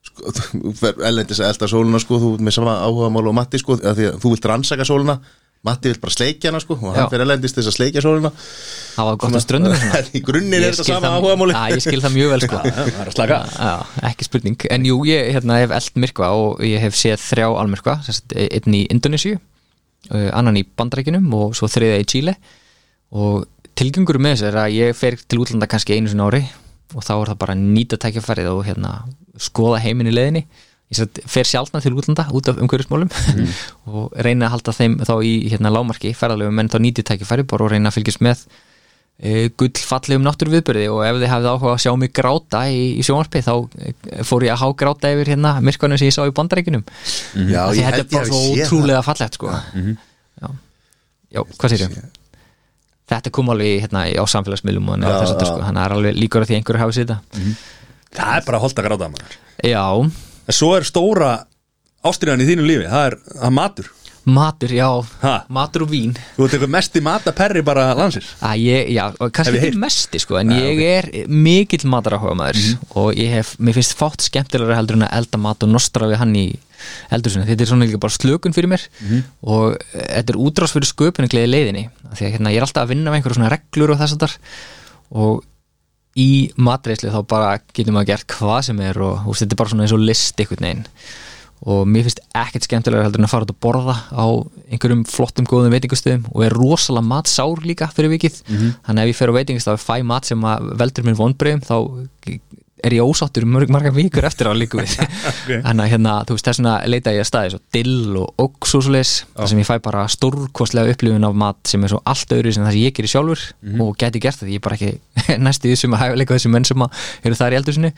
sko, þú fer ellendis að elda sóluna sko, þú ert með sama áhuga mál og Matti sko, því að þú vilt rannsaka sóluna Matti vill bara sleikja hana sko og hann Já. fer ellendis til þess að sleikja sóluna það var gott að ströndum í grunninn er þetta sama áhuga máli Já, ég skil það mjög vel sko. Já, að Já, ekki spurning, en jú, ég hérna, hef eld myrkva og ég hef séð þrjá almyrkva sagt, einn í Indonésiu annan í Bandarækjunum og svo þriða í Chile. Og tilgöngur með þessu er að ég fer til útlanda kannski einu sinni á ári og þá er það bara að nýta tækjafærið og hérna, skoða heiminn í leiðinni. ég satt, fer sjálfna til útlanda út af umhverfismálum og reyna að halda þeim þá í hérna lámarki ferðalöfum menn þá nýti tækifæri bara og reyna að fylgjast með e, gullfallegum náttúruviðbyrði og ef þið hafið áhuga að sjá mig gráta í, í sjónvarpi þá e, fór ég að há gráta yfir hérna myrkvanum sem ég sá í bandarækjunum Já, því ég þetta er bara svo sé ótrúlega fallegt sko. já. já, hvað sér ég? þetta kom alveg hérna, á samfélagsmiðlum og þess að hann er alveg líkur að því einhverju hafi sér þetta. Það er bara að holda gráta já, En svo er stóra ástriðan í þínu lífi Það er, það er matur. Matur, já. Ha? matur og vín. Þú ert eitthvað mesti mataperri bara landsins? Að ég, já, og kannski ekki heyrt. mesti sko, en ég er mikill mataráhuga maður og ég hef, mér finnst fátt skemmtilega heldur en að elda mat og nostra við hann í eldur sinni, þetta er svona líka bara slökun fyrir mér og eh, þetta er útrás fyrir sköpunni gleði leiðinni, því að hérna, ég er alltaf að vinna með einhverjum svona reglur og þess að þar og í matreislu þá bara getur maður gert hvað sem er og veist, þetta er bara svona eins og list einhvern veginn. Og mér finnst ekkert skemmtilega heldur en að fara út að borða á einhverjum flottum góðum veitingastöðum og er rosalega matsár líka fyrir vikið. Þannig að ef ég fer á veitingastað og fæ mat sem veldur mér vonbreyðum þá er ég ósáttur mörg marga vikur eftir á líku við. Þannig að hérna, þú veist, þess vegna leita ég að staði svo dill og og svoleiðis þar sem ég fæ bara stórkostlega upplifun af mat sem er svo allt öðru sem það sem ég gerir sjálfur og geti gert það, ég er bara ekki næstu því sem að hæfa leika þessi menn sem eru þar í eldur sinni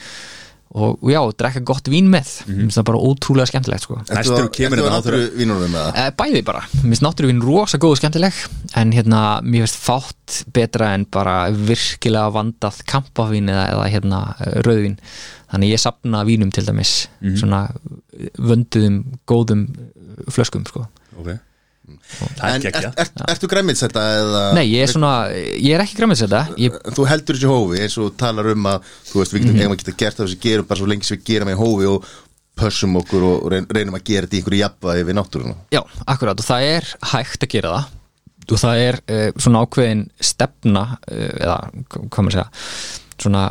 og, og já, drekka gott vín með mm það er bara ótrúlega skemmtilegt sko. Næstur kemur þetta náttúru vínunum með það? Eh, Bæði bara, mér finnst náttúruvín rosa góð og skemmtileg en hérna, mér finnst fátt betra en bara virkilega vandað kampavín eða, eða hérna rauðvín, þannig ég sapna vínum til dæmis, svona vönduðum, góðum flöskum sko. Ok Er En ert- ert- ertu græmits þetta eða? Nei, ég er svona, ég er ekki græmið þetta ég, Þú heldur þessi hófi eins og talar um að þú veist, við getum mm. geta gert það sem við gerum bara svo lengi sem við gerum í hófi og pössum okkur og reyn- reynum að gera þetta í einhverju jafnvæði við náttúruna. Já, akkurat og það er hægt að gera það. Og það er uh, svona ákveðin stefna uh, eða hva- hvað maður segja svona,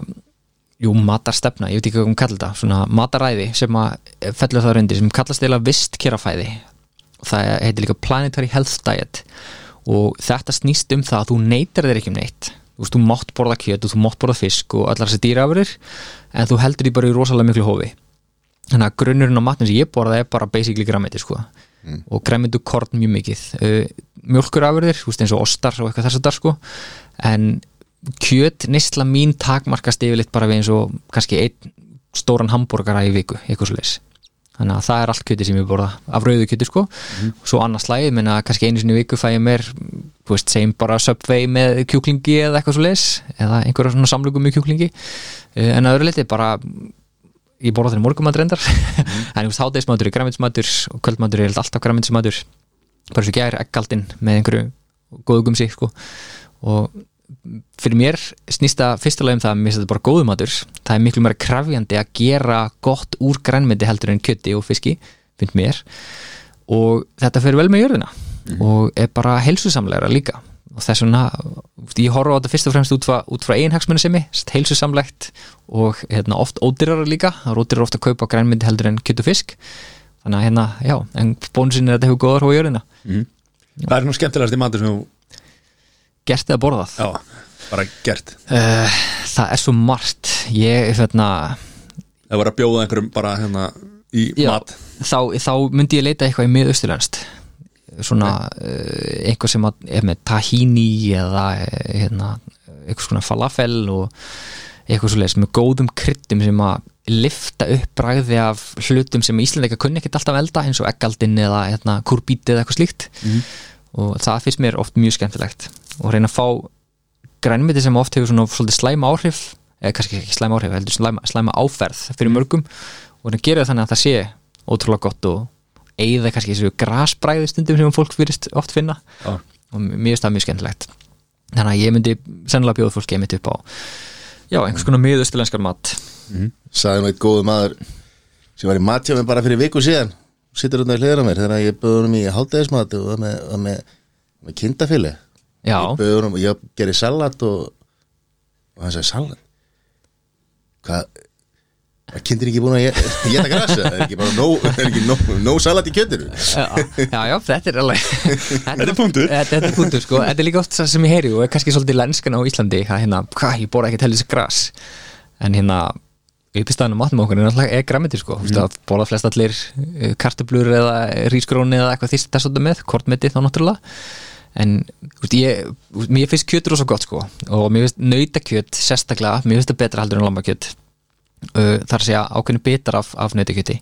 jú, matarstefna ég veit ekki hvað kallar þetta, svona mataræði sem að fellur það reyndi sem kallast eða vistkérafæði og það heitir líka Planetary Health Diet. Og þetta snýst um það að þú neytar þér ekki um neitt. Þú veist, þú mátt borða kjöt og þú mátt borða fisk og allar þessi dýrafurur en þú heldur því bara í rosalega miklu hófi. Þannig að grunnurinn á matnum sem ég borða er bara basically græmiti sko. Og græmiti og korn mjög mikið. Uh, mjölkurafurðir, eins og ostar og eitthvað þess að það sko. En kjöt neysla mín takmarkast yfirleitt bara við eins og kannski einn stóran hambúrgara í viku, eitthvað svo leis þannig að það er allt kjöti sem ég borða af rauðu kjöti sko, og svo annars slæði menna kannski einu sinni viku fæ ég mér veist, segjum bara Subway með kjúklingi eða eitthvað svo leis, eða einhverja svona samlugum með kjúklingi, uh, en að öðru leiti bara ég borða þeirri morgumætt reyndar. En þú veist, hádegismatur er græminsmatur og kvöldmatur er alltaf græminsmatur bara svo gær ekkaldinn með einhverju góðu gumsi sko. og fyrir mér snýst það fyrstulega um það að mér finnst þetta bara góðu matur. Það er miklu meira krafjandi að gera gott úr grænmyndi heldur en kjötti og fiski finnst mér. Og þetta fyrir vel með jörðina og er bara helsusamlegra líka. Og þess vegna, ég horfa á þetta fyrst og fremst út frá, frá einhagsmunni sem ég heilsusamlegt og hérna, oft ódýrar líka, það er ódýrar ofta að kaupa grænmyndi heldur en kjött og fisk. Þannig að hérna, já, en bónusin er að þetta hefur góðar á jörðina. Það er nú skemmtilegast í matur sem þú gert eða borðað? Já, bara gert. Uh, það er svo margt. Ég, hérna, Það var að bjóða einhverjum bara hérna í já, mat. þá, þá myndi ég leita eitthvað í miðausturlenskt svona uh, einhver sem að, er með tahini eða eh, hérna, eitthvað svona falafel og eitthvað svo leis með góðum kryddum sem að lifta upp bragði af hlutum sem Íslandika kunni ekkert alltaf elda eins og eggaldin eða hérna, kurbíti eða eitthvað slíkt. Og það finnst mér oft mjög skemmtilegt og reyna að fá grænmiti sem oft hefur svona svolítið slæma áhrif eða kannski ekki slæma áhrif, heldur slæma, slæma áferð fyrir mörgum og reyna að gera þannig að það sé ótrúlega gott og eigða kannski þessu grasbræði stundum sem fólk virðist oft finna. Já. og mér finnst það mjög skemmtilegt. Þannig að ég myndi sennilega bjóða fólki einmitt upp á já, einhvers konar miðustulenskar mat. Saði nú eitt góðu maður sem var í matjá með bara fyrir viku síðan sittur hérna í hliðra mér þegar ég honum í hálfdegismat og með, með, með kindafili já, ég bauð honum, ég gerði salat og, og hann sagði salat? Hvað er kindin ekki búin að ég- geta grasa það er ekki bara nóg no, no, no salat í kjötinu? Já, já, já, þetta er alveg Þetta er punktur. þetta, er punktur, sko, þetta er líka oft það sem ég heyri og er kannski svolítið lenskan á Íslandi að hérna, hvað, ég bóra ekkert heldur þessi gras? En hérna uppistæðan á matnum okkur er náttúrulega er græmiti sko, mm. að bóla flest allir eh, kartöblur eða rísgróni eða eitthvað þýst þess að með, kortmeti þá náttúrulega en úst, ég, úst, mér finnst kjötur svo gott sko. Og mér finnst nautakjöt sérstaklega, mér finnst það betra heldur en lambakjöt uh, þar að segja ákveðinu betar af, af nautakjöti.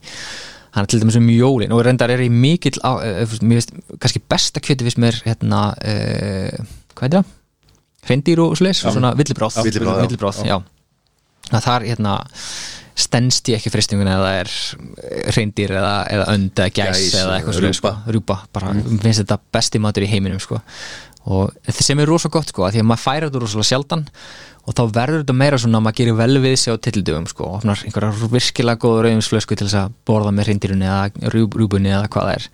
Hann er til dæmis um jólin og reyndar er í mikill uh, mér finnst kannski besta kjöti finnst mér hérna, uh, hvað er það? Hreindýr og slis, svona villibráð. Já, villibráð, já. já. Að það er hérna stendst ég ekki fristinguna eða er reyndir eða, eða önd eða gæs, Gæs, eða eitthvað rjúpa. svoleiðis, sko, rjúpa bara finnst þetta besti matur í heiminum sko. og þetta sem er rosa gott sko, að því að maður færa þetta rosalega sjaldan og þá verður þetta meira svona að maður gerir vel við sig á tillidöfum sko, opnar einhverja virkilega góða rauðinsflösku til þess að borða með reyndirunni eða rjú, rjúbunni eða hvað það er.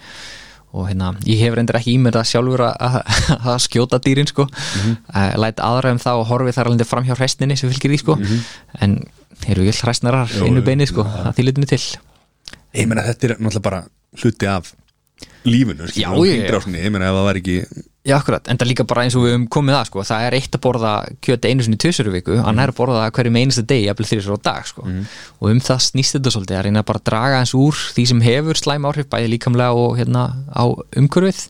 Og hérna, ég hef reyndar ekki í mér það sjálfur að, að, að skjóta dýrin sko, mm læt aðra um það og horfi þar alveg fram hjá hræstinni sem fylgir því sko, en eru ekki hræsnarar einu beinið sko, að því litinu til. Ég meina þetta er náttúrulega bara hluti af lífinu Já, ég-. Ég meina ef það var ekki Já, akkurat, en það líka bara eins og við höfum komið að sko, það er eitt að borða kjöt einu sinni í viku, annar að borða það hverjum einasta degi, jafnvel þrjusar á dag sko. og um það snýst þetta svolítið að reyna bara að draga eins úr því sem hefur slæm áhrif bæði líkamlega og hérna á umhverfið.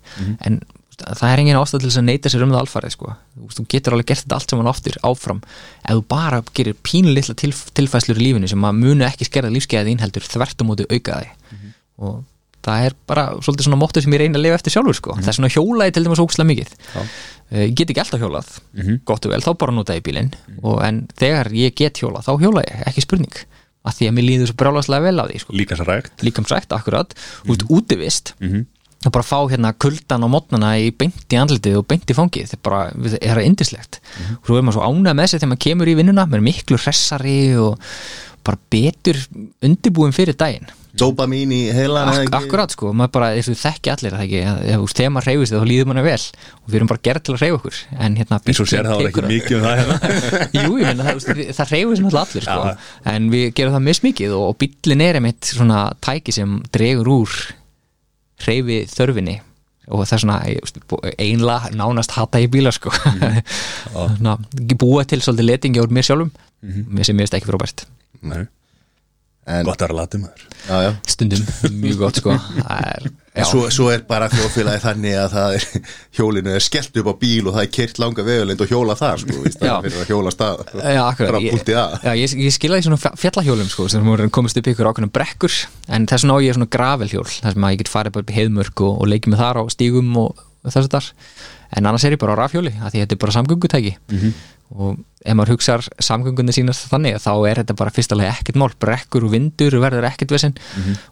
En það er engin ástæð til þess að neyta sér um það alfarið sko. þú, getur alveg gert þetta allt saman oftir áfram. Ef þú bara gerir pínulitla til, tilfæslur í lífinu sem að munu ekki skerða lífskeiðið þín heldur þvert á móti auka þig. Og það er bara svolítið svona móttu sem ég reyna að lifa eftir sjálfur sko. það er svona hjólaði til dæmis ókslega mikið. Eh, ég get ekki alltaf hjólað. Gott og vel, þá bara nota ég bílinn. Og en þegar ég get hjólað, þá hjóla ég ekki spurning, af því að mér líður svo brjálaslega vel á því, sko. líkamsrækt, akkurat, út útivist að bara fá hérna kuldan á mótnana í beint í andlitið og beint í fangið. Þetta er bara, það er indislegt og svo er maður svo ánægð með sig þegar maður kemur í vinnuna maður er miklu hressari og bara betur undirbúin fyrir daginn. Dopamín í heilan Ak akkurat sko, maður bara, þessu þekki allir það þegar maður reyfist þá líður manna vel. Og við erum bara gerð til að reyfa okkur. En hérna eins og sér það var ekki mikið um það hérna. Jú, ég meina, það, það, það reyfist náttúrulega allir sko. En við gerum það mismikið og, og bíllinn er einmitt svona tæki sem dregur úr reyfi þörfinni og það er svona einlega nánast hata í bíla sko. Ná, búa til svolítið letingi úr mér sjálfum mér sem ég veist ekki frábært. Nei, En, gott að vera latið maður. Já, já. Stundum, mjög gott sko. Það er, En svo, svo er bara þjóðfélagi þannig að það er hjólinu er skellt upp á bíl og það er kyrt langa vegulind og hjóla það sko, í staðan fyrir að hjóla stað. Já, Ég- punktið að Já, ég, ég skila því svona fja- fjallahjólum sko, sem komist upp ykkur ákveðnum brekkur. En þess vegna á ég svona gravelhjól þar sem að ég get farið bara upp í heiðmörk og, og leikið með þar á stígum og, og þess að þar en annars er ég bara á rafhjóli að því þetta er bara samgöngutæki og ef maður hugsar samgöngunni sínar þannig þá er þetta bara fyrstulega ekkert mál. Brekkur og vindur verður ekkert vesinn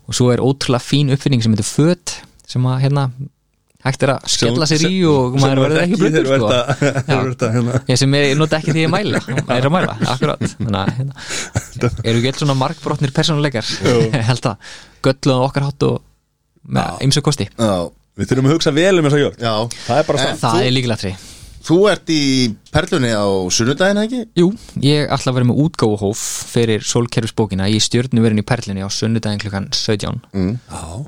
og svo er ótrúlega fín uppfinning sem heitir föt sem að hérna hægt er að skella sér í og maður verður ekki blöður sko. Hérna. Ég sem ég nota ekki því ég mæla er að mæla, akkurat. Þannig að hérna, eru ekki alls svona margbrotnir persónuleikar? Held að gölluðum okkar hátt og með ymsa kosti. Já, Við þurfum að hugsa vel um þessa jörg já. Það er bara En það þú- er líkilega tri Þú ert í perlunni á sunnudaginn ekki? Jú, ég ætla að vera með útgáfuhóf fyrir sólkerfisbókina í stjörnuverin í Perlinni á sunnudaginn klukkan 17 Mm.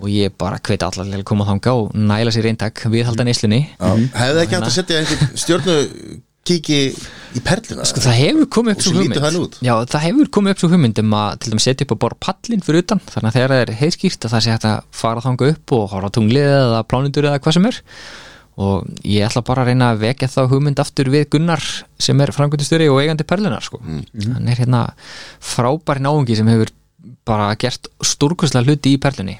og ég bara hveit allar til að koma þanga og næla sér eintak viðhalda neyslunni Já. Hefði ekki hægt að setja einhvern stjörnu kíki í perluna? Sko það hefur komið upp svo hugmynd. Já, það hefur komið upp svo hugmynd um að til dæmis setja upp að borra pallin fyrir utan þannig að þegar það er heiðskýrt að það sé hægt að fara þanga upp og ég ætla bara að reyna að vekja þá hugmynd aftur við Gunnar sem er framkvæmdustjóri og eigandi perlunar sko. hann er hérna frábæri náungi sem hefur bara gert stórkustlega hluti í perlunni.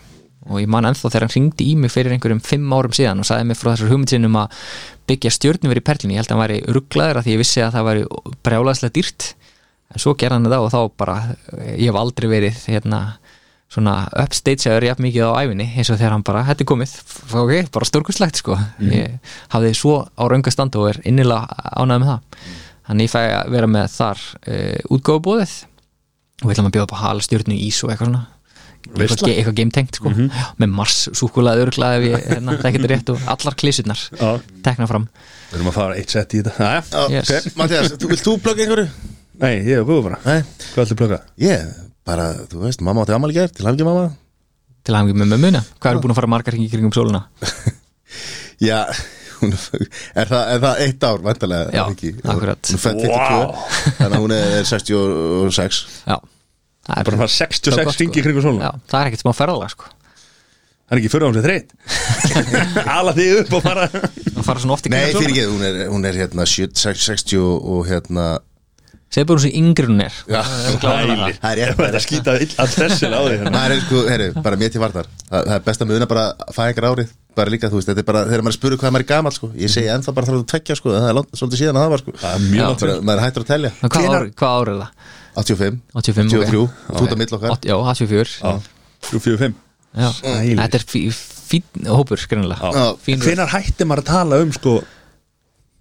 Og ég man ennþá þegar hann ringdi í mig fyrir einhverjum fimm árum síðan og sagði mig frá þessar hugmynd sinum að byggja stjörnum í perlunni, ég held að hann væri rugglaður að því ég vissi að það væri brjálaðslega dýrt. En svo gerði hann þetta og þá bara ég hef aldrei verið hérna svona upstageaður jafn mikið á æfinni eins og þegar hann bara, þetta er komið. Ok, bara stórkustlegt sko. Ég hafði svo á raungastand og er innilega ánægð með það. Þannig ég fæ að vera með þar uh, útgáfubóðið og við ætlum að bjóða upp að hala stjórnu ís og eitthvað svona. Eitthvað, eitthvað gametengt sko. Já, með mars súkulaði örglaði ef ég, hérna, það getur rétt og allar klísurnar Já. tekna fram. Við erum að fara eitt sett í þetta. Já, Yes. ok. Mattias, þú, vilt þú plugga einhverju? Nei, ég búið bara að þú veist, mamma átti ammali gert, til hafði mamma. Til að hafa með mömmuna? Hvað eru búin að fara margar hringi kringum sóluna Já, hún, er, það, er það eitt ár, vantarlega Já, er ekki? akkurat. Hún er fædd 52, þannig að hún er 66 já, Það Bara fara 66 það er gott, hringi í kringum sólina. Já, það er ekkert smá ferðalag sko. Það er ekki fyrir á hans þreytt. Ala þig upp og fara. Það fara svona oft í Nei, fyrir ekki, hún er, hún er hérna 7, 60 og hérna Segðu bara hún sem yngri hún er það er er að skýta illa stressina á því. Það er sko, herru, bara mér til varnar Það, það er best að muna bara fæðingar árið Bara líka, þú veist, þetta er bara, þegar maður spurur hvað maður er gamall sko. Ég segi ennþá bara þarf að tvekja sko, Það er langt, svolítið síðan að það var sko. Það er Maður er hættur að telja En Hvað Hvenær- ár, hvað ár er það? 85, 85, 83, ok. þú ert á milli okkar Já, 84 Já, 345 Já. Ægileg. Þetta er fí- fínn hópur, skrinnilega Já. Fín röð. Hvenær hætti maður að tala um sko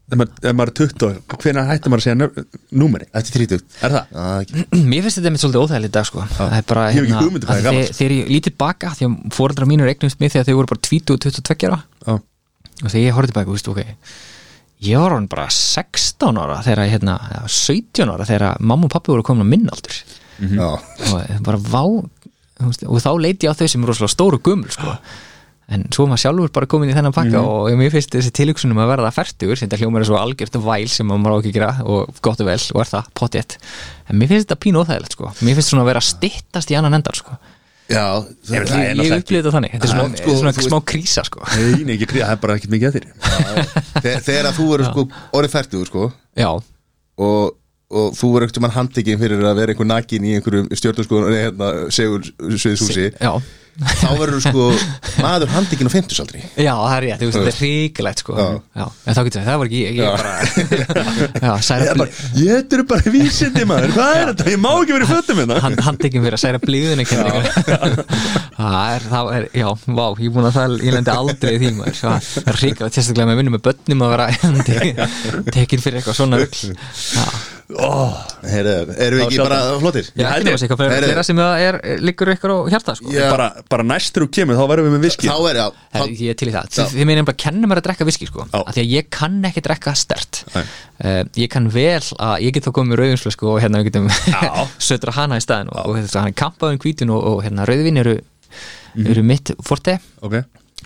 Ef maður, er 20 Hvenær hætti maður að segja númeri Eftir 30 Er það? Já, ekki. Mér finnst þetta einmitt svolítið óþægilegt í dag sko. Það er bara Ég um hvað að er þe- Þegar ég lítið baka Því að fóreldra mínur eignumst mig Þegar þau voru bara 20 og 22 ára. Já. Og þegar ég horfði tilbaka, þú veist, ok Ég var hann bara 16 ára Þegar, hérna, eða 17 ára Þegar mamma og pappi voru komin á minn aldur. Já, Og bara vá Og þá leiti ég á þau sem er rosalega stóru gumul sko En svo er maður sjálfur bara komin í þennan pakka og mér finnst þessi tilhugsunum að verða færtugur sem þetta hljómar er svo algjört væl sem maður má ekki gera og gott og vel og er það, potjett en mér finnst þetta pínu óþægilegt sko. Mér finnst svona að vera að styttast í annan endar sko. Já Er það, það- ég, upplýði þetta þannig, þetta er svona, sko, svona smá krísa sko. Nei, nei, ekki kríða, það er bara ekkert mikið að þér Þegar að þú verður sko orðið færtugur sko. Já, og, og þú verður ekkert mann handtekinn fyrir að vera einhver nakin í einhverjum stjórnarskoðun nei, hérna, segur sviðshúsi já þá verður sko maður handtekinn á 50 aldri Já, það er rétt, þetta er ríkilegt sko. Já. Já, en þá getur það, það var ekki ég, ég bara er bara, ég er bara vísindi maður. Hvað er þetta? Ég má ekki verið fötum hérna. Hann tekin fyrir að særa blíðinu það er, það er, já, vá ég er búin að það, ég lendi aldrei í því maður. Það er ríkilegt, sérstaklega með vinnum með börnum að vera tekin, tekin fyrir eitthvað svona rugl. Já, Heru, erum við ekki bara flottir já ég. náttúrulega eitthvað Heyrðu. fyrir sem það er, liggur ykkur á hjarta sko. Bara, bara næstur þú kemur, þá verðum við með viski þá er já Herri, ég er til í það, Já. þið, meina bara að kenna mér að drekka viski sko, af því að ég kann ekki drekka stert Nei. uh, ég kann vel að, ég get þá komið með rauðinsflösku og hérna við getum Já. sötra hana í staðin og, og þetta hann er kampaðum hvítun og, og hérna rauðvin eru, Mhm. eru mitt forte Ok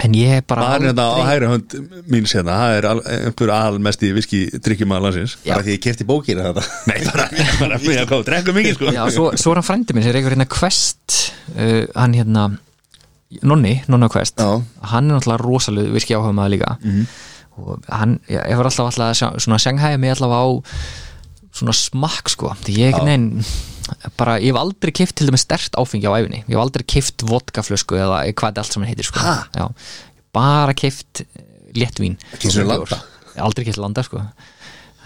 en ég er bara Það er þetta á aldrei- hægri hönd mín sérna Það er einhver almest í viski drikkjum að landsins. Já. bara því ég kefti bókina þetta Nei, bara, bara, bara, bara drekka mikið sko. Já, svo, svo er hann frændi minn sem er einhver hérna Quest uh, hann hérna Nonni, Nonna Quest. Já. hann er náttúrulega rosalega virki áhuga maður líka og hann, ég, ég var alltaf alltaf að sjá- svona sjanghæja mig alltaf á svona smakk sko. Því ég ekki neinn bara, ég hef aldrei kift til dæmis stert áfengi á æfinni ég hef aldrei kift vodkaflösku eða hvað þetta allt saman heitir sko. Bara kift léttvín? Ég hef aldrei kift landa sko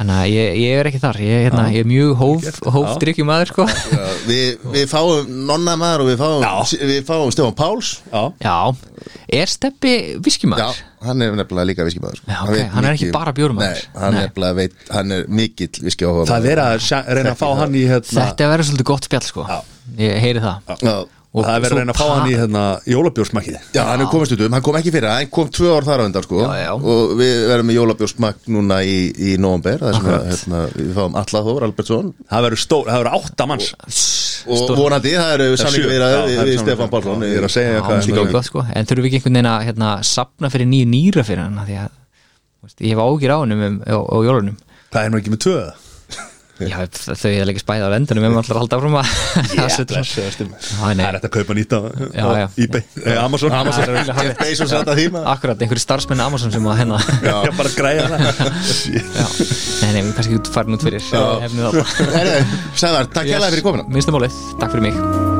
þannig að ég, ég er ekki þar. Ég, hérna, ég er mjög hóf, hóf drikkjumæður sko. Já, við, við fáum nonna maður og við fáum, Já. við fáum Stefán Páls. Já, Já, er Steppi Já, viskimæður? hann er nefnilega líka viskimaður sko. Já, ok, veit hann er ekki mikið- bara bjórmaður. Nei, hann, Nei. nefnilega veit, hann er mikill viski áhuga það er að reyna að fá hann í hérna Þetta verður svolítið gott spjall sko. Já. Ég heyri það. Já, Og það er verið að reyna að fá hann í hérna jólabjórsmakkið. Já, hann er komið stundum, hann kom ekki fyrir hann kom tvö ár þar á undan sko. Já, já. og við verðum með jólabjórsmakk núna í, í november, það sem að, hérna, við fáum Alla Þór Albertsson. Það verður stór, það verður átta manns. Og Stór- vonandi, það eru samlingu við, Já, við, Pálsson. Já, ég er að segja Já, hvað gott, sko. En þurfum við ekki einhvern veginn að hérna, sapna fyrir nýju nýra fyrir hann af Því að þú veist, ég hef ágjur á hann um, á, á jólunum. Það er nú ekki með tvöða Já, þau er ekki spæða á vendunum við erum alltaf að halda áfram að Það er þetta að kaupa já. eBay, eh, Amazon. Akkurat, einhverju starfsmenn Amazon sem að hérna Já, bara græja það. Nei, nei, við kannski farin út fyrir Sæðar, takk hérlega fyrir komina Minnstumálið, takk fyrir mig